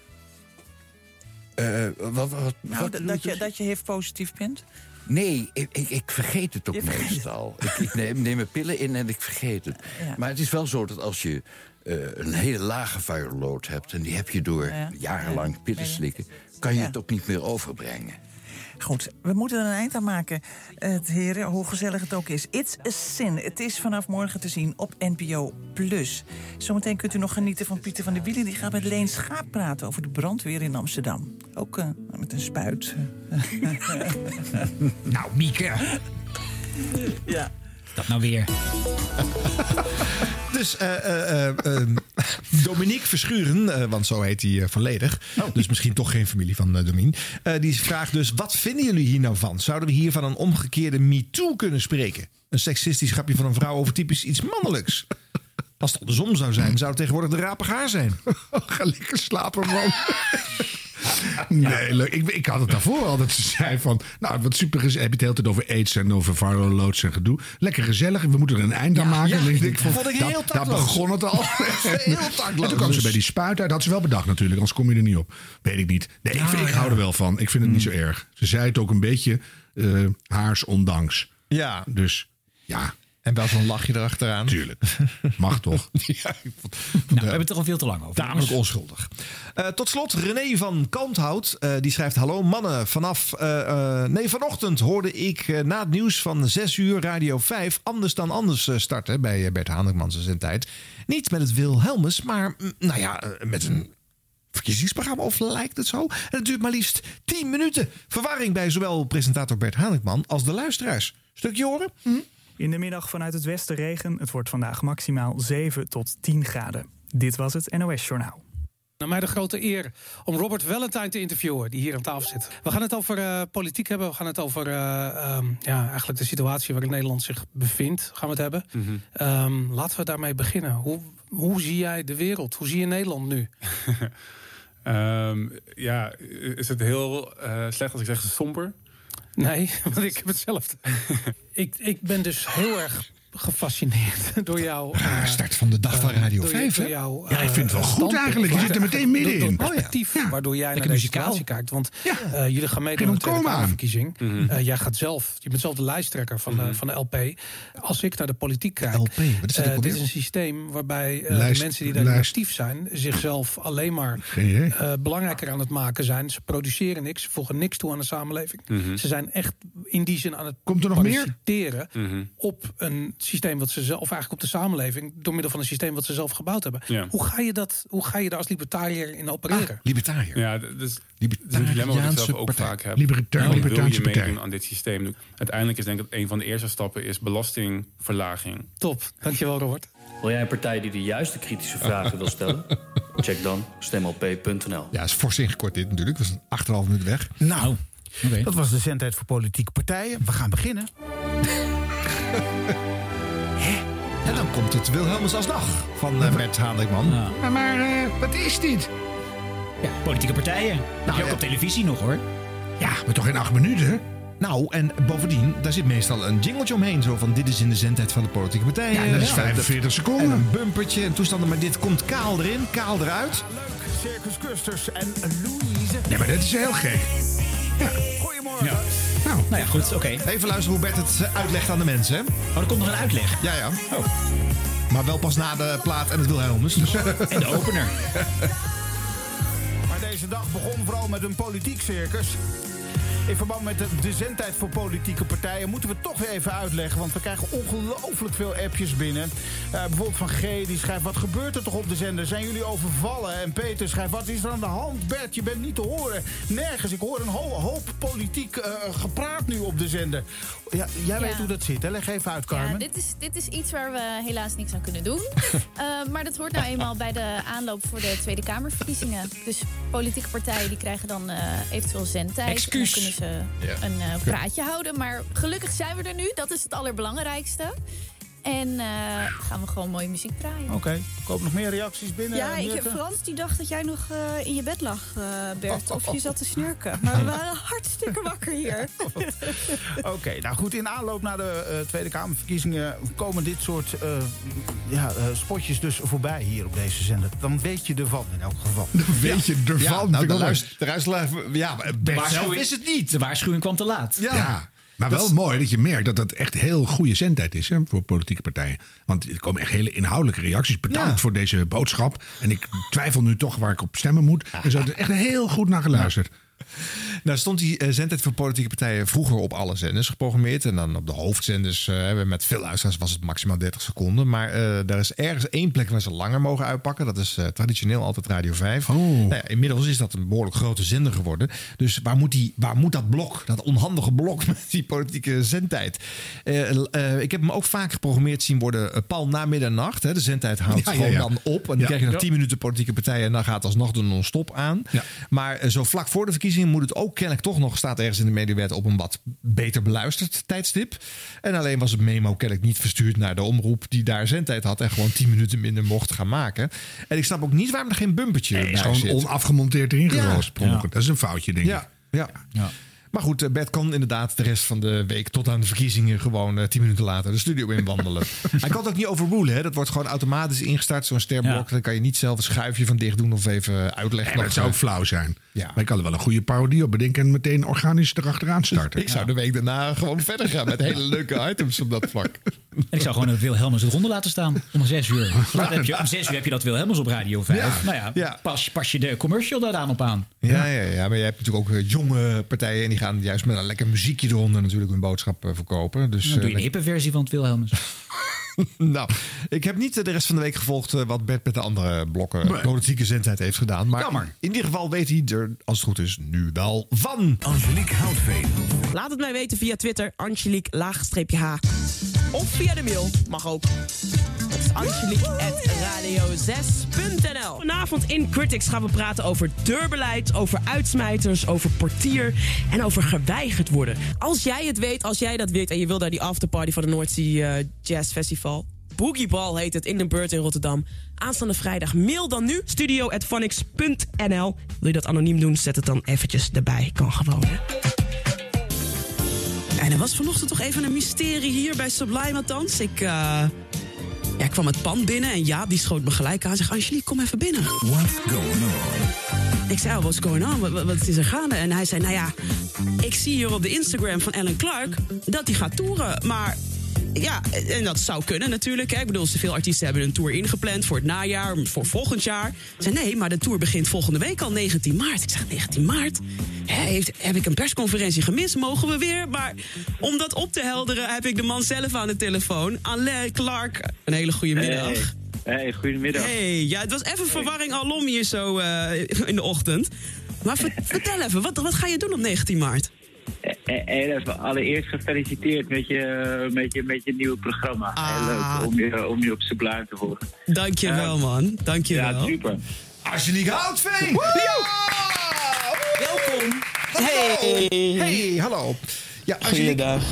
wat, wat, Nou, wat dat, dat, je, dat je HIV positief bent? Nee, ik, ik, ik vergeet het ook Je meestal. Ik, ik neem, neem mijn pillen in en ik vergeet het. Ja. Maar het is wel zo dat als je eh, een hele lage viral load hebt... en die heb je door Ja. jarenlang pillen slikken... kan je het ook niet meer overbrengen. Goed, we moeten er een eind aan maken, het heren, hoe gezellig het ook is. It's a Sin. Het is vanaf morgen te zien op NPO Plus. Zometeen kunt u nog genieten van Pieter van der Wielen. Die gaat met Leen Schaap praten over de brandweer in Amsterdam. Ook eh, met een spuit. nou, Mieke. Ja. Dat nou weer. Dus eh, eh, eh, eh, Dominique Verschuren, want zo heet hij volledig. Dus misschien toch geen familie van. Eh, die vraagt dus: wat vinden jullie hier nou van? Zouden we hier van een omgekeerde MeToo kunnen spreken? Een seksistisch grapje van een vrouw over typisch iets mannelijks. Als het andersom zou zijn, zou het tegenwoordig de rapig haar zijn. Ga lekker slapen, man. Nee, leuk. Ik, ik had het daarvoor al dat ze zei van... Nou, wat super is, heb je het de hele tijd over aids en over viral loads en gedoe. Lekker gezellig, we moeten er een eind aan maken. ja, En dan denk dat ik van, vond ik daar- heel Daar tactloos. begon het al. Heel. En toen kwam ze Dus- bij die spuit uit. Dat had ze wel bedacht natuurlijk, anders kom je er niet op. Weet ik niet. Nee, ik, vind- ik hou er wel van. Ik vind het niet zo erg. Ze zei het ook een beetje eh, haars ondanks. Ja. Dus ja. En wel zo'n lachje erachteraan. Tuurlijk. Mag toch? ja, ik vond, Nou, we hebben het er al veel te lang over. Tamelijk onschuldig. Eh, tot slot, René van Kanthout. eh, die schrijft: Hallo mannen. Vanaf. eh, nee, vanochtend hoorde ik na het nieuws van 6 uur Radio 5. Anders dan anders starten bij Bert Hanekmans en zijn tijd. Niet met het Wilhelmus, maar mm, nou ja, met een. Verkiezingsprogramma, of lijkt het zo? En het duurt maar liefst 10 minuten. Verwarring bij zowel presentator Bert Hanekman als de luisteraars. Stukje horen? In de middag vanuit het westen regen. Het wordt vandaag maximaal 7 tot 10 graden. Dit was het NOS Journaal. Nou, mij de grote eer om Robert Valentine te interviewen, die hier aan tafel zit. We gaan het over eh, politiek hebben. We gaan het over eh, ehm, ja, eigenlijk de situatie waarin Nederland zich bevindt. Gaan we het hebben. Ehm, laten we daarmee beginnen. Hoe, hoe zie jij de wereld? Hoe zie je Nederland nu? Ehm, ja, is het heel eh, slecht als ik zeg somber? Nee, want ik heb hetzelfde. ik, ik ben dus heel erg gefascineerd door jouw... eh, Start van de dag van Radio door je- 5, door hè? jouw, Ja, ik vind het wel eh, goed eigenlijk. Je zit er meteen middenin. Door Oh ja. waardoor jij naar Lekker muzikaal. situatie kijkt. Want eh, jullie gaan Geen aan de Tweede. Mhm. Eh, jij gaat zelf, je bent zelf de lijsttrekker van, de, van de LP. Als ik naar de politiek kijk, LP, wat is dat eh, dit is een systeem waarbij eh, Lijst- de mensen die daar lijst. actief zijn... zichzelf alleen maar eh, belangrijker aan het maken zijn. Ze produceren niks, ze voegen niks toe aan de samenleving. Mhm. Ze zijn echt in die zin aan het Komt er nog meer? parasiteren op een systeem wat ze zelf, of eigenlijk op de samenleving, door middel van een systeem wat ze zelf gebouwd hebben. Ja. Hoe, ga je dat, hoe ga je daar als libertariër in opereren? Libertariër. Ja, dus dat is een dilemma wat ik zelf ook partij. vaak heb. Libertair- Waarom Libertarische wil je meedoen aan dit systeem? Uiteindelijk is denk ik dat een van de eerste stappen is belastingverlaging. Top, dankjewel Robert. Wil jij een partij die de juiste kritische vragen wil stellen? Check dan stemop.nl. Ja, is fors ingekort dit natuurlijk. Dat is een achterhalf minuut weg. Nou, dat was de zendtijd voor politieke partijen. We gaan beginnen. En dan komt het Wilhelmus alsnog van uh, Bert Haandekman. Maar, maar eh, wat is dit? Ja, politieke partijen. Nou, je ook op televisie nog hoor. Ja, maar toch geen acht minuten? Nou, en bovendien, daar zit meestal een jingletje omheen. Zo van, dit is in de zendtijd van de politieke partij. Ja, dat is 45 seconden. En een bumpertje en toestanden. Maar dit komt kaal erin, kaal eruit. Circus Custers en Louise. Nee, maar dit is heel gek. Goedemorgen. Nou, nou ja, goed, oké. Even luisteren hoe Bert het eh, uitlegt aan de mensen. hè? Oh, er komt nog een uitleg. Ja, ja. Maar wel pas na de plaat en het Wilhelmus. Dus. En de opener. Maar deze dag begon vooral met een politiek circus. In verband met de, de zendtijd voor politieke partijen moeten we toch weer even uitleggen. Want we krijgen ongelooflijk veel appjes binnen. Eh, bijvoorbeeld van G, die schrijft: Wat gebeurt er toch op de zender? Zijn jullie overvallen? En Peter schrijft: Wat is er aan de hand? Bert, je bent niet te horen. Nergens. Ik hoor een ho- hoop politiek eh, gepraat nu op de zender. Ja, jij Ja. weet hoe dat zit, hè? Leg even uit, Carmen. Ja, dit is, dit is iets waar we helaas niks aan kunnen doen. Eh, maar dat hoort nou eenmaal bij de aanloop voor de Tweede Kamerverkiezingen. Dus politieke partijen die krijgen dan eventueel zendtijd. Excuus. Ja. een eh, praatje houden. Maar gelukkig zijn we er nu. Dat is het allerbelangrijkste. En eh, gaan we gewoon mooie muziek draaien. Oké, ik hoop nog meer reacties binnen. Ja, ik. Frans die dacht dat jij nog eh, in je bed lag, eh, Bert. Of je zat te snurken. Maar we waren hartstikke wakker hier. Oké, nou goed, in aanloop naar de eh, Tweede Kamerverkiezingen komen dit soort eh, ja, spotjes dus voorbij hier op deze zender. Dan weet je ervan in elk geval. weet je ervan. Ja, nou, de luisteraar- ja, maar zelf is het niet. De waarschuwing kwam te laat. Ja. Maar wel mooi dat je merkt dat dat echt heel goede zendtijd is hè, voor politieke partijen. Want er komen echt hele inhoudelijke reacties. Bedankt voor deze boodschap. En ik twijfel nu toch waar ik op stemmen moet. Er is echt heel goed naar geluisterd. Nou stond die eh, zendtijd voor politieke partijen vroeger op alle zenders geprogrammeerd. En dan op de hoofdzenders eh, met veel luisteraars was het maximaal 30 seconden. Maar eh er is ergens één plek waar ze langer mogen uitpakken. Dat is traditioneel altijd Radio 5. Nou ja, inmiddels is dat een behoorlijk grote zender geworden. Dus waar moet, die, waar moet dat blok, dat onhandige blok met die politieke zendtijd? Ik heb hem ook vaak geprogrammeerd zien worden. pal na middernacht. Hè. De zendtijd houdt Ja, gewoon ja. dan op. En dan krijg je nog Ja. 10 minuten politieke partijen. En dan gaat alsnog de non-stop aan. Maar zo vlak voor de verkiezingen moet het ook kennelijk toch nog, staat ergens in de mediawet, op een wat beter beluisterd tijdstip. En alleen was het memo kennelijk niet verstuurd naar de omroep die daar zendtijd had. En gewoon 10 minuten minder mocht gaan maken. En ik snap ook niet waarom er geen bumpertje Nee, is gewoon zit. onafgemonteerd erin Ja. Ja. Dat is een foutje, denk Ja, ik. ja. Maar goed, eh, Bert kan inderdaad de rest van de week tot aan de verkiezingen gewoon eh, tien minuten later de studio inwandelen. Hij kan het ook niet overrulen. Hè? Dat wordt gewoon automatisch ingestart, zo'n sterblok. Dan kan je niet zelf een schuifje van dicht doen of even uitleggen. En dat zou ook flauw zijn. Ja. Maar ik kan er wel een goede parodie op bedenken en meteen organisch erachteraan starten. Ik zou de week daarna gewoon verder gaan met hele leuke items op dat vlak. En ik zou gewoon een Wilhelmus het ronde laten staan om 6 uur. Heb je, om 6 uur heb je dat Wilhelmus op Radio 5. Ja. Nou ja, Ja. Pas, pas je de commercial daaraan op aan. Ja, ja, ja, maar je hebt natuurlijk ook eh, jonge partijen en die gaan juist met een lekker muziekje eronder natuurlijk hun boodschap eh, verkopen. Dus, Dan doe je eh, een hippe versie van het Wilhelmus. nou, ik heb niet eh, de rest van de week gevolgd eh, wat Bert met de andere blokken Nee. politieke zendheid heeft gedaan. Maar Jammer. in ieder geval weet hij er, als het goed is, nu wel van. Angelique Houtveen. Laat het mij weten via Twitter, Angelique laagstreepje H. Of via de mail, mag ook. Dat is angelique.radio6.nl Vanavond in Critics gaan we praten over deurbeleid, over uitsmijters, over portier en over geweigerd worden. Als jij het weet, als jij dat weet en je wil daar die afterparty van de Noordzee eh, Jazz Festival... Boogieball heet het in de Beurt in Rotterdam. Aanstaande vrijdag. Mail dan nu studio.phonics.nl. Wil je dat anoniem doen, zet het dan eventjes erbij. Kan gewoon, hè? En er was vanochtend toch even een mysterie hier bij Sublime althans. Ik, eh, ja, ik kwam het pand binnen en Jaap die schoot me gelijk aan. Zeg, Angelique, kom even binnen. What's going on? Ik zei, oh, what's going on? Wat, wat- is er gaande? En hij zei, nou ja, ik zie hier op de Instagram van Alan Clark... dat hij gaat toeren, maar... Ja, en dat zou kunnen natuurlijk. Hè. Ik bedoel, veel artiesten hebben een tour ingepland voor het najaar, voor volgend jaar. Zei, nee, maar de tour begint volgende week al, 19 maart. Ik zeg, 19 maart? Hè, heeft, heb ik een persconferentie gemist? Mogen we weer? Maar om dat op te helderen heb ik de man zelf aan de telefoon. Alain Clark, een hele goede middag. Hey, hey goedemiddag. Hey, ja, het was even verwarring alom hier zo eh, in de ochtend. Maar ver- vertel even, wat, wat ga je doen op 19 maart? Eh, eh, even allereerst gefeliciteerd met je, met je, met je nieuwe programma. Heel leuk om je, om je op Sublime te volgen. Dankjewel, Eh, man. Dankjewel. Ja, super. Angelique Houtveen! Welkom. Hey! Hey, hallo. Ja, Goeiedag.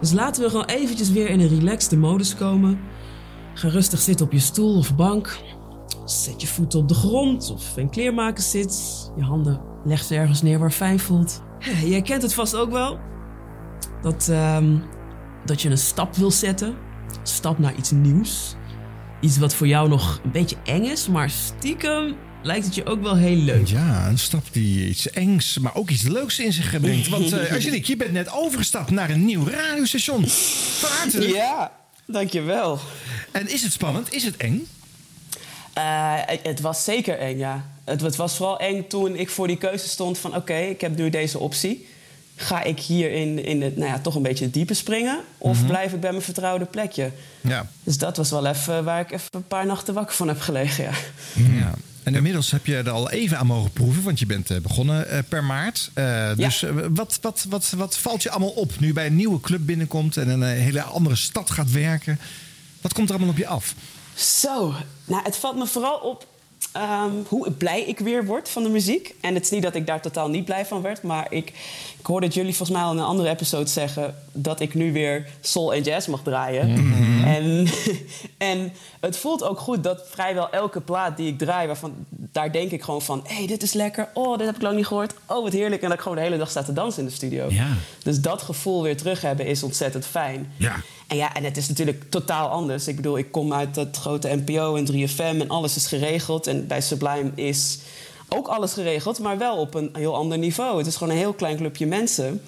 Dus laten we gewoon eventjes weer in een relaxte modus komen. Ga rustig zitten op je stoel of bank. Zet je voeten op de grond of in kleermakers zit. Je handen leg ze ergens neer waar fijn voelt. Jij kent het vast ook wel. Dat, ehm, dat je een stap wil zetten. Stap naar iets nieuws. Iets wat voor jou nog een beetje eng is, maar stiekem lijkt het je ook wel heel leuk. Ja, een stap die iets engs, maar ook iets leuks in zich brengt. Want uh, Angelique, je bent net overgestapt naar een nieuw radiostation. Van harte. Ja, dankjewel. En is het spannend? Is het eng? Uh, het was zeker eng, ja. Het, het, was vooral eng toen ik voor die keuze stond van... oké, ik heb nu deze optie. Ga ik hier in, in het, nou ja, toch een beetje het diepe springen? Of Mhm. blijf ik bij mijn vertrouwde plekje? Ja. Dus dat was wel even waar ik even een paar nachten wakker van heb gelegen, ja. ja. En inmiddels heb je er al even aan mogen proeven, want je bent eh, begonnen eh, per maart. Eh, dus wat, wat, wat, wat valt je allemaal op nu je bij een nieuwe club binnenkomt en een hele andere stad gaat werken? Wat komt er allemaal op je af? Zo, nou, het valt me vooral op ehm, hoe blij ik weer word van de muziek. En het is niet dat ik daar totaal niet blij van werd, maar ik, ik hoorde het jullie volgens mij al in een andere episode zeggen dat ik nu weer soul en jazz mag draaien. Mhm. En, en het voelt ook goed dat vrijwel elke plaat die ik draai, waarvan, daar denk ik gewoon van: hé, hey, dit is lekker. Oh, dit heb ik lang niet gehoord. Oh, wat heerlijk. En dat ik gewoon de hele dag sta te dansen in de studio. Ja. Dus dat gevoel weer terug hebben is ontzettend fijn. Ja. En ja, en het is natuurlijk totaal anders. Ik bedoel, ik kom uit het grote NPO en 3FM en alles is geregeld. En bij Sublime is ook alles geregeld, maar wel op een heel ander niveau. Het is gewoon een heel klein clubje mensen.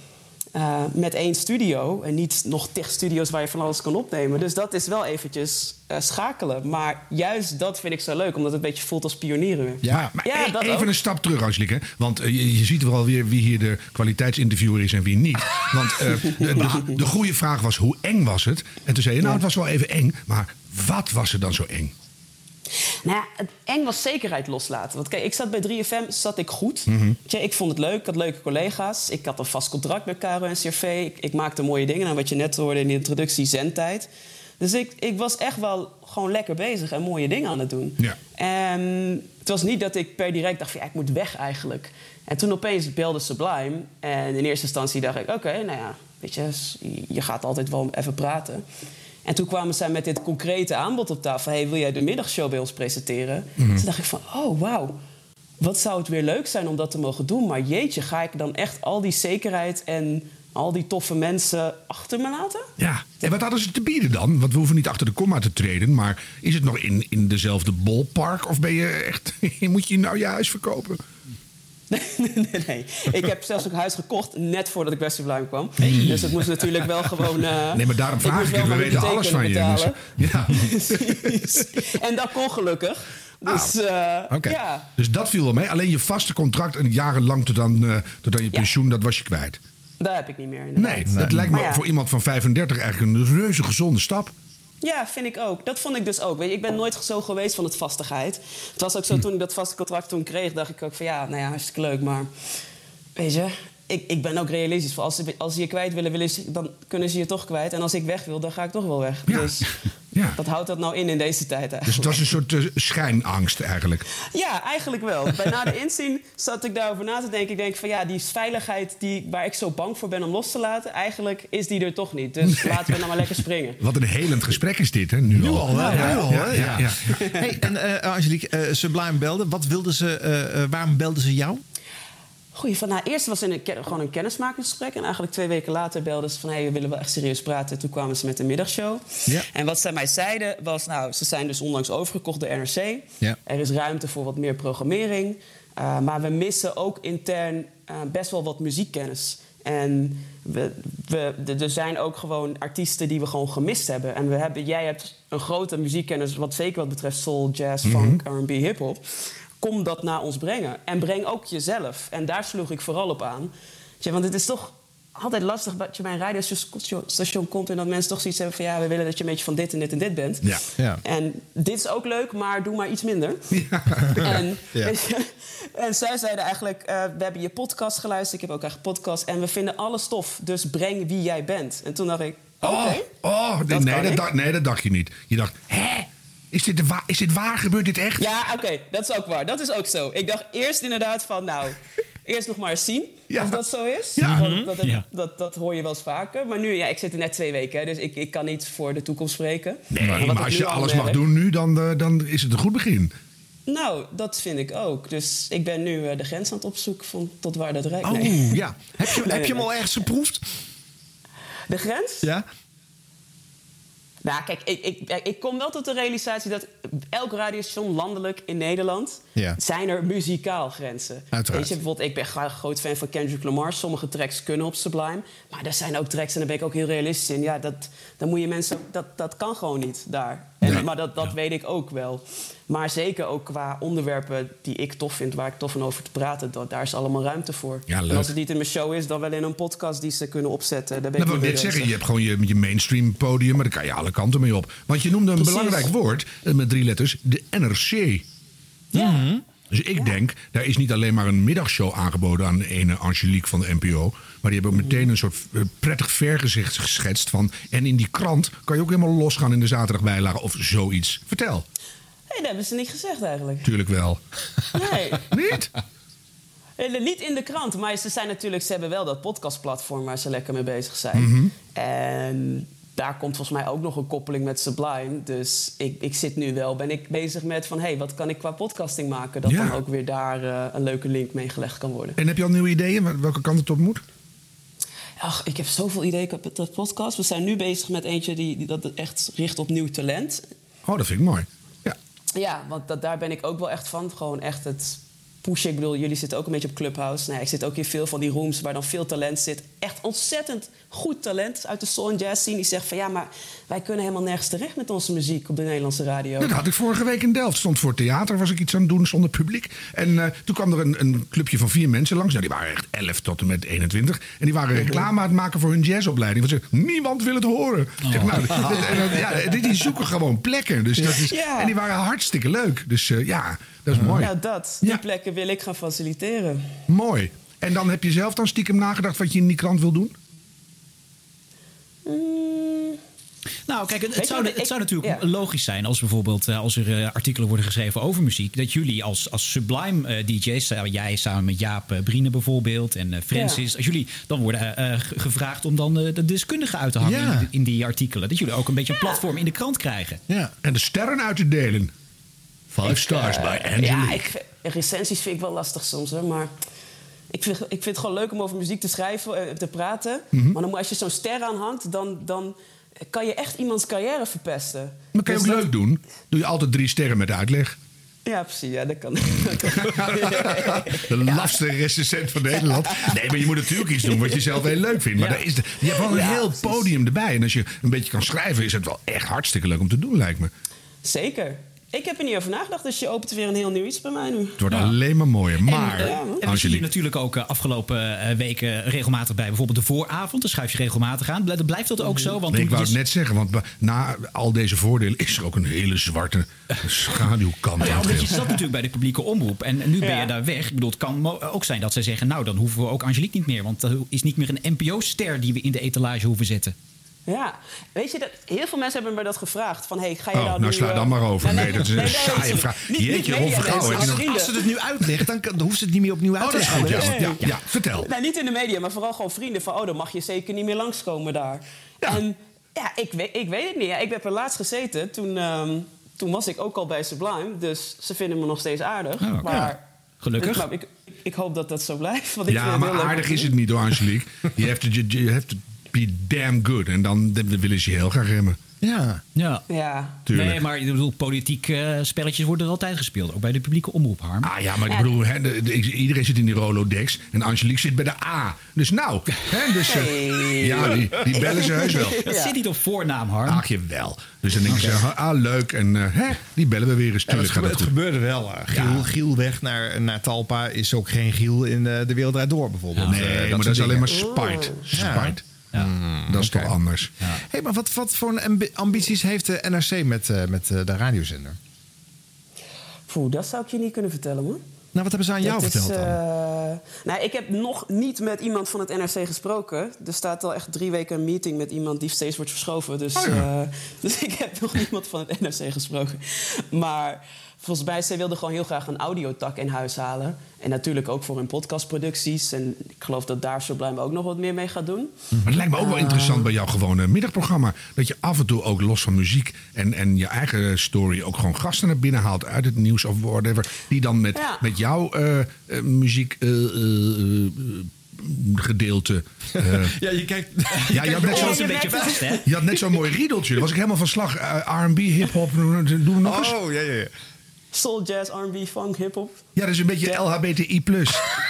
eh, met één studio en niet nog tig studio's waar je van alles kan opnemen. Dus dat is wel eventjes eh, schakelen. Maar juist dat vind ik zo leuk, omdat het een beetje voelt als pionieren. Ja, maar ja e- even ook. een stap terug, Angelique. Want eh, je, je ziet wel weer wie hier de kwaliteitsinterviewer is en wie niet. Want de, de, de goede vraag was, hoe eng was het? En toen zei je, nou, het was wel even eng. Maar wat was er dan zo eng? Nou ja, het eng was zekerheid loslaten. Want kijk, ik zat bij 3FM, zat ik goed. Je, ik vond het leuk, ik had leuke collega's. Ik had een vast contract bij Caro en CRV. Ik, ik maakte mooie dingen. Nou, wat je net hoorde in de introductie, zendtijd. Dus ik, ik was echt wel gewoon lekker bezig en mooie dingen aan het doen. Ja. En het was niet dat ik per direct dacht van ja, ik moet weg eigenlijk. En toen opeens belde Sublime. En in eerste instantie dacht ik, oké, nou ja, weet je, je gaat altijd wel even praten. En toen kwamen zij met dit concrete aanbod op tafel. Hey, wil jij de middagshow bij ons presenteren? Mhm. Toen dacht ik van, oh wauw. Wat zou het weer leuk zijn om dat te mogen doen. Maar jeetje, ga ik dan echt al die zekerheid en al die toffe mensen achter me laten? Ja, en wat hadden ze te bieden dan? Want we hoeven niet achter de komma te treden. Maar is het nog in, in dezelfde ballpark? Of ben je echt, moet je nou je huis verkopen? Nee, nee. Ik heb zelfs ook een huis gekocht net voordat ik bij Sublime kwam. Dus het moest natuurlijk wel gewoon... eh, Nee, maar daarom vraag ik wel het. We weten alles van je. Dus, ja. Precies. En dat kon gelukkig. Dus eh, Oké. ja. Dus dat viel wel mee. Alleen je vaste contract en jarenlang tot aan, eh, tot aan je pensioen, dat was je kwijt. Dat heb ik niet meer. inderdaad. Nee, dat lijkt me ja. voor iemand van 35 eigenlijk een reuze gezonde stap. Ja, vind ik ook. Dat vond ik dus ook. Weet je, ik ben nooit zo geweest van het vastigheid. Het was ook zo, toen ik dat vaste contract toen kreeg... dacht ik ook van ja, nou ja, hartstikke leuk, maar... Weet je, ik, ik ben ook realistisch. Voor als, ze, als ze je kwijt willen, willen ze, dan kunnen ze je toch kwijt. En als ik weg wil, dan ga ik toch wel weg. Dus wat houdt dat nou in in deze tijd eigenlijk? Dus het was een soort eh, schijnangst eigenlijk. Ja, eigenlijk wel. Bij na de inzien zat ik daarover na te denken. Ik denk van ja, die veiligheid die, waar ik zo bang voor ben om los te laten... eigenlijk is die er toch niet. Dus laten we nou maar lekker springen. Wat een helend gesprek is dit, hè? Nu, al. al, hè? Ja, Nu al, ja, hè? ja, ja. Hey, en eh, Angelique, eh, Sublime belde. Wat wilden ze, eh, eh, waarom belden ze jou? Goeie, van, nou, eerst was het gewoon een kennismakingsgesprek. En eigenlijk twee weken later belden ze van... hé, hey, we willen wel echt serieus praten. Toen kwamen ze met de middagshow. Ja. En wat zij mij zeiden was... nou, ze zijn dus onlangs overgekocht door NRC. Ja. Er is ruimte voor wat meer programmering. Uh, maar we missen ook intern uh, best wel wat muziekkennis. En we, we, er zijn ook gewoon artiesten die we gewoon gemist hebben. En we hebben, jij hebt een grote muziekkennis... wat zeker wat betreft soul, jazz, Mhm. funk, R&B, hip-hop kom dat naar ons brengen. En breng ook jezelf. En daar sloeg ik vooral op aan. Tja, want het is toch altijd lastig dat je bij een radiostation komt... en dat mensen toch zoiets hebben van... ja, we willen dat je een beetje van dit en dit en dit bent. Ja. Ja. En dit is ook leuk, maar doe maar iets minder. En, Ja. je, en zij zeiden eigenlijk, eh, we hebben je podcast geluisterd. Ik heb ook echt podcast. En we vinden alle stof, dus breng wie jij bent. En toen dacht ik, oké. Oh, oh nee, dat nee, kan dat ik. dacht, nee, dat dacht je niet. Je dacht, hè? Is dit, de wa- is dit waar? Gebeurt dit echt? Ja, oké, dat is ook waar. Dat is ook zo. Ik dacht eerst inderdaad van, nou, eerst nog maar eens zien of dat zo is. Ja. Want Mhm. dat, dat, Ja. dat, dat hoor je wel eens vaker. Maar nu, ja, ik zit er net twee weken, hè, dus ik, ik kan niet voor de toekomst spreken. Nee, maar als je al alles mag doen nu, dan, eh, dan is het een goed begin. Nou, dat vind ik ook. Dus ik ben nu eh, de grens aan het opzoeken van tot waar dat reikt. Oh, Nee. ja. Heb je, Nee, heb je nee, hem al ergens geproefd? De grens? Ja? Nou, kijk, ik, ik, ik kom wel tot de realisatie dat elk radiostation landelijk in Nederland... Ja. zijn er muzikaal grenzen. Uiteraard. Weet je, bijvoorbeeld, ik ben graag een groot fan van Kendrick Lamar. Sommige tracks kunnen op Sublime. Maar er zijn ook tracks, en daar ben ik ook heel realistisch in... ja, dat, dan moet je mensen... Dat, dat kan gewoon niet daar. En, Maar dat, dat weet ik ook wel. Maar zeker ook qua onderwerpen die ik tof vind... waar ik tof van over te praten, dat, daar is allemaal ruimte voor. Ja, leuk. En als het niet in mijn show is, dan wel in een podcast die ze kunnen opzetten. Daar ben ik Nou, ik mee net zeggen, je hebt gewoon je, je mainstream podium, maar daar kan je alle kanten mee op. Want je noemde een Precies. belangrijk woord eh, met drie letters, de NRC. Ja. Dus ik denk, daar is niet alleen maar een middagshow aangeboden aan de ene Angelique van de NPO. Maar die hebben ook meteen een soort eh, prettig vergezicht geschetst van. En in die krant kan je ook helemaal losgaan in de zaterdagbijlage of zoiets. Vertel. Nee, dat hebben ze niet gezegd eigenlijk. Tuurlijk wel. Nee. niet? Eh, Niet in de krant, maar ze zijn natuurlijk, ze hebben wel dat podcastplatform waar ze lekker mee bezig zijn. Mhm. En daar komt volgens mij ook nog een koppeling met Sublime. Dus ik, ik zit nu wel, ben ik bezig met van... hé, hey, wat kan ik qua podcasting maken? Dat Ja. dan ook weer daar eh, een leuke link mee gelegd kan worden. En heb je al nieuwe ideeën wel- welke kant het op moet? Ach, ik heb zoveel ideeën met dat podcast. We zijn nu bezig met eentje die, die dat echt richt op nieuw talent. Oh, dat vind ik mooi. Ja, want dat, daar ben ik ook wel echt van. Gewoon echt het pushen. Ik bedoel, jullie zitten ook een beetje op Clubhouse. Nou, ja, ik zit ook in veel van die rooms waar dan veel talent zit. Echt ontzettend goed talent uit de soul en jazz scene. Die zegt van ja, maar wij kunnen helemaal nergens terecht met onze muziek op de Nederlandse radio. Dat had ik vorige week in Delft. Stond voor theater, was ik iets aan het doen zonder publiek. En eh, toen kwam er een, een clubje van vier mensen langs. Nou, die waren echt 11 tot en met 21. En die waren reclame aan het maken voor hun jazzopleiding. Want ze niemand wil het horen. Zeg, nou, en, en, ja, die, die zoeken gewoon plekken. Dus dat is, Ja. En die waren hartstikke leuk. Dus eh, ja, dat is mooi. Nou, dat. Die plekken wil ik gaan faciliteren. Mooi. En dan heb je zelf dan stiekem nagedacht wat je in die krant wil doen? Nou, kijk, het, zou, het ik- zou natuurlijk ja. logisch zijn als bijvoorbeeld eh, als er eh, artikelen worden geschreven over muziek, dat jullie als, als Sublime eh, DJ's, jij samen met Jaap uh, Brine bijvoorbeeld en eh, Francis, als jullie dan worden eh, ge- gevraagd om dan eh, de deskundigen uit te hangen Ja. in, die- in die artikelen, dat jullie ook een beetje een platform in de krant krijgen. Ja. En de sterren uit te delen. Five stars bij Angelique. Ja, ik, recensies vind ik wel lastig soms, hoor. Maar ik vind, ik vind het gewoon leuk om over muziek te schrijven, eh, te praten. Mhm. Maar dan, als je zo'n ster aanhangt, dan, dan kan je echt iemands carrière verpesten. Maar kan je Dus ook dat- leuk doen. Doe je altijd drie sterren met uitleg. Ja, precies. Ja, dat kan. De lafste recensent van Nederland. Nee, maar je moet natuurlijk iets doen wat je zelf heel leuk vindt. Maar Ja. daar is de, je hebt wel een Ja, heel precies. podium erbij. En als je een beetje kan schrijven, is het wel echt hartstikke leuk om te doen, lijkt me. Zeker. Ik heb er niet over nagedacht, dus je opent weer een heel nieuw iets bij mij nu. Het wordt alleen maar mooier. Maar, En, eh, en we zien je natuurlijk ook eh, afgelopen eh, weken regelmatig bij. Bijvoorbeeld de vooravond, dan schuif je regelmatig aan. Bl- Blijft dat ook zo? Want nee, ik wou het net zeggen, want na al deze voordelen is er ook een hele zwarte schaduwkant ja, aan omdat je zat natuurlijk bij de publieke omroep. En nu ben Ja. je daar weg. Ik bedoel, het kan ook zijn dat zij zeggen... nou, dan hoeven we ook Angelique niet meer. Want er is niet meer een NPO-ster die we in de etalage hoeven zetten. Ja, weet je, dat, heel veel mensen hebben me dat gevraagd. Van, hey, ga je Oh, nou nou nu, sla eh, dan maar over. Nee, dat is een nee, saaie vraag. Niet- niet Jeetje, vrienden. Als ze het nu uitlegt, dan, dan hoeft ze het niet meer opnieuw uit Oh, te dat is leggen. goed, ja. Ja, ja, vertel. Nou, niet in de media, maar vooral gewoon vrienden. Van, oh, dan mag je zeker niet meer langskomen daar. En ja, ik weet, ik weet het niet. Ja, ik heb er laatst gezeten. Toen, ehm, toen was ik ook al bij Sublime. Dus ze vinden me nog steeds aardig. Oh, maar ja. Gelukkig. Ik, ik, ik hoop dat dat zo blijft. Want ik Ja, het maar aardig is het niet hoor, Angelique. Je hebt to be damn good. En dan dan willen ze je heel graag remmen. Ja. Ja. Ja. Tuurlijk. Nee, maar ik bedoel, politiek eh, spelletjes worden er altijd gespeeld. Ook bij de publieke omroep, Harm. Ah ja, maar ik bedoel, hè, de- de- iedereen zit in die Rolodex. En Angelique zit bij de A. Dus nou, hè, dus, eh, Hey. ja, die, die bellen ze heus wel. Dat zit niet op voornaam, Harm. Ach, jawel. Dus dan denken ze, ah leuk. En eh, hè, die bellen we weer eens. Tuurlijk het, gaat gebe- het gebeurde wel. eh, Giel, Giel weg naar, naar Talpa is ook geen Giel in eh, de wereld draait door bijvoorbeeld. Nee, Eh, maar dat is alleen maar dingen. spite. Ja. Spite. Dat is toch anders. Hey, maar wat, wat voor ambities heeft de NRC met, eh, met eh, de radiozender? Poeh, dat zou ik je niet kunnen vertellen, man. Nou, wat hebben ze aan jou Dat is, verteld dan? eh, nou, ik heb nog niet met iemand van het NRC gesproken. Er staat al echt drie weken een meeting met iemand die steeds wordt verschoven. Dus, Oh ja. eh, dus ik heb nog niemand van het NRC gesproken. Maar volgens mij, zij wilden gewoon heel graag een audiotak in huis halen. En natuurlijk ook voor hun podcastproducties. En ik geloof dat daar Sublime ook nog wat meer mee gaat doen. Maar het lijkt me ook wel interessant bij jouw gewone middagprogramma. Dat je af en toe ook los van muziek en, en je eigen story ook gewoon gasten naar binnen haalt uit het nieuws of whatever. Die dan met, Ja. met jouw eh, eh, muziek eh, eh, eh, gedeelte. eh, Ja, je kijkt... ja, je had net zo'n beetje vast, hè? Je had net zo'n mooi riedeltje. Daar was ik helemaal van slag. Eh, R&B, hip-hop, doen we nog eens. Oh, ja, ja, ja. Soul, jazz, R&B, funk, hip-hop. Ja, dat is een beetje LHBTI+.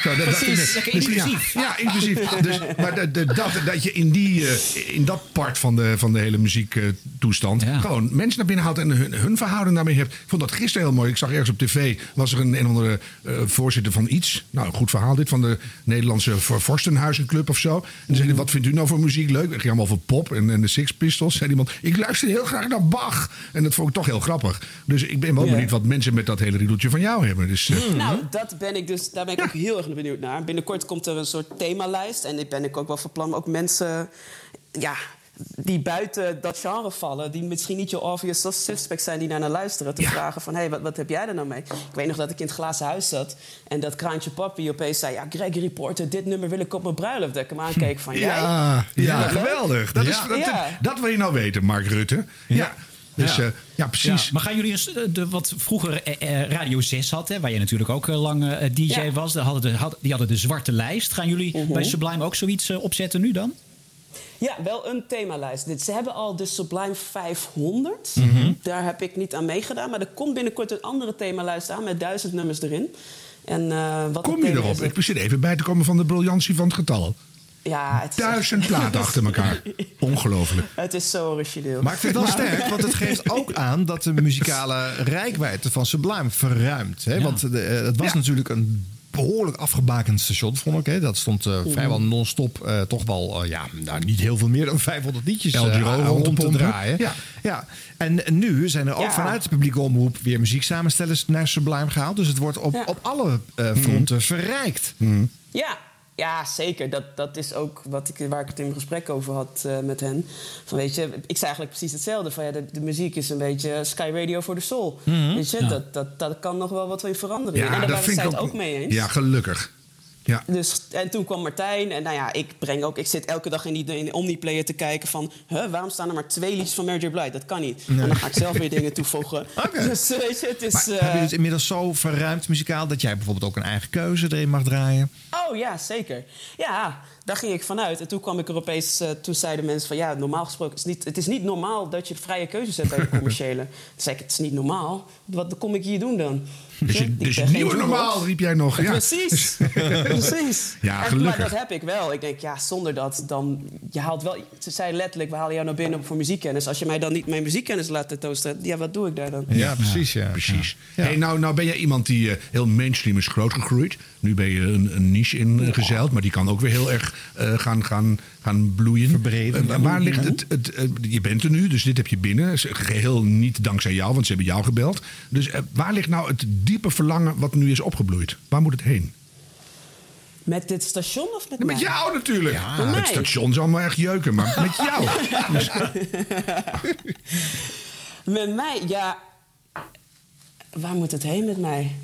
Zo, dat, Precies, ik Dus inclusief. Ja, ja, inclusief. Dus, maar de, de, dat, dat je in, die, eh, in dat part van de, van de hele muziektoestand... gewoon mensen naar binnen haalt en hun, hun verhouding daarmee hebt. Ik vond dat gisteren heel mooi. Ik zag ergens op tv... was er een, een andere eh, voorzitter van iets. Nou, een goed verhaal dit. Van de Nederlandse Vor- Vorstenhuizenclub of zo. En dan zei hij, wat vindt u nou voor muziek leuk? Het ging allemaal voor pop en, en de Six Pistols. Zei iemand, ik luister heel graag naar Bach. En dat vond ik toch heel grappig. Dus ik ben wel benieuwd wat mensen met dat hele riedeltje van jou hebben. Dus, eh, Nou, dat ben ik dus, daar ben ik ook heel erg benieuwd naar. Binnenkort komt er een soort themalijst. En ik ben ik ook wel van plan om ook mensen ja, die buiten dat genre vallen... die misschien niet je obvious suspect zijn die daar naar luisteren... te vragen van, hé, hey, wat, wat heb jij er nou mee? Ik weet nog dat ik in het glazen huis zat... en dat Kraantje Papi opeens zei... ja, Gregory Porter, dit nummer wil ik op mijn bruiloft. Dat ik hem aankeek van, jij? Ja, ja, dat geweldig. Dat, is, dat, Ja. dat wil je nou weten, Mark Rutte. Ja. Dus, ja. ja, precies. Ja, maar gaan jullie eens, eh, de, wat vroeger eh, eh, Radio 6 had, hè, waar je natuurlijk ook eh, lang eh, DJ Ja. was, die hadden, de, had- die hadden de zwarte lijst. Gaan jullie Mhm. bij Sublime ook zoiets eh, opzetten nu dan? Ja, wel een themalijst. Dit, ze hebben al de Sublime 500. Mhm. Daar heb ik niet aan meegedaan. Maar er komt binnenkort een andere themalijst aan met duizend nummers erin. En, eh, wat Kom het je erop? is, Ik zit even bij te komen van de briljantie van het getal. Ja, het is Duizend platen achter elkaar. Ongelooflijk. Het is zo origineel. Maar ik vind het wel sterk, want het geeft ook aan dat de muzikale rijkwijde van Sublime verruimt. Hè? Want de, eh, het was natuurlijk een behoorlijk afgebakend station, vond ik. Hè? Dat stond eh, vrijwel non-stop eh, toch wel, eh, ja, nou, niet heel veel meer dan 500 liedjes eh, rond te rond te pompen. draaien. Ja. Ja. En nu zijn er ook Ja. vanuit de publieke omroep weer muzieksamenstellers naar Sublime gehaald. Dus het wordt op, op alle eh, fronten verrijkt. Ja, ja zeker. Dat, dat is ook wat ik, waar ik het in gesprek over had eh, met hen. Van, weet je, ik zei eigenlijk precies hetzelfde. Van, ja, de, de muziek is een beetje Sky Radio voor de soul. Mhm. Weet je, Ja. dat, dat, dat kan nog wel wat in veranderen. en daar dat waren zij het ook, ook mee eens. Ja, gelukkig. Ja. Dus, en toen kwam Martijn. En nou ja, ik, breng ook, ik zit elke dag in die in Omniplayer te kijken van... Huh, waarom staan er maar twee liedjes van Mary J. Blige? Dat kan niet. Nee. En dan ga ik zelf weer dingen toevoegen. Dus eh, weet je, het is... Maar eh, hebben jullie het inmiddels zo verruimd muzikaal dat jij bijvoorbeeld ook een eigen keuze erin mag draaien? Oh ja, zeker. Ja, daar ging ik vanuit. En toen kwam ik er opeens, eh, toen zeiden mensen van ja, normaal gesproken is het niet, het is niet normaal dat je vrije keuzes hebt bij de commerciële. Toen zei ik, het is niet normaal. Wat kom ik hier doen dan? Dus, je, dus nieuwe normaal, riep jij nog. Ja. Precies. Precies. Ja, En- gelukkig. maar dat heb ik wel. Ik denk, ja, zonder dat, dan... Je haalt wel... Ze zei letterlijk, we halen jou naar binnen voor muziekkennis. Als je mij dan niet mijn muziekkennis laat tentoonstellen... Ja, wat doe ik daar dan? precies. Ja. Precies. Hey, nou, nou ben jij iemand die eh, heel mainstream is grootgegroeid. Nu ben je een, een niche ingezeild, maar die kan ook weer heel erg eh, gaan, gaan, gaan bloeien. Verbreden. waar ligt het, het, eh, Je bent er nu, dus dit heb je binnen. Is Geheel niet dankzij jou, want ze hebben jou gebeld. Dus eh, waar ligt nou het diepe verlangen wat nu is opgebloeid? Waar moet het heen? Met dit station of met Met mij? jou natuurlijk. Ja. Met het mij? station is allemaal echt jeuken, maar met jou. Dus, Met mij, ja... Waar moet het heen met mij?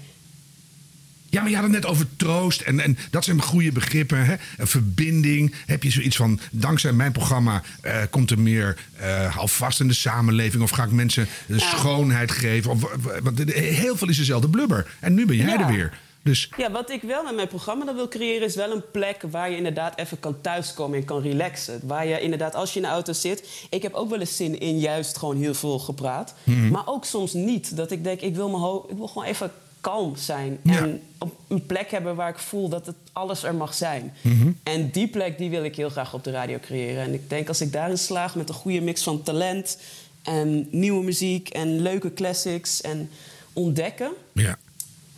Ja, maar je had het net over troost. En, en dat zijn goede begrippen. Hè? Een verbinding. Heb je zoiets van. Dankzij mijn programma eh, komt er meer eh alvast in de samenleving. Of ga ik mensen de schoonheid geven. Of, want heel veel is dezelfde blubber. En nu ben jij Ja. er weer. Dus Ja, wat ik wel met mijn programma dan wil creëren... is wel een plek waar je inderdaad even kan thuiskomen en kan relaxen. Waar je inderdaad, als je in de auto zit... Ik heb ook wel eens zin in juist gewoon heel veel gepraat. Mhm. Maar ook soms niet. Dat ik denk, ik wil, mijn ik wil gewoon even kalm zijn. Ja. En op een plek hebben waar ik voel dat het alles er mag zijn. Mhm. En die plek die wil ik heel graag op de radio creëren. En ik denk als ik daarin slaag met een goede mix van talent... en nieuwe muziek en leuke classics en ontdekken... ja.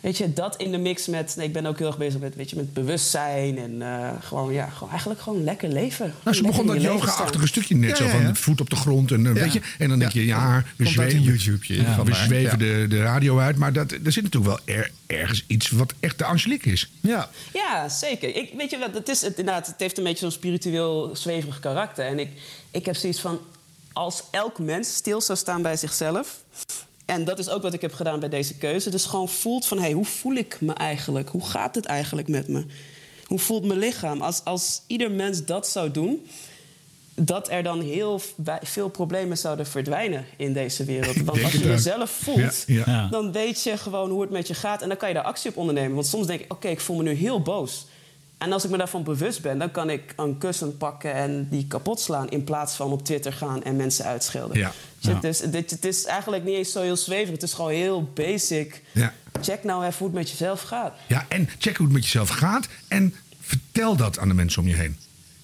Weet je, dat in de mix met... Nee, ik ben ook heel erg bezig met, weet je, met bewustzijn en eh, gewoon, ja, gewoon, eigenlijk gewoon lekker leven. Nou, ze begon dat yoga-achtige stukje net Ja, zo ja, van ja. voet op de grond. En, eh, Ja. weet je, en dan denk je, ja, we zweven, van we zweven Ja. de, de radio uit. Maar dat, er zit natuurlijk wel er- ergens iets wat echt de Angelique is. Ja. Ja, zeker. Ik, weet je wat, het, is, het, inderdaad, het heeft een beetje zo'n spiritueel zweverig karakter. En ik, ik heb zoiets van, als elk mens stil zou staan bij zichzelf... en dat is ook wat ik heb gedaan bij deze keuze... dus gewoon voelt van, hé, hey, hoe voel ik me eigenlijk? Hoe gaat het eigenlijk met me? Hoe voelt mijn lichaam? Als, als ieder mens dat zou doen... dat er dan heel veel problemen zouden verdwijnen in deze wereld. Want als je jezelf voelt, Ja, ja. dan weet je gewoon hoe het met je gaat... en dan kan je daar actie op ondernemen. Want soms denk ik, oké, ik voel me nu heel boos... En als ik me daarvan bewust ben, dan kan ik een kussen pakken en die kapot slaan. In plaats van op Twitter gaan en mensen uitschelden. Ja. Dus Ja. Het, is, dit- het is eigenlijk niet eens zo heel zweverig. Het is gewoon heel basic. Ja. Check nou even hoe het met jezelf gaat. Ja, en check hoe het met jezelf gaat. En vertel dat aan de mensen om je heen.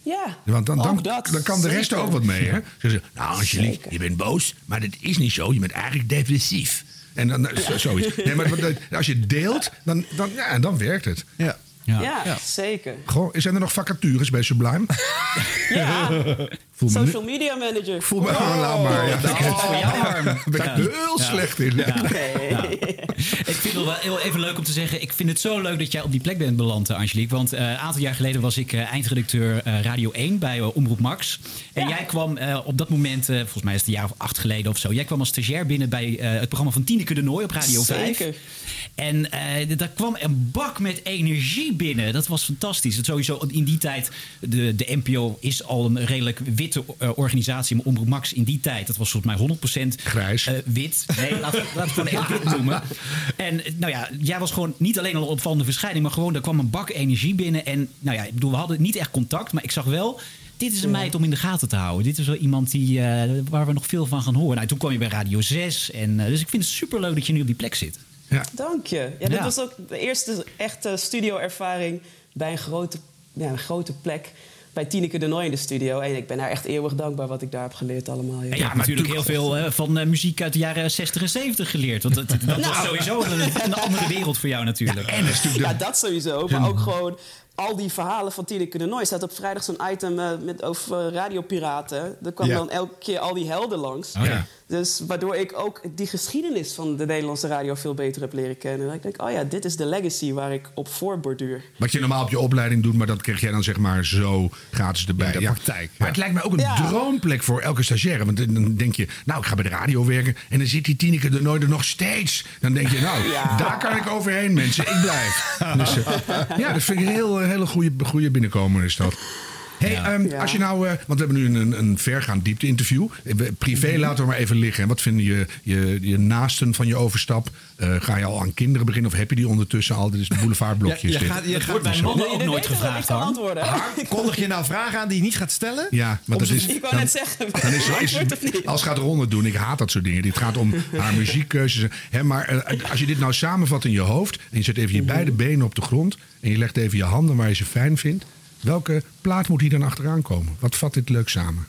Ja, Want dan, dan, dan kan de rest er ook wat mee. Hè? Ze zeggen, nou Angelique, je bent boos, maar dat is niet zo. Je bent eigenlijk depressief. En dan, zo- zoiets. Nee, maar als je het deelt, dan, dan, ja, en dan werkt het. Ja. Ja, zeker. Goh, zijn er nog vacatures bij Sublime? Ja, Voel me nu- social media manager. Voel me oh, maar. Ja, voor jou, Harm. Daar ben ik Ja. heel Ja. slecht in. Ja. Ik vind het wel heel even leuk om te zeggen. Ik vind het zo leuk dat jij op die plek bent beland, eh, Angelique. Want eh, een aantal jaar geleden was ik eh, eindredacteur eh, Radio 1 bij eh, Omroep Max. En jij kwam eh, op dat moment, eh, volgens mij is het een jaar of acht geleden of zo. Jij kwam als stagiair binnen bij eh, het programma van Tineke de Nooi op Radio 5. En eh, daar kwam een bak met energie binnen. Dat was fantastisch. Het sowieso in die tijd, de, de NPO is al een redelijk witte eh, organisatie. Maar Omroep Max in die tijd, dat was volgens mij 100% Grijs. eh, wit. Nee, laten we het gewoon even wit noemen. En nou ja, jij was gewoon niet alleen al een opvallende verschijning, maar gewoon er kwam een bak energie binnen. En nou ja, ik bedoel, we hadden niet echt contact, maar ik zag wel. Dit is een meid om in de gaten te houden. Dit is wel iemand die, waar we nog veel van gaan horen. Nou, toen kwam je bij Radio 6. En, dus ik vind het superleuk dat je nu op die plek zit. Dank je. Ja, dit Ja. was ook de eerste echte studio-ervaring bij een grote, ja, een grote plek. Bij Tineke de Nooi in de studio. En ik ben daar echt eeuwig dankbaar wat ik daar heb geleerd allemaal. Ja, je hebt natuurlijk heel veel eh, van eh, muziek uit de jaren 60 en 70 geleerd. Want dat, dat was Nou. sowieso een, een andere wereld voor jou natuurlijk. en dat is natuurlijk Ja, dat sowieso. Maar ook gewoon al die verhalen van Tineke de Nooi. Er staat op vrijdag zo'n item eh, met, over radiopiraten. Er kwam Ja. dan elke keer al die helden langs. Oh ja. Dus waardoor ik ook die geschiedenis van de Nederlandse radio veel beter heb leren kennen. En ik denk, oh ja, dit is de legacy waar ik op voorborduur. Wat je normaal op je opleiding doet, maar dat kreeg jij dan zeg maar zo gratis erbij. de praktijk, Maar het lijkt me ook een Ja. droomplek voor elke stagiaire. Want dan denk je, nou, ik ga bij de radio werken. En dan zit die Tineke er nooit er nog steeds. Dan denk je, nou, Ja. daar kan ik overheen, mensen. Ik blijf. Dus, eh, ja, dat vind ik een heel, hele goede, goede binnenkomer is dat. Hey, ehm, Ja. als je nou, eh, want we hebben nu een, een vergaand diepte-interview. Eh, Privé laten we maar even liggen. En wat vinden je, je, je naasten van je overstap? Eh, ga je al aan kinderen beginnen of heb je die ondertussen al? Dit is de boulevardblokjes. Ja, je gaat- je Dat gaat wordt bij dus- mannen ook nooit gevraagd, antwoorden? Kondig je nou vragen aan die je niet gaat stellen? Ja, maar dat is. Ik wou dan- net zeggen, Dan is, is, als gaat ronden doen, ik haat dat soort dingen. Dit gaat om haar muziekkeuzes. Hè, maar als je dit nou samenvat in je hoofd. en je zet even je beide benen op de grond. en je legt even je handen waar je ze fijn vindt. Welke plaat moet hier dan achteraan komen? Wat vat dit leuk samen?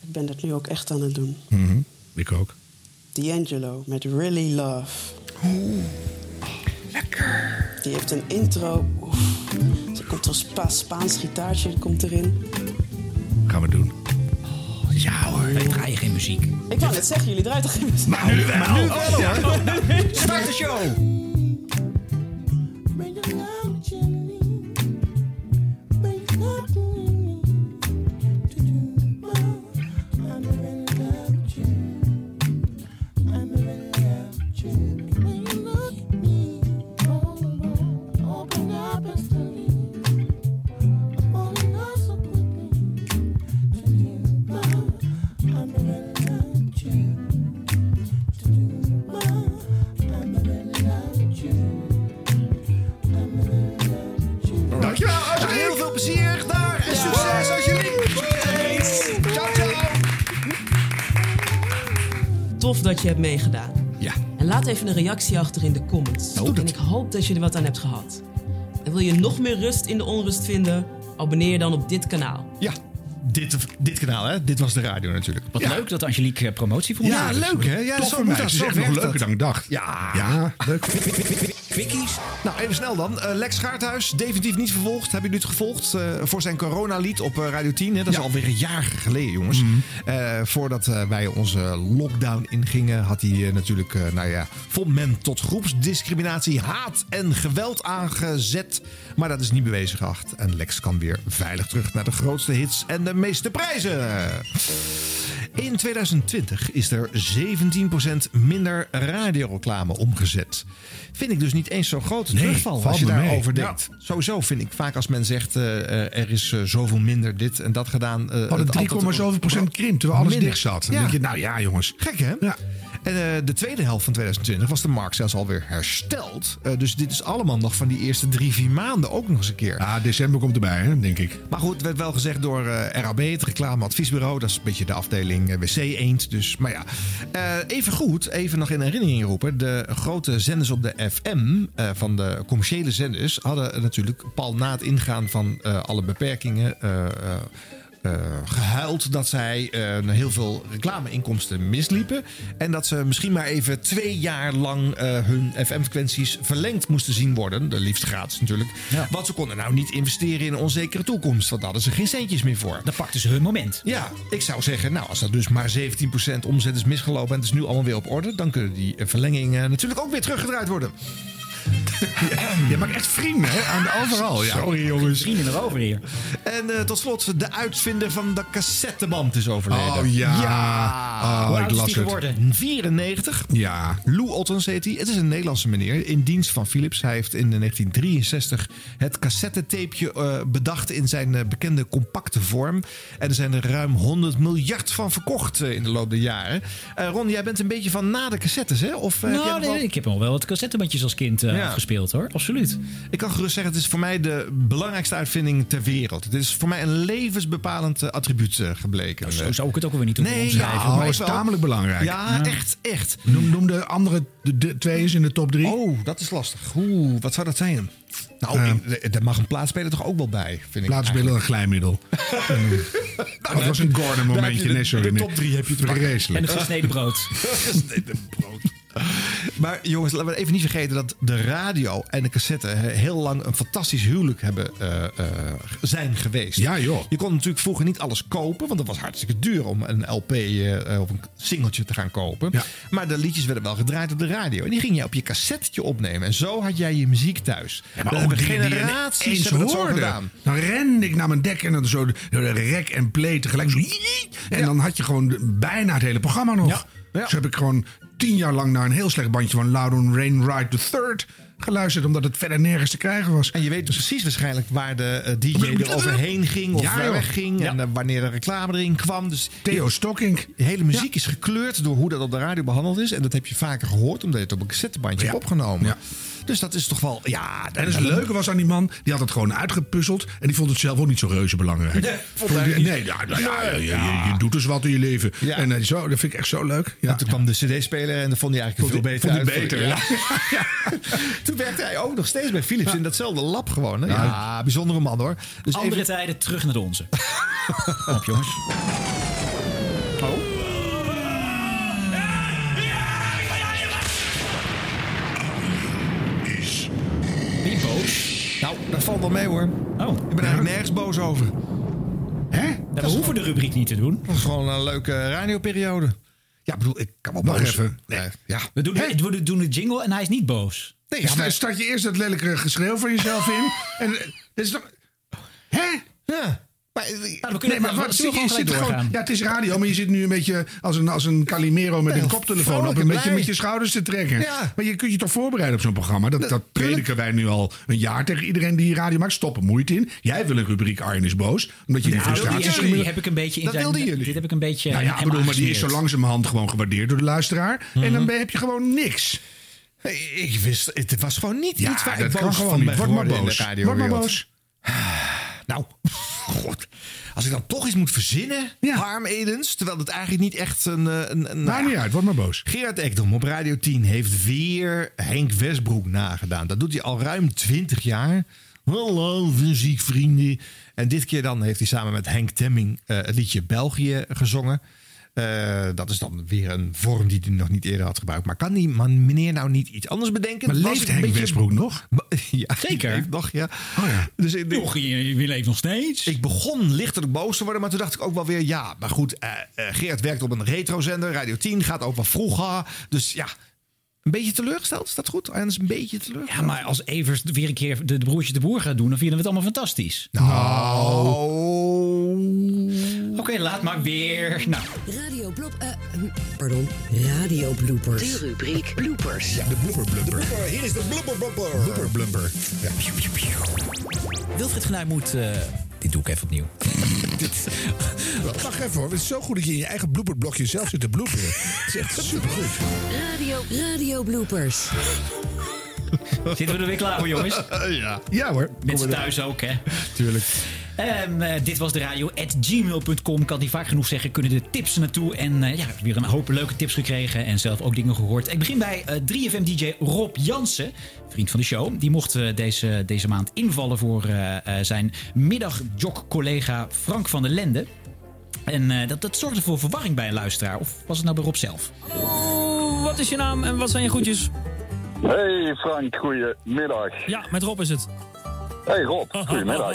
Ik ben dat nu ook echt aan het doen. Mhm, Ik ook. D'Angelo met Really Love. lekker. Die heeft een intro. Oef. Er komt zo'n Spa Spaans gitaartje komt erin. Gaan we doen. Ja hoor, wij draaien geen muziek. Ik wou net zeggen, jullie draaien toch geen muziek? Maar nu wel. Maar nu wel, Ja. Start de show! Tof dat je hebt meegedaan. Ja. En laat even een reactie achter in de comments. Doe dat. En ik hoop dat je er wat aan hebt gehad. En wil je nog meer rust in de onrust vinden? Abonneer je dan op dit kanaal. Ja, dit, dit kanaal hè. Dit was de radio natuurlijk. Wat leuk dat Angelique eh, promotie voor ons Ja, leuk hè. Ja, zo voor moet mij. dat. Zo nog leuker dat. dan ik dacht. Ja. Ja, leuk. Quickies. Nou, even snel dan. Eh, Lex Gaarthuis, definitief niet vervolgd. Hebben jullie het gevolgd? eh, voor zijn coronalied op Radio 10. Hè? Dat is alweer een jaar geleden, jongens. Eh, voordat eh, wij onze lockdown ingingen, had hij natuurlijk, eh, nou ja, vond men tot groepsdiscriminatie, haat en geweld aangezet. Maar dat is niet bewezen geacht. En Lex kan weer veilig terug naar de grootste hits en de meeste prijzen. In 2020 is er 17% minder radioreclame omgezet. Vind ik dus niet eens zo'n grote Nee, terugval als je daarover denkt. Sowieso vind ik vaak als men zegt eh, er is eh, zoveel minder dit en dat gedaan. We hadden het 3, altijd- zoveel procent krimp terwijl alles Minder. dicht zat. Dan Ja. denk je, nou ja jongens. Gek hè? Ja. En eh, de tweede helft van 2020 was de markt zelfs alweer hersteld. Eh, dus dit is allemaal nog van die eerste drie, vier maanden ook nog eens een keer. Ja, december komt erbij, hè, denk ik. Maar goed, het werd wel gezegd door eh, RAB, het reclameadviesbureau. Dat is een beetje de afdeling eh, WC Eend. Dus, maar ja, even goed, even nog in herinnering roepen. De grote zenders op de FM van de commerciële zenders hadden natuurlijk pal na het ingaan van alle beperkingen. Eh, gehuild dat zij eh, heel veel reclameinkomsten misliepen. En dat ze misschien maar even twee jaar lang eh, hun FM-frequenties verlengd moesten zien worden. De liefst gratis natuurlijk. Want ze konden nou niet investeren in een onzekere toekomst. Want daar hadden ze geen centjes meer voor. Dan pakten ze hun moment. Ja, ik zou zeggen, nou, als dat dus maar 17% omzet is misgelopen en het is nu allemaal weer op orde, dan kunnen die verlengingen natuurlijk ook weer teruggedraaid worden. Je maakt echt vrienden, hè? Aan de overal. Ja. Sorry, jongens. Vrienden erover hier. En eh, tot slot, de uitvinder van de cassetteband is overleden. Oh, ja. Oh, Hoe ik oud is las die het. geworden? 94. Ja. Lou Ottens heet hij. Het is een Nederlandse meneer in dienst van Philips. Hij heeft in 1963 het cassettetapeje eh, bedacht in zijn eh, bekende compacte vorm. En er zijn er ruim 100 miljard van verkocht eh, in de loop der jaren. Eh, Ron, jij bent een beetje van na de cassettes, hè? Of, eh, heb jij Nou, nee, ik heb al wel wat cassettebandjes als kind eh, Ja. afgespeeld hoor. Absoluut. Ik kan gerust zeggen, het is voor mij de belangrijkste uitvinding ter wereld. Het is voor mij een levensbepalend eh, attribuut eh, gebleken. Zo zou ik het ook weer niet doen. Nee, omschrijven. ja, Oh, maar is wel. tamelijk belangrijk. Ja, echt, echt. Noem, noem de andere de, de twee eens in de top drie. Oh, dat is lastig. Oeh, wat zou dat zijn? Nou, daar mag een plaatspeler toch ook wel bij, vind ik. Plaatsspelen een glijmiddel. Nou, dat was een Gordon momentje. Nee, sorry. De nee. top drie heb je te Vreselijk. En het gesneden brood. Gesneden brood. Maar jongens, laten we even niet vergeten dat de radio en de cassette heel lang een fantastisch huwelijk hebben eh, eh, zijn geweest. Ja, joh. Je kon natuurlijk vroeger niet alles kopen, want dat was hartstikke duur om een LP eh, of een singeltje te gaan kopen. Maar de liedjes werden wel gedraaid op de radio. En die ging je op je cassettetje opnemen. En zo had jij je muziek thuis. Ja, maar ook generaties hebben dat zo hoorde. gedaan. Dan rende ik naar mijn dek en dan zo de, de rek en play tegelijk. Zo, en dan had je gewoon bijna het hele programma nog. Dus heb ik gewoon tien jaar lang naar een heel slecht bandje van Loudon Rainwright III geluisterd. Omdat het verder nergens te krijgen was. En je weet dus precies waarschijnlijk waar de eh, DJ er overheen ging of Ja, waar wegging. En eh, wanneer de reclame erin kwam. Dus Theo Stocking. De hele muziek is gekleurd door hoe dat op de radio behandeld is. En dat heb je vaker gehoord omdat je het op een cassettebandje hebt opgenomen. Dus dat is toch wel... Ja, En het leuke was aan die man, die had het gewoon uitgepuzzeld. En die vond het zelf ook niet zo reuze belangrijk. Nee, vond Vond hij die- niet. nee, ja, nou ja, je, je, je doet dus wat in je leven. Ja. En eh, zo, dat vind ik echt zo leuk. Ja. En toen kwam de cd-speler en dat vond hij eigenlijk Vond veel beter vond hij beter, ja. toen werkte hij ook nog steeds bij Philips in datzelfde lab gewoon. Hè? Ja. bijzondere man hoor. Dus Andere even- tijden terug naar de onze. Op jongens. Oh. Nou, dat valt wel mee hoor. Oh. Ik ben eigenlijk nergens boos over. Hè? we hoeven de rubriek niet te doen. Dat is gewoon een leuke radioperiode. Ja, bedoel, ik kan wel boos. even. Nee, ja. We doen, de, we doen de jingle en hij is niet boos. Nee, Ja, maar start je eerst dat lelijke geschreeuw van jezelf in. En eh, dit is toch... Hè? Ja. Maar, we kunnen nee, maar wat zit je, gewoon zit ja, het is radio, maar je zit nu een beetje als een, als een Calimero met een koptelefoon op. en Een beetje met je schouders te trekken. Ja. Maar je kunt je toch voorbereiden op zo'n programma. Dat, dat prediken wij nu al een jaar tegen iedereen die radio maakt. Stoppen moeite in. Jij wil een rubriek Arjen is boos. Omdat je die Nou, frustraties... die heb ik een beetje in Dat wilden jullie. Dit heb ik een beetje Nou ja, hem ik bedoel, maar die is zo langzamerhand gewoon gewaardeerd door de luisteraar. En dan ben- heb je gewoon niks. Ik wist, het was gewoon niet Ja, iets waar ik boos gewoon van ben Word maar boos. de radio. Word maar boos. Nou, god. Als ik dan toch iets moet verzinnen, Harm Edens, terwijl het eigenlijk niet echt een... eh, een, een Maakt niet uit, word maar boos. Gerard Ekdom op Radio 10 heeft weer Henk Westbroek nagedaan. Dat doet hij al ruim 20 jaar. Hallo, muziekvrienden. En dit keer dan heeft hij samen met Henk Temming eh, het liedje België gezongen. Eh, dat is dan weer een vorm die hij nog niet eerder had gebruikt. Maar kan die man, meneer nou niet iets anders bedenken? Maar leeft Henk beetje- Westbroek nog? Ja, Zeker. leeft nog, ja. Oh ja. Dus ik, Joch, je, je leeft nog steeds. ik begon lichtelijk boos te worden, maar toen dacht ik ook wel weer ja. Maar goed, eh eh, Gerard werkt op een retrozender, Radio 10, gaat ook wel vroeger. Dus ja, een beetje teleurgesteld, is dat goed? En is een beetje teleurgesteld. Ja, maar als Evers weer een keer de, de broertje de boer gaat doen, dan vinden we het allemaal fantastisch. Nou. Oké, laat maar weer. Nou, Radio Blop... eh, hm, pardon, Radio Bloopers. De rubriek Bloopers. De blooper blumper. Hier is de blooper blumper. Blooper blumper. Ja. Wilfried Genuij moet eh, dit doe ik even opnieuw. Wacht even hoor. Het is zo goed dat je in je eigen blooperblokje zelf zit te bloeperen. Het is echt supergoed. Radio, radio bloopers. Zitten we er weer klaar voor, jongens? ja. Ja hoor. Mensen thuis ook, hè? Tuurlijk. Ehm, eh, dit was de radio at gmail.com. Kan niet vaak genoeg zeggen. Kunnen de tips naartoe. En eh, ja, ik heb weer een hoop leuke tips gekregen. En zelf ook dingen gehoord. Ik begin bij eh, 3FM-DJ Rob Jansen. Vriend van de show. Die mocht eh, deze, deze maand invallen voor eh, eh, zijn middagjock-collega Frank van der Lende. En eh, dat, dat zorgde voor verwarring bij een luisteraar. Of was het nou bij Rob zelf? Oh, wat is je naam en wat zijn je groetjes? Hey Frank, goedemiddag. Ja, met Rob is het. Hey Rob, goedemiddag.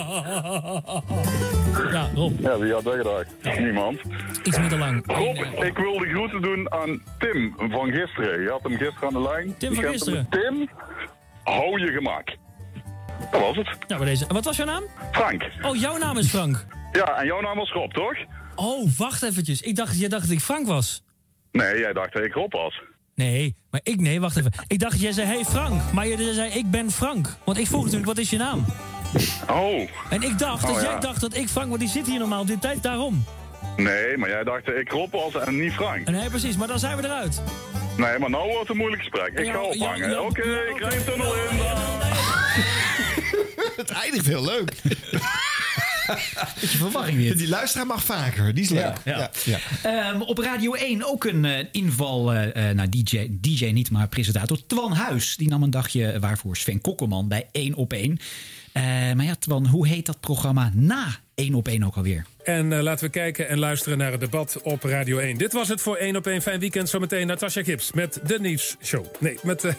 Ja, Rob. Ja, wie had dat gedacht? Niemand. Iets minder lang. Rob, ik wil de groeten doen aan Tim van gisteren. Je had hem gisteren aan de lijn. Tim van gisteren. Tim, hou je gemak. Dat was het. Ja, bij deze. En wat was jouw naam? Frank. Oh, jouw naam is Frank. Ja, en jouw naam was Rob, toch? Oh, wacht eventjes. Ik dacht, jij dacht dat ik Frank was. Nee, jij dacht dat ik Rob was. Nee, maar ik nee, wacht even. Ik dacht, jij zei, hey Frank. Maar je zei, ik ben Frank. Want ik vroeg natuurlijk, wat is je naam? Oh. En ik dacht Oh, ja. jij dacht dat ik Frank, want die zit hier normaal op dit tijd, daarom. Nee, maar jij dacht ik Rob was en niet Frank. En nee, precies, maar dan zijn we eruit. Nee, maar nou wordt het een moeilijk gesprek. Ik Ja, ga ophangen. ja, Oké, ik rij een tunnel in. Het eindigt heel leuk. Beetje verwarring dit. Die luisteraar mag vaker. Die is leuk. Ja, Ehm, op Radio 1 ook een eh, inval eh, eh, naar DJ, DJ niet, maar presentator Twan Huis. Die nam een dagje waarvoor Sven Kokkelman bij 1 op 1. Eh, maar ja, Twan, hoe heet dat programma na 1 op 1 ook alweer? En laten we kijken en luisteren naar het debat op Radio 1. Dit was het voor 1 op 1 Fijn Weekend. Zometeen Natasha Gips met de nieuwsshow. Nee, met... Ik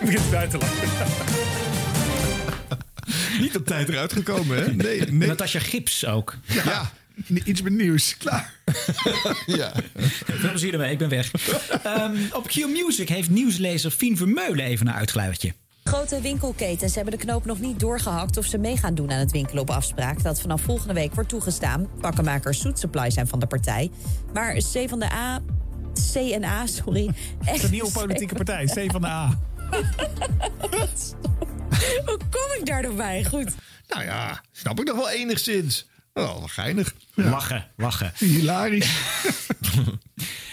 begin bij te lachen. Niet op tijd eruit gekomen, hè? Nee, nee. Natasja Gips ook. Ja, iets met nieuws. Klaar. ja. Veel plezier ermee, ik ben weg. Ehm, op Q Music heeft nieuwslezer Fien Vermeulen even een uitgeluidje. Grote winkelketens hebben de knoop nog niet doorgehakt of ze mee gaan doen aan het winkelen op afspraak dat vanaf volgende week wordt toegestaan. Pakkenmakers Soet Supply zijn van de partij. Maar C van de A. CNA, sorry. Is een nieuwe politieke partij, C van de A. Hoe kom ik daar nog bij? Goed. Nou ja, snap ik nog wel enigszins. Oh, wel geinig. Lachen, lachen. Hilarisch.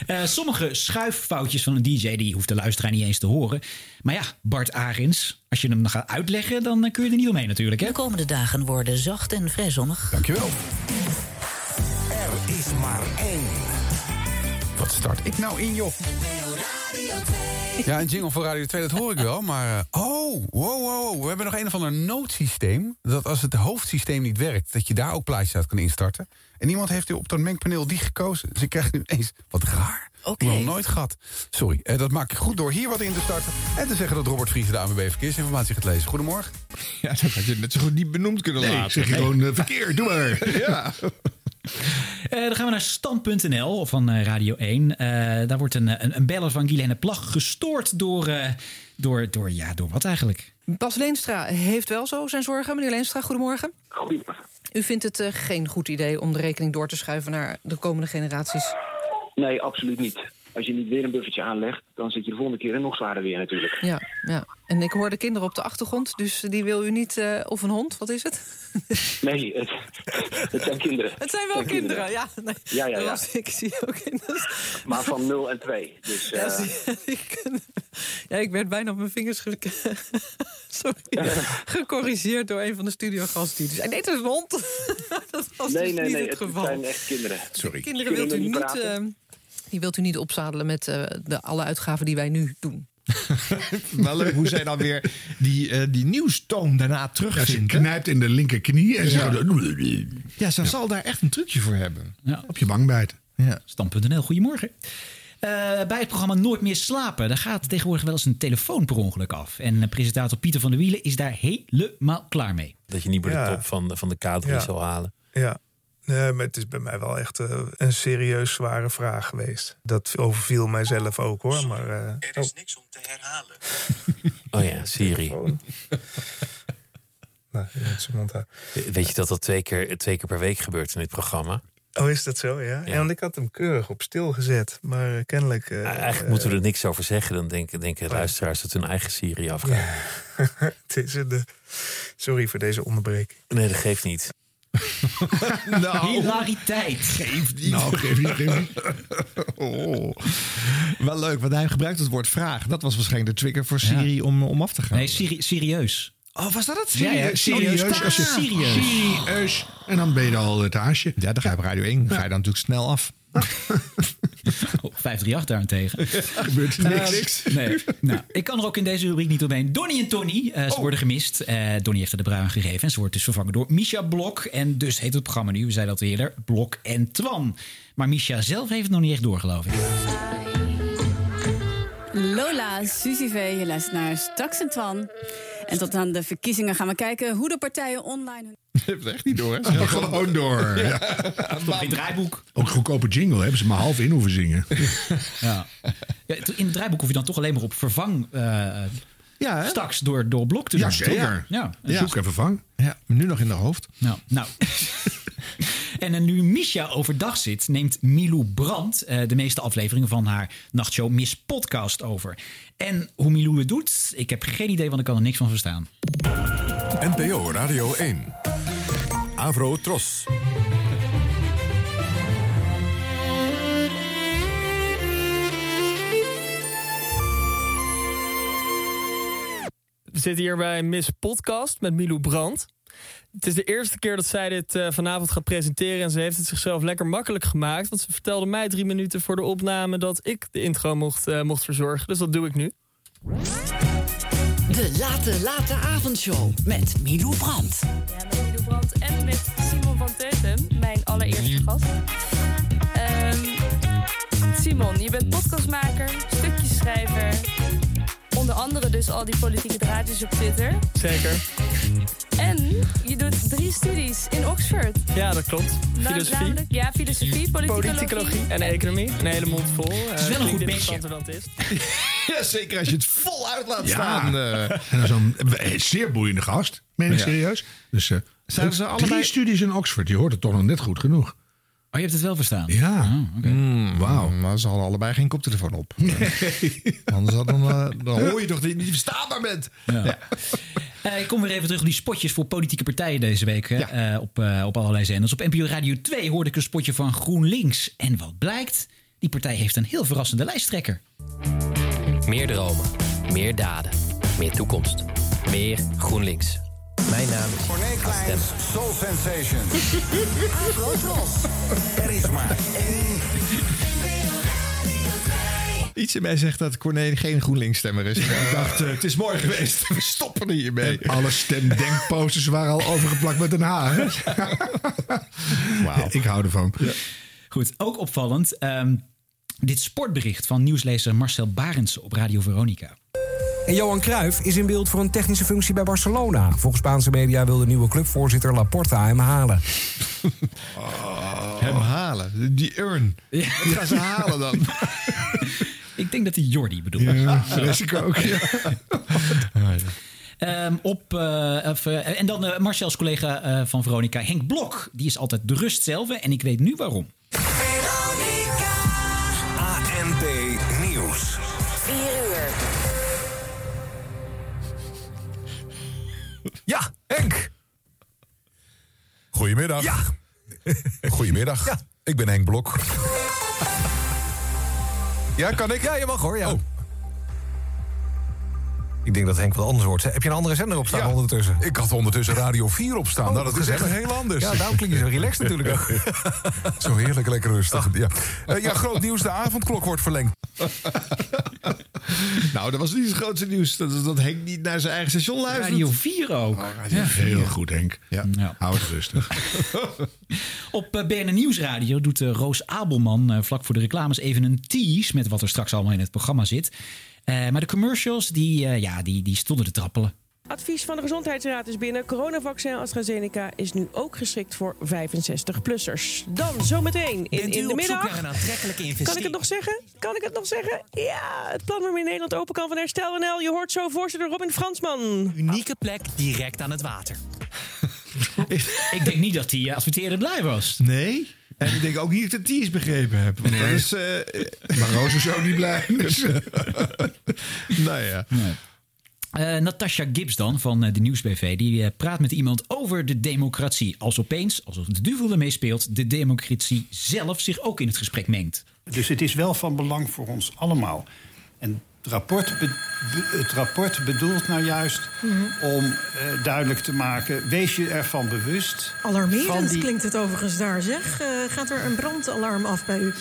Eh, sommige schuiffoutjes van een DJ, die hoeft de luisteraar niet eens te horen. Maar ja, Bart Arins, als je hem dan gaat uitleggen, dan eh, kun je er niet omheen natuurlijk. Hè? De komende dagen worden zacht en vrij zonnig. Dankjewel. Er is maar één. Wat start ik nou in, joh? Ja, een jingle voor Radio 2, dat hoor ik wel. Maar, eh, oh, wow, wow, we hebben nog een of ander noodsysteem. Dat als het hoofdsysteem niet werkt, dat je daar ook plaatjes uit kan instarten. En iemand heeft op dat mengpaneel die gekozen. Dus ik krijg nu eens, wat raar. Oké. Nog nooit gehad. Sorry, eh, dat maak ik goed door hier wat in te starten. En te zeggen dat Robert Vries de ANWB Verkeersinformatie gaat lezen. Goedemorgen. Ja, dat had je net zo goed niet benoemd kunnen Nee, laten. zeg je gewoon eh, verkeer. Doe maar. ja. Eh, dan gaan we naar stand.nl van eh, Radio 1. Eh, daar wordt een, een, een beller van Guilaine Plag gestoord door, eh, door, door, ja, door wat eigenlijk? Bas Leenstra heeft wel zo zijn zorgen. Meneer Leenstra, goedemorgen. Goedemorgen. U vindt het eh, geen goed idee om de rekening door te schuiven naar de komende generaties? Nee, absoluut niet. Als je niet weer een buffertje aanlegt, dan zit je de volgende keer in nog zwaarder weer natuurlijk. Ja, ja. En ik hoor de kinderen op de achtergrond, dus die wil u niet... eh, of een hond, wat is het? Nee, het, het zijn kinderen. Het zijn wel Het kinderen, ja. Nee, Ja, ja, ja. was- ik zie ook kinderen. Maar van 0 en 2. Dus, Ja, eh, zie- ik, ja, ik werd bijna op mijn vingers ge Sorry. gecorrigeerd door een van de studiogasten. Die zei, nee, het is een hond. dat was nee, dus nee, niet nee, het het geval. zijn echt kinderen. Sorry. Kinderen wilt u niet, praten. eh, die wilt u niet opzadelen met eh, de, alle uitgaven die wij nu doen. Wel leuk hoe zij dan weer die, eh, die nieuwstoon daarna Ja, ze terugvindt. hè? knijpt in de linkerknie en ze Ja. Ja, ze zal daar echt een trucje voor hebben. Ja. Op je wang bijten. Ja. Stand.nl, goedemorgen. Eh, bij het programma Nooit meer slapen, daar gaat tegenwoordig wel eens een telefoon per ongeluk af. En presentator Pieter van der Wielen is daar helemaal klaar mee. Dat je niet meer Ja. de top van de, van de K3 Ja. zal halen. Ja. Nee, maar het is bij mij wel echt eh, een serieus zware vraag geweest. Dat overviel mijzelf ook hoor. Maar, eh, er is niks om te herhalen. Oh ja, Siri. Nou. Weet je dat dat twee keer, twee keer per week gebeurt in dit programma? Oh, is dat zo? Ja? ja. want ik had hem keurig op stil gezet. Maar eh, kennelijk. eh, Eigenlijk moeten we er niks over zeggen. Dan denken, denken luisteraars dat hun eigen Siri afgaat. het, is een, Sorry voor deze onderbreking. Nee, dat geeft niet. Nou. Hilariteit. Geef niet. Nou, geef niet, geef niet. Oh. Wel leuk, want hij gebruikt het woord vraag. Dat was waarschijnlijk de trigger voor Siri om, om af te gaan. Nee, seri- serieus. Oh, was dat het? Ja, ja, serieus. Serieus, als je Serieus. serieus. En dan ben je al het haasje. Ja, dan ga je op Radio 1. Dan ga je dan natuurlijk snel af. Oh, 538 daarentegen. Gebeurt niks. Nee. Nou, ik kan er ook in deze rubriek niet omheen. Donnie en Tony, eh, ze worden gemist. Eh Donnie heeft er de bruin gegeven. En ze wordt dus vervangen door Misha Blok. En dus heet het programma nu, we zeiden dat eerder, Blok en Twan. Maar Misha zelf heeft het nog niet echt door, geloof ik. Lola, Suzy V, je luistert naar Stax en Twan. En tot aan de verkiezingen gaan we kijken hoe de partijen online... hun- Je hebt het echt niet door, hè? Gewoon door. Ja. Toch geen draaiboek. Ook een goedkope jingle hebben ze maar half in hoeven zingen. Ja. Ja, in het draaiboek hoef je dan toch alleen maar op vervang eh Ja, hè? straks door, door Blok te Ja, doen. zeker. Ja. Zoek en vervang. Ja, nu nog in de hoofd. Nou, nou. en nu Misha overdag zit, neemt Milou Brandt eh, de meeste afleveringen van haar nachtshow Miss Podcast over. En hoe Milou het doet, ik heb geen idee, want ik kan er niks van verstaan. NPO Radio 1. Avro Tros. We zitten hier bij Miss Podcast met Milou Brandt. Het is de eerste keer dat zij dit eh, vanavond gaat presenteren. En ze heeft het zichzelf lekker makkelijk gemaakt. Want ze vertelde mij drie minuten voor de opname dat ik de intro mocht, eh, mocht verzorgen. Dus dat doe ik nu. De late, late avondshow met Milou Brandt. Ja, met Milou Brandt en met Simon van Tetem, mijn allereerste gast. Ehm, Simon, je bent podcastmaker, stukjeschrijver. Onder andere dus al die politieke draadjes op Twitter. Zeker. En je doet drie studies in Oxford. Ja, dat klopt. Na- Filosofie. namelijk- ja, filosofie, politicologie. Politicologie en economie. Een hele mond vol. Het is wel een goed dan het is. Ja, zeker als je het vol uit laat Ja. staan. eh. En dan zo'n eh, zeer boeiende gast. Meen ik Ja. serieus. Dus, eh, Zijn ze drie allebei- studies in Oxford. Je hoort het toch nog net goed genoeg. Oh, je hebt het wel verstaan? Ja. Mm, Wauw. Maar ze hadden allebei geen koptelefoon op. Anders had dan, eh, dan hoor je toch dat je niet verstaanbaar bent. Ja. Eh, ik kom weer even terug op die spotjes voor politieke partijen deze week. hè, eh, op, eh, op allerlei zenders. Op NPO Radio 2 hoorde ik een spotje van GroenLinks. En wat blijkt? Die partij heeft een heel verrassende lijsttrekker. Meer dromen, meer daden, meer toekomst, meer GroenLinks. Mijn naam is Corné. Kleins, Soul Sensation. Er is maar één. Iets in mij zegt dat Corné geen GroenLinks-stemmer is. Ik dacht, eh, het is mooi geweest. We stoppen er hiermee. Alle stemdenkposters waren al overgeplakt met een H. hè? Ik hou ervan. Goed, ook opvallend. ehm, dit sportbericht van nieuwslezer Marcel Barends op Radio Veronica. En Johan Cruijff is in beeld voor een technische functie bij Barcelona. Volgens Spaanse media wil de nieuwe clubvoorzitter Laporta hem halen. Hem halen. Die urn. Die gaan ze halen dan. Ik denk dat hij Jordi bedoelt. Ja, ik ook. Ja. Ehm, op, eh, of, eh, en dan eh, Marcel's collega eh, van Veronica, Henk Blok. Die is altijd de rust zelf. En ik weet nu waarom. Henk. Goedemiddag. Ja. Goedemiddag. Ik ben Henk Blok. Ja, kan ik? Ja, je mag hoor. Ja. Oh. Ik denk dat Henk wat anders wordt. Heb je een andere zender op staan ondertussen? Ik had ondertussen Radio 4 op staan. Oh, nou, dat is echt heel anders. Ja, daarom klink je zo relaxed natuurlijk ook. Zo heerlijk, lekker rustig. Ja. Eh, ja, groot nieuws. De avondklok wordt verlengd. Nou, dat was niet het grootste nieuws. Dat, dat Henk niet naar zijn eigen station luistert. Radio 4 ook. Ja, heel goed, Henk. Ja. Hou het rustig. Op eh, BNN Nieuwsradio doet eh, Roos Abelman vlak voor de reclames even een tease... met wat er straks allemaal in het programma zit. Eh, maar de commercials, die, eh, ja, die, die stonden te trappelen. Advies van de Gezondheidsraad is binnen. Coronavaccin AstraZeneca is nu ook geschikt voor 65-plussers. Dan zometeen in, Bent u in de op zoek middag. naar een aantrekkelijke Kan ik investering? het nog zeggen? Kan ik het nog zeggen? Ja, het plan waarmee Nederland open kan van Herstel NL. Je hoort zo voorzitter Robin Fransman. Unieke plek direct aan het water. Ik denk niet dat die uh, adverteerder blij was. Nee. En ik denk ook niet dat ik de tease begrepen heb. Want is, eh, Maar Roos is ook niet blij. Dus, nou ja. Eh, Natasha Gibbs dan, van eh, de Nieuwsbv, die praat met iemand over de democratie. Als opeens, alsof de duivel ermee speelt, de democratie zelf zich ook in het gesprek mengt. Dus het is wel van belang voor ons allemaal. En rapport, be- be- het rapport bedoelt nou juist om eh, duidelijk te maken... wees je ervan bewust... Alarmerend van die- klinkt het overigens daar, zeg. Eh, gaat er een brandalarm af bij u?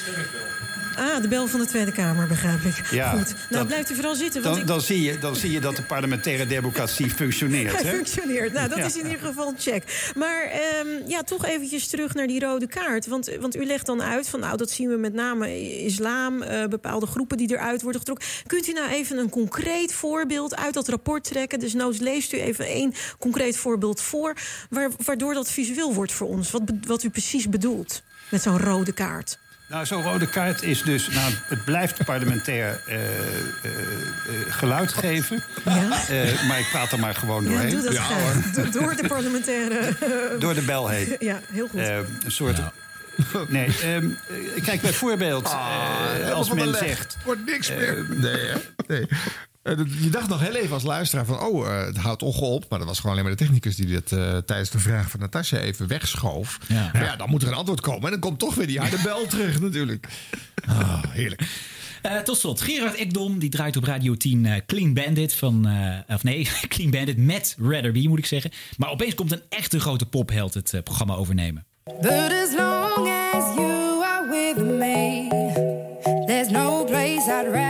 Ah, de bel van de Tweede Kamer, begrijp ik. Ja, Goed, nou dat- blijft u vooral zitten. Want Dan, ik... dan, zie je, dan zie je dat de parlementaire democratie functioneert. Hè? functioneert. Nou, dat Ja. is in ieder geval een check. Maar ehm, ja, toch eventjes terug naar die rode kaart. Want, want u legt dan uit van, nou, dat zien we met name islam... eh, bepaalde groepen die eruit worden getrokken. Kunt u nou even een concreet voorbeeld uit dat rapport trekken? Dus noods leest u even één concreet voorbeeld voor... Waar, waardoor dat visueel wordt voor ons. Wat, wat u precies bedoelt met zo'n rode kaart. Nou, zo'n rode kaart is dus... Nou, het blijft parlementair eh, eh, eh, geluid geven. Eh, maar ik praat er maar gewoon Ja, doorheen. doe dat graag. Do- Door de parlementaire... Door de bel heen. Ja, heel goed. Een soort... Nee, ehm, eh, kijk bijvoorbeeld, eh, als men zegt... Wordt niks meer. Nee, hè? nee. Eh, Je dacht nog heel even als luisteraar van, oh, eh, het houdt ongeop. Maar dat was gewoon alleen maar de technicus die dit eh, tijdens de vraag van Natasja even wegschoof. Ja. Maar ja, dan moet er een antwoord komen. En dan komt toch weer die harde bel terug natuurlijk. Ah, heerlijk. Eh, tot slot, Gerard Ekdom die draait op Radio 10 eh, Clean Bandit van... eh, of nee, Clean Bandit met Rather Be, moet ik zeggen. Maar opeens komt een echte grote popheld het programma overnemen. But as long as you are with me, there's no place I'd rather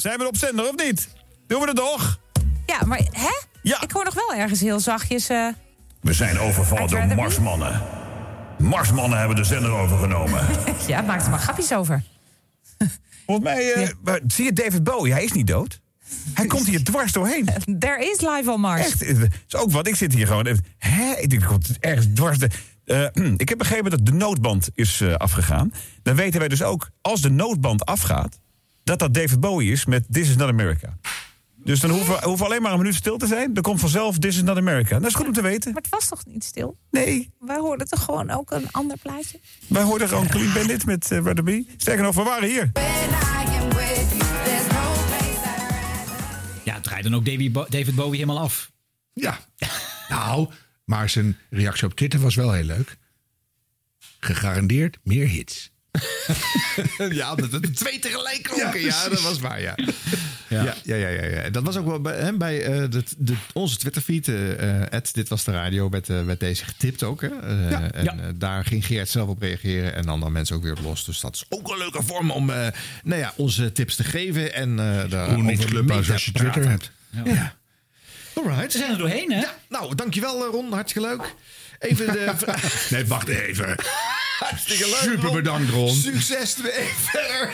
Zijn we op zender of niet? Doen we het toch? Ja, maar hè? Ik hoor nog wel ergens heel zachtjes. eh, We zijn overvallen door marsmannen. Marsmannen hebben de zender overgenomen. ja, maak er maar grapjes over. Volgens mij, eh, maar zie je David Bowie, hij is niet dood. Hij komt hier dwars doorheen. There is live on Mars. Echt, is ook wat. Ik zit hier gewoon. even, Hè? Ik denk, komt ergens dwars. De, Eh, ik heb begrepen dat de noodband is afgegaan. Dan weten wij dus ook, als de noodband afgaat, dat dat David Bowie is met This is not America. Dus dan hoeven we, hoeven we alleen maar een minuut stil te zijn. Dan komt vanzelf This is not America. Dat is goed om te weten. Maar het was toch niet stil? Nee. Wij hoorden toch gewoon ook een ander plaatje? Wij hoorden gewoon Clean Bandit met uh, Rather Be. Sterker nog, we waren hier. Ja, het draait dan ook David Bowie helemaal af. Ja. Nou, maar zijn reactie op Twitter was wel heel leuk. Gegarandeerd meer hits. ja, dat het twee tegelijk klonken. Ja, dat was waar, ja. Ja, ja, ja, ja. ja. Dat was ook wel bij, hè, bij eh, de, de, onze Twitterfeed. Ed, dit was de radio, met, eh, met deze getipt ook. Hè? Eh, Ja. en Ja. daar ging Geert zelf op reageren en dan dan mensen ook weer op los. Dus dat is ook een leuke vorm om eh, nou ja, onze tips te geven. En eh daar Hoe niet te als je. Twitter hebt. Ja. Alright. Ze zijn er doorheen, hè? Ja, nou, dankjewel Ron. Hartstikke leuk. Even de vraag. Nee, wacht even. Hartstikke leuk. Super Ron. bedankt, Ron. Succes ermee verder.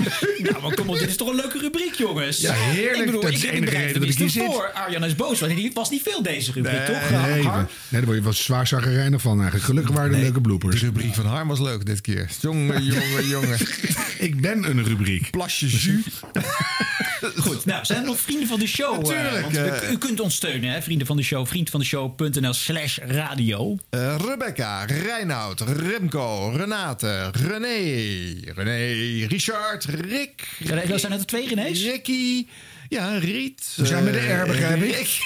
Nou, maar kom op, dit is toch een leuke rubriek, jongens? Ja, heerlijk. Ik bedoel, Dat ik is de enige reden dat ik hier zit. voor. Arjan is boos, want die was niet veel deze rubriek, toch? Nee, nee, Har? nee, daar word je wel zwaar zagrijnig van eigenlijk. Gelukkig waren er leuke bloopers. De rubriek van Harm was leuk dit keer. Jongen, jongen, jongen. Ik ben een rubriek. Plasje jus. Goed, nou, zijn er nog vrienden van de show? eh, Natuurlijk, eh. u kunt ons steunen, hè? Vrienden van de show. Vriendvandeshow.nl slash radio. Eh, Rebecca, Reinoud, Remco, Renate, René, René, Richard, Rick. René, dat zijn het er twee René's? Ricky, ja, Riet. We zijn met de R, begrijp ik. Rick,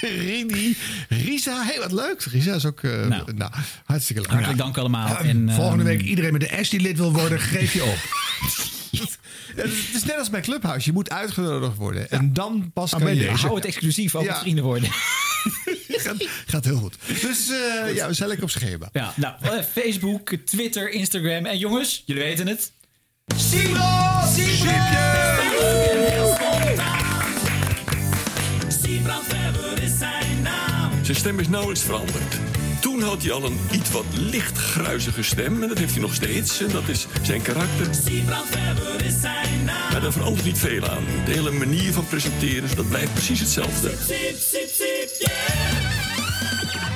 Rini, Risa. Hey, wat leuk. Risa is ook eh, nou. hartstikke leuk. Hartelijk dank allemaal. En, eh, Volgende week iedereen met de S die lid wil worden, geef je op. Ja, Het is net als bij Clubhouse. Je moet uitgenodigd worden. En dan pas Ah, kan je... deze. Hou het exclusief, ook vrienden worden. gaat, gaat heel goed. Dus eh, ja, we zijn lekker op schema. Ja, nou, eh, Facebook, Twitter, Instagram. En jongens, jullie weten het. Simon! Zijn stem is nauwelijks veranderd. Toen had hij al een iets wat licht gruizige stem. En dat heeft hij nog steeds. En dat is zijn karakter. Maar daar verandert niet veel aan. De hele manier van presenteren, dat blijft precies hetzelfde.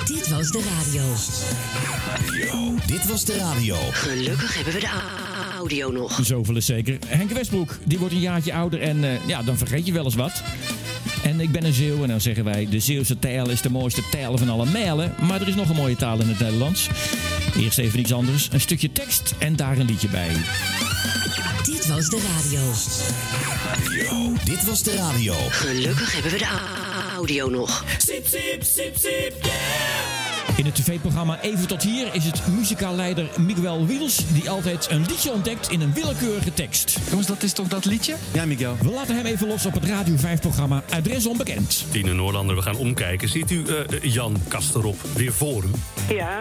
Dit was de radio. Dit was de radio. Gelukkig hebben we de audio nog. Zoveel is zeker. Henk Westbroek, die wordt een jaartje ouder en eh, ja, dan vergeet je wel eens wat. En ik ben een Zeeuw en dan zeggen wij... de Zeeuwse taal is de mooiste taal van alle mijlen. Maar er is nog een mooie taal in het Nederlands. Eerst even iets anders. Een stukje tekst en daar een liedje bij. Dit was de radio. Dit was de radio. Gelukkig hebben we de audio nog. Sip, sip, sip, sip, In het tv-programma Even tot hier is het muzikaalleider Miguel Wiels... die altijd een liedje ontdekt in een willekeurige tekst. Jongens, dat is toch dat liedje? Ja, Miguel. We laten hem even los op het Radio 5-programma Adres Onbekend. Tine Noorlander, we gaan omkijken. Ziet u eh, Jan Kasterop weer voor u? Ja,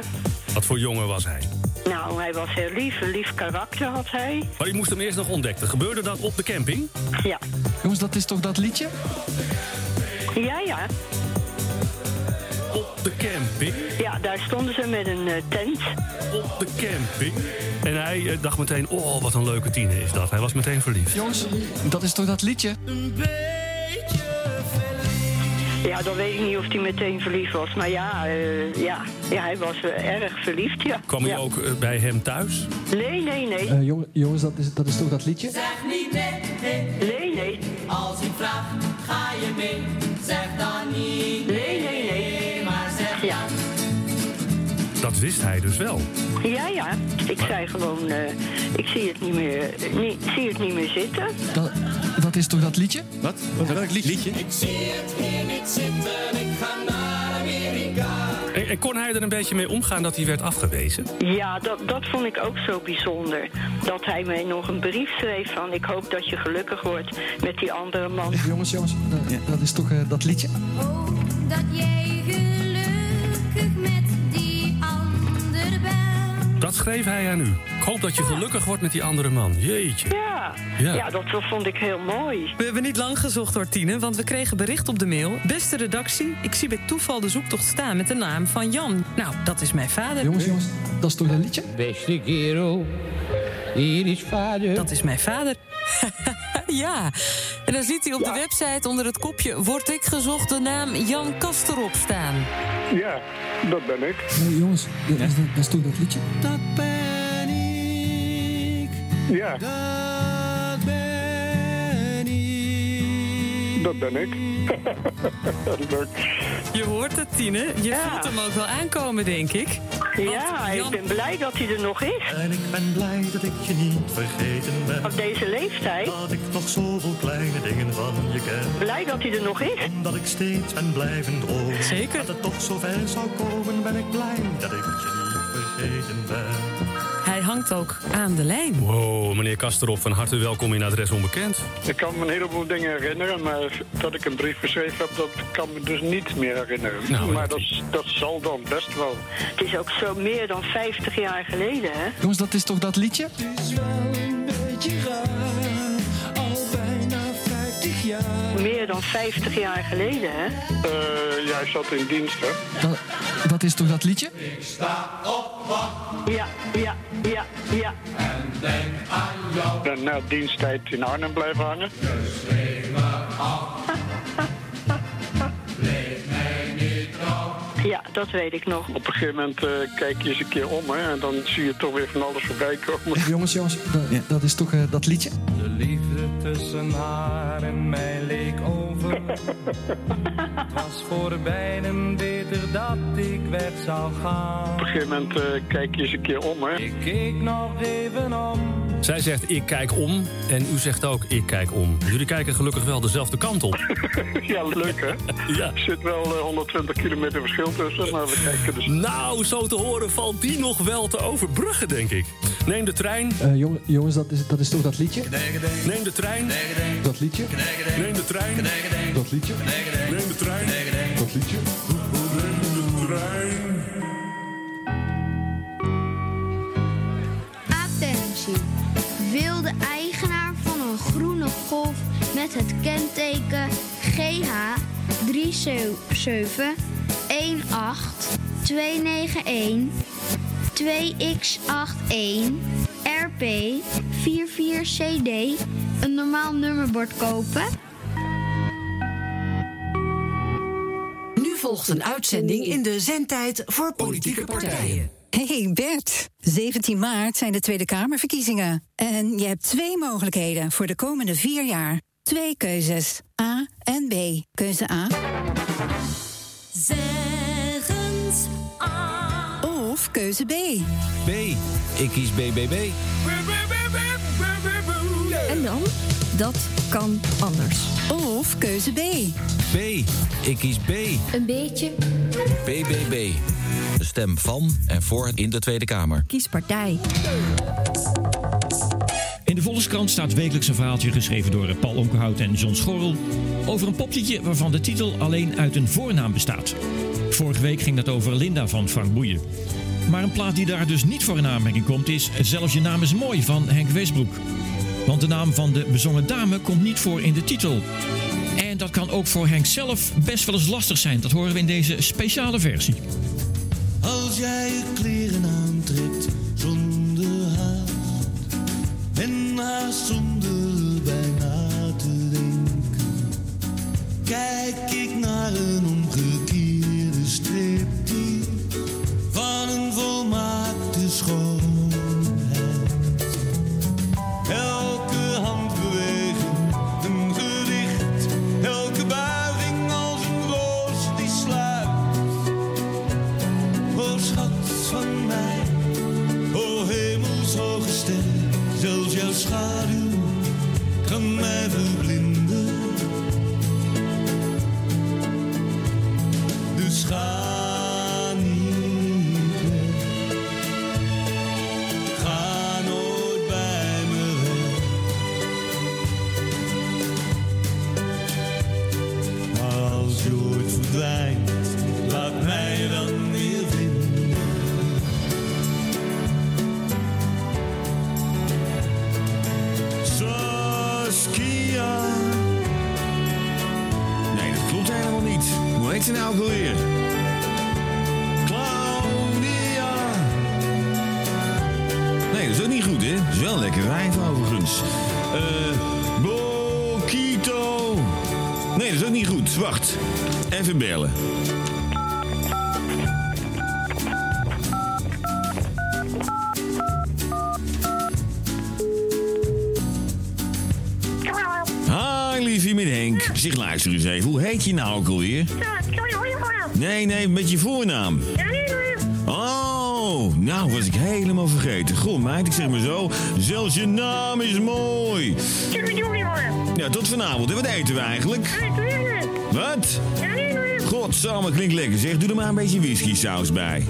Wat voor jongen was hij? nou, hij was heel lief. Een lief karakter had hij. Maar u moest hem eerst nog ontdekken. Gebeurde dat op de camping? Ja. Jongens, dat is toch dat liedje? Ja, ja. Op de camping? Ja, daar stonden ze met een eh, tent. Op de camping? En hij eh, dacht meteen, oh, wat een leuke Tine is dat. Hij was meteen verliefd. Jongens, dat is toch dat liedje? Ja, dan weet ik niet of hij meteen verliefd was. Maar ja, eh, ja. ja hij was erg verliefd, ja. Kwam ja. ook eh, bij hem thuis? Nee, nee, nee. Eh, jong- jongens, dat is, dat is toch dat liedje? Zeg niet nee, nee. Nee, nee. Als ik vraag, ga je mee? Zeg dan niet ja. Dat wist hij dus wel. Ja, ja. Ik zei gewoon, eh, ik zie het niet meer, eh, niet, zie het niet meer zitten. Dat, dat is toch dat liedje? Wat? Welk liedje? Ik zie het hier niet zitten, ik ga naar Amerika. En, en kon hij er een beetje mee omgaan dat hij werd afgewezen? Ja, dat, dat vond ik ook zo bijzonder. Dat hij mij nog een brief schreef van... ik hoop dat je gelukkig wordt met die andere man. Jongens, jongens, dat, dat is toch eh, dat liedje? Dat jij Dat schreef hij aan u. Ik hoop dat je gelukkig wordt met die andere man. Jeetje. Ja, Ja. ja. dat vond ik heel mooi. We hebben niet lang gezocht hoor, Tine, want we kregen bericht op de mail. Beste redactie, ik zie bij toeval de zoektocht staan met de naam van Jan. Nou, dat is mijn vader. Jongens, jongens, dat is toch dat liedje? Beste kerel, hier is vader. Dat is mijn vader. Ja, en dan ziet hij op de website onder het kopje... Word ik gezocht de naam Jan Kasterop staan. Ja, dat ben ik. Jongens, dat, is, dat is toch dat liedje? Dat ben ik. Ja, Dat ben ik. dat ben ik. Leuk. Je hoort het, Tine. Je voelt hem ook wel aankomen, denk ik. Ja, ik ben blij dat hij er nog is. En ik ben blij dat ik je niet vergeten ben. Op deze leeftijd. Dat ik nog zoveel kleine dingen van je ken. Blij dat hij er nog is. Omdat ik steeds ben blijven dromen. Zeker. Dat het toch zover zou komen, ben ik blij dat ik je niet vergeten ben. Hangt ook aan de lijn. Wow, meneer Kasterop, van harte welkom in Adres Onbekend. Ik kan me een heleboel dingen herinneren, maar dat ik een brief geschreven heb, dat kan me dus niet meer herinneren. Nou, maar dat, dat zal dan best wel. Het is ook zo meer dan 50 jaar geleden, hè? Jongens, dat is toch dat liedje? is wel een beetje raar, Meer dan 50 jaar geleden, hè? Eh, jij zat in dienst, hè? Dat, dat is toch dat liedje? Sta op, wacht Ja, ja, ja, ja. en denk aan jou. Ben na diensttijd in Arnhem blijven hangen. Me af. Ja, dat weet ik nog. Op een gegeven moment eh, kijk je eens een keer om, hè? En dan zie je toch weer van alles voorbij komen. Jongens, jongens, dat, dat is toch eh, dat liedje? De liefde tussen haar en mij leek over. Het was voor beiden beter dat ik weg zou gaan. Op een gegeven moment eh, kijk je eens een keer om, hè? Ik keek nog even om. Zij zegt, ik kijk om. En u zegt ook, ik kijk om. Jullie kijken gelukkig wel dezelfde kant op. ja, leuk, hè? Ja. Er zit wel eh, 120 kilometer verschil tussen, maar we kijken dus... Nou, zo te horen valt die nog wel te overbruggen, denk ik. Neem de trein. Eh, jong- jongens, dat is, dat is toch dat liedje? Neem de trein. Dat liedje? Neem de trein. Dat liedje? Neem de trein. Dat liedje? Neem de trein. Wil de eigenaar van een groene golf met het kenteken GH 37291 2X81 RP 44CD een normaal nummerbord kopen? Nu volgt een uitzending in de zendtijd voor politieke partijen. Hey Bert, 17 maart zijn de Tweede Kamerverkiezingen. En je hebt twee mogelijkheden voor de komende vier jaar. twee keuzes. A en B. Keuze A. Zeggens A. Of keuze B. B. Ik kies BBB. En dan? Dat kan anders. Of keuze B. B. Ik kies B. Een beetje. BBB. De stem van en voor in de Tweede Kamer. Kies partij. In de Volkskrant staat wekelijks een verhaaltje geschreven door Paul Onkenhout en John Schorrel over een poppietje waarvan de titel alleen uit een voornaam bestaat. Vorige week ging dat over Linda van Frank Boeien. Maar een plaat die daar dus niet voor in aanmerking komt is Zelfs je naam is mooi van Henk Westbroek. Want de naam van de bezongen dame komt niet voor in de titel. En dat kan ook voor Henk zelf best wel eens lastig zijn. Dat horen we in deze speciale versie. Als jij je kleren aantrekt zonder haast en haast zonder bijna te denken, kijk ik Even bellen. Hi, liefie met Henk. Zeg, luister eens even. Hoe heet je nou ook alweer? Nee, nee, met je voornaam. Oh, nou was ik helemaal vergeten. Goh, meid, ik zeg maar zo. Zelfs je naam is mooi. Ja, tot vanavond. En wat eten we eigenlijk? Wat? Godsamme, klinkt lekker zeg. Doe er maar een beetje whisky saus bij.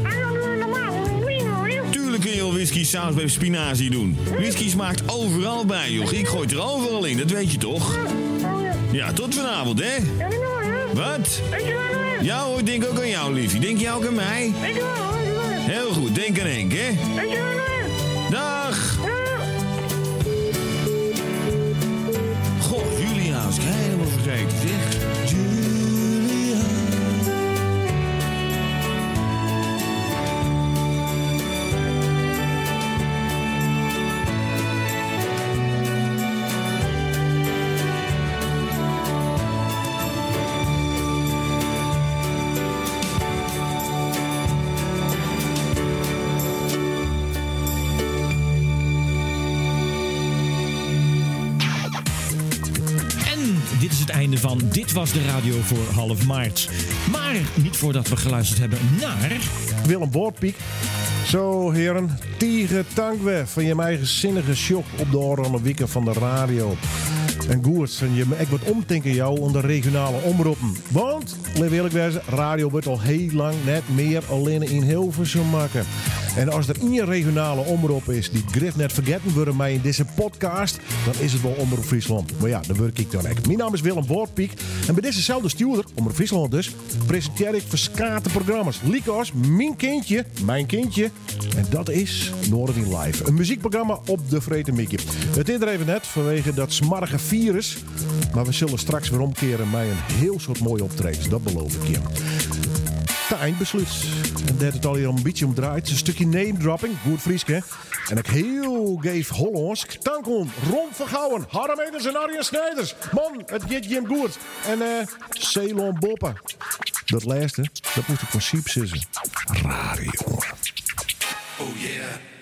Tuurlijk kun je wel whisky saus bij spinazie doen. Whisky smaakt overal bij, joh. Ik gooi er overal in, dat weet je toch? Ja, tot vanavond, hè? Wat? Ja hoor, ik denk ook aan jou, liefie. Denk jij ook aan mij? Heel goed, denk aan Henk, hè? Dit Was de Radio voor half maart. Maar niet voordat we geluisterd hebben naar... Willem Boortpiek. Zo, heren. Tegen tankwe van je eigen zinnige shock op de oranje wieken van de radio. En je ik wat omdenken jou onder regionale omroepen. Want, laat eerlijk radio wordt al heel lang net meer alleen in Hilversum maken. En als er één regionale omroep is die grif net vergeten worden mij in deze podcast, dan is het wel Omroep Friesland. Maar ja, daar werk ik dan echt. Mijn naam is Willem Boortpiek en bij dezezelfde stuurder, Omroep Friesland dus, presenteer ik verskate programma's. Liekos, Mijn Kindje, Mijn Kindje. En dat is Noordin Live. Een muziekprogramma op de Vreten Mickey. Het is er even net vanwege dat smarrige virus. Maar we zullen straks weer omkeren met een heel soort mooie optredens. Dat beloof ik je. Eindbesluit. En dat het al hier een beetje om draait. Een stukje name dropping. Goed Frieske. En ik heel geef Hollandsk. Tankon, Ron Vergouwen, Harm en Arjen Snijders. Man, het gaat hem goed. En eh, Ceylon Boppen. Dat laatste, dat moet ik van Siep. Radio. Oh yeah.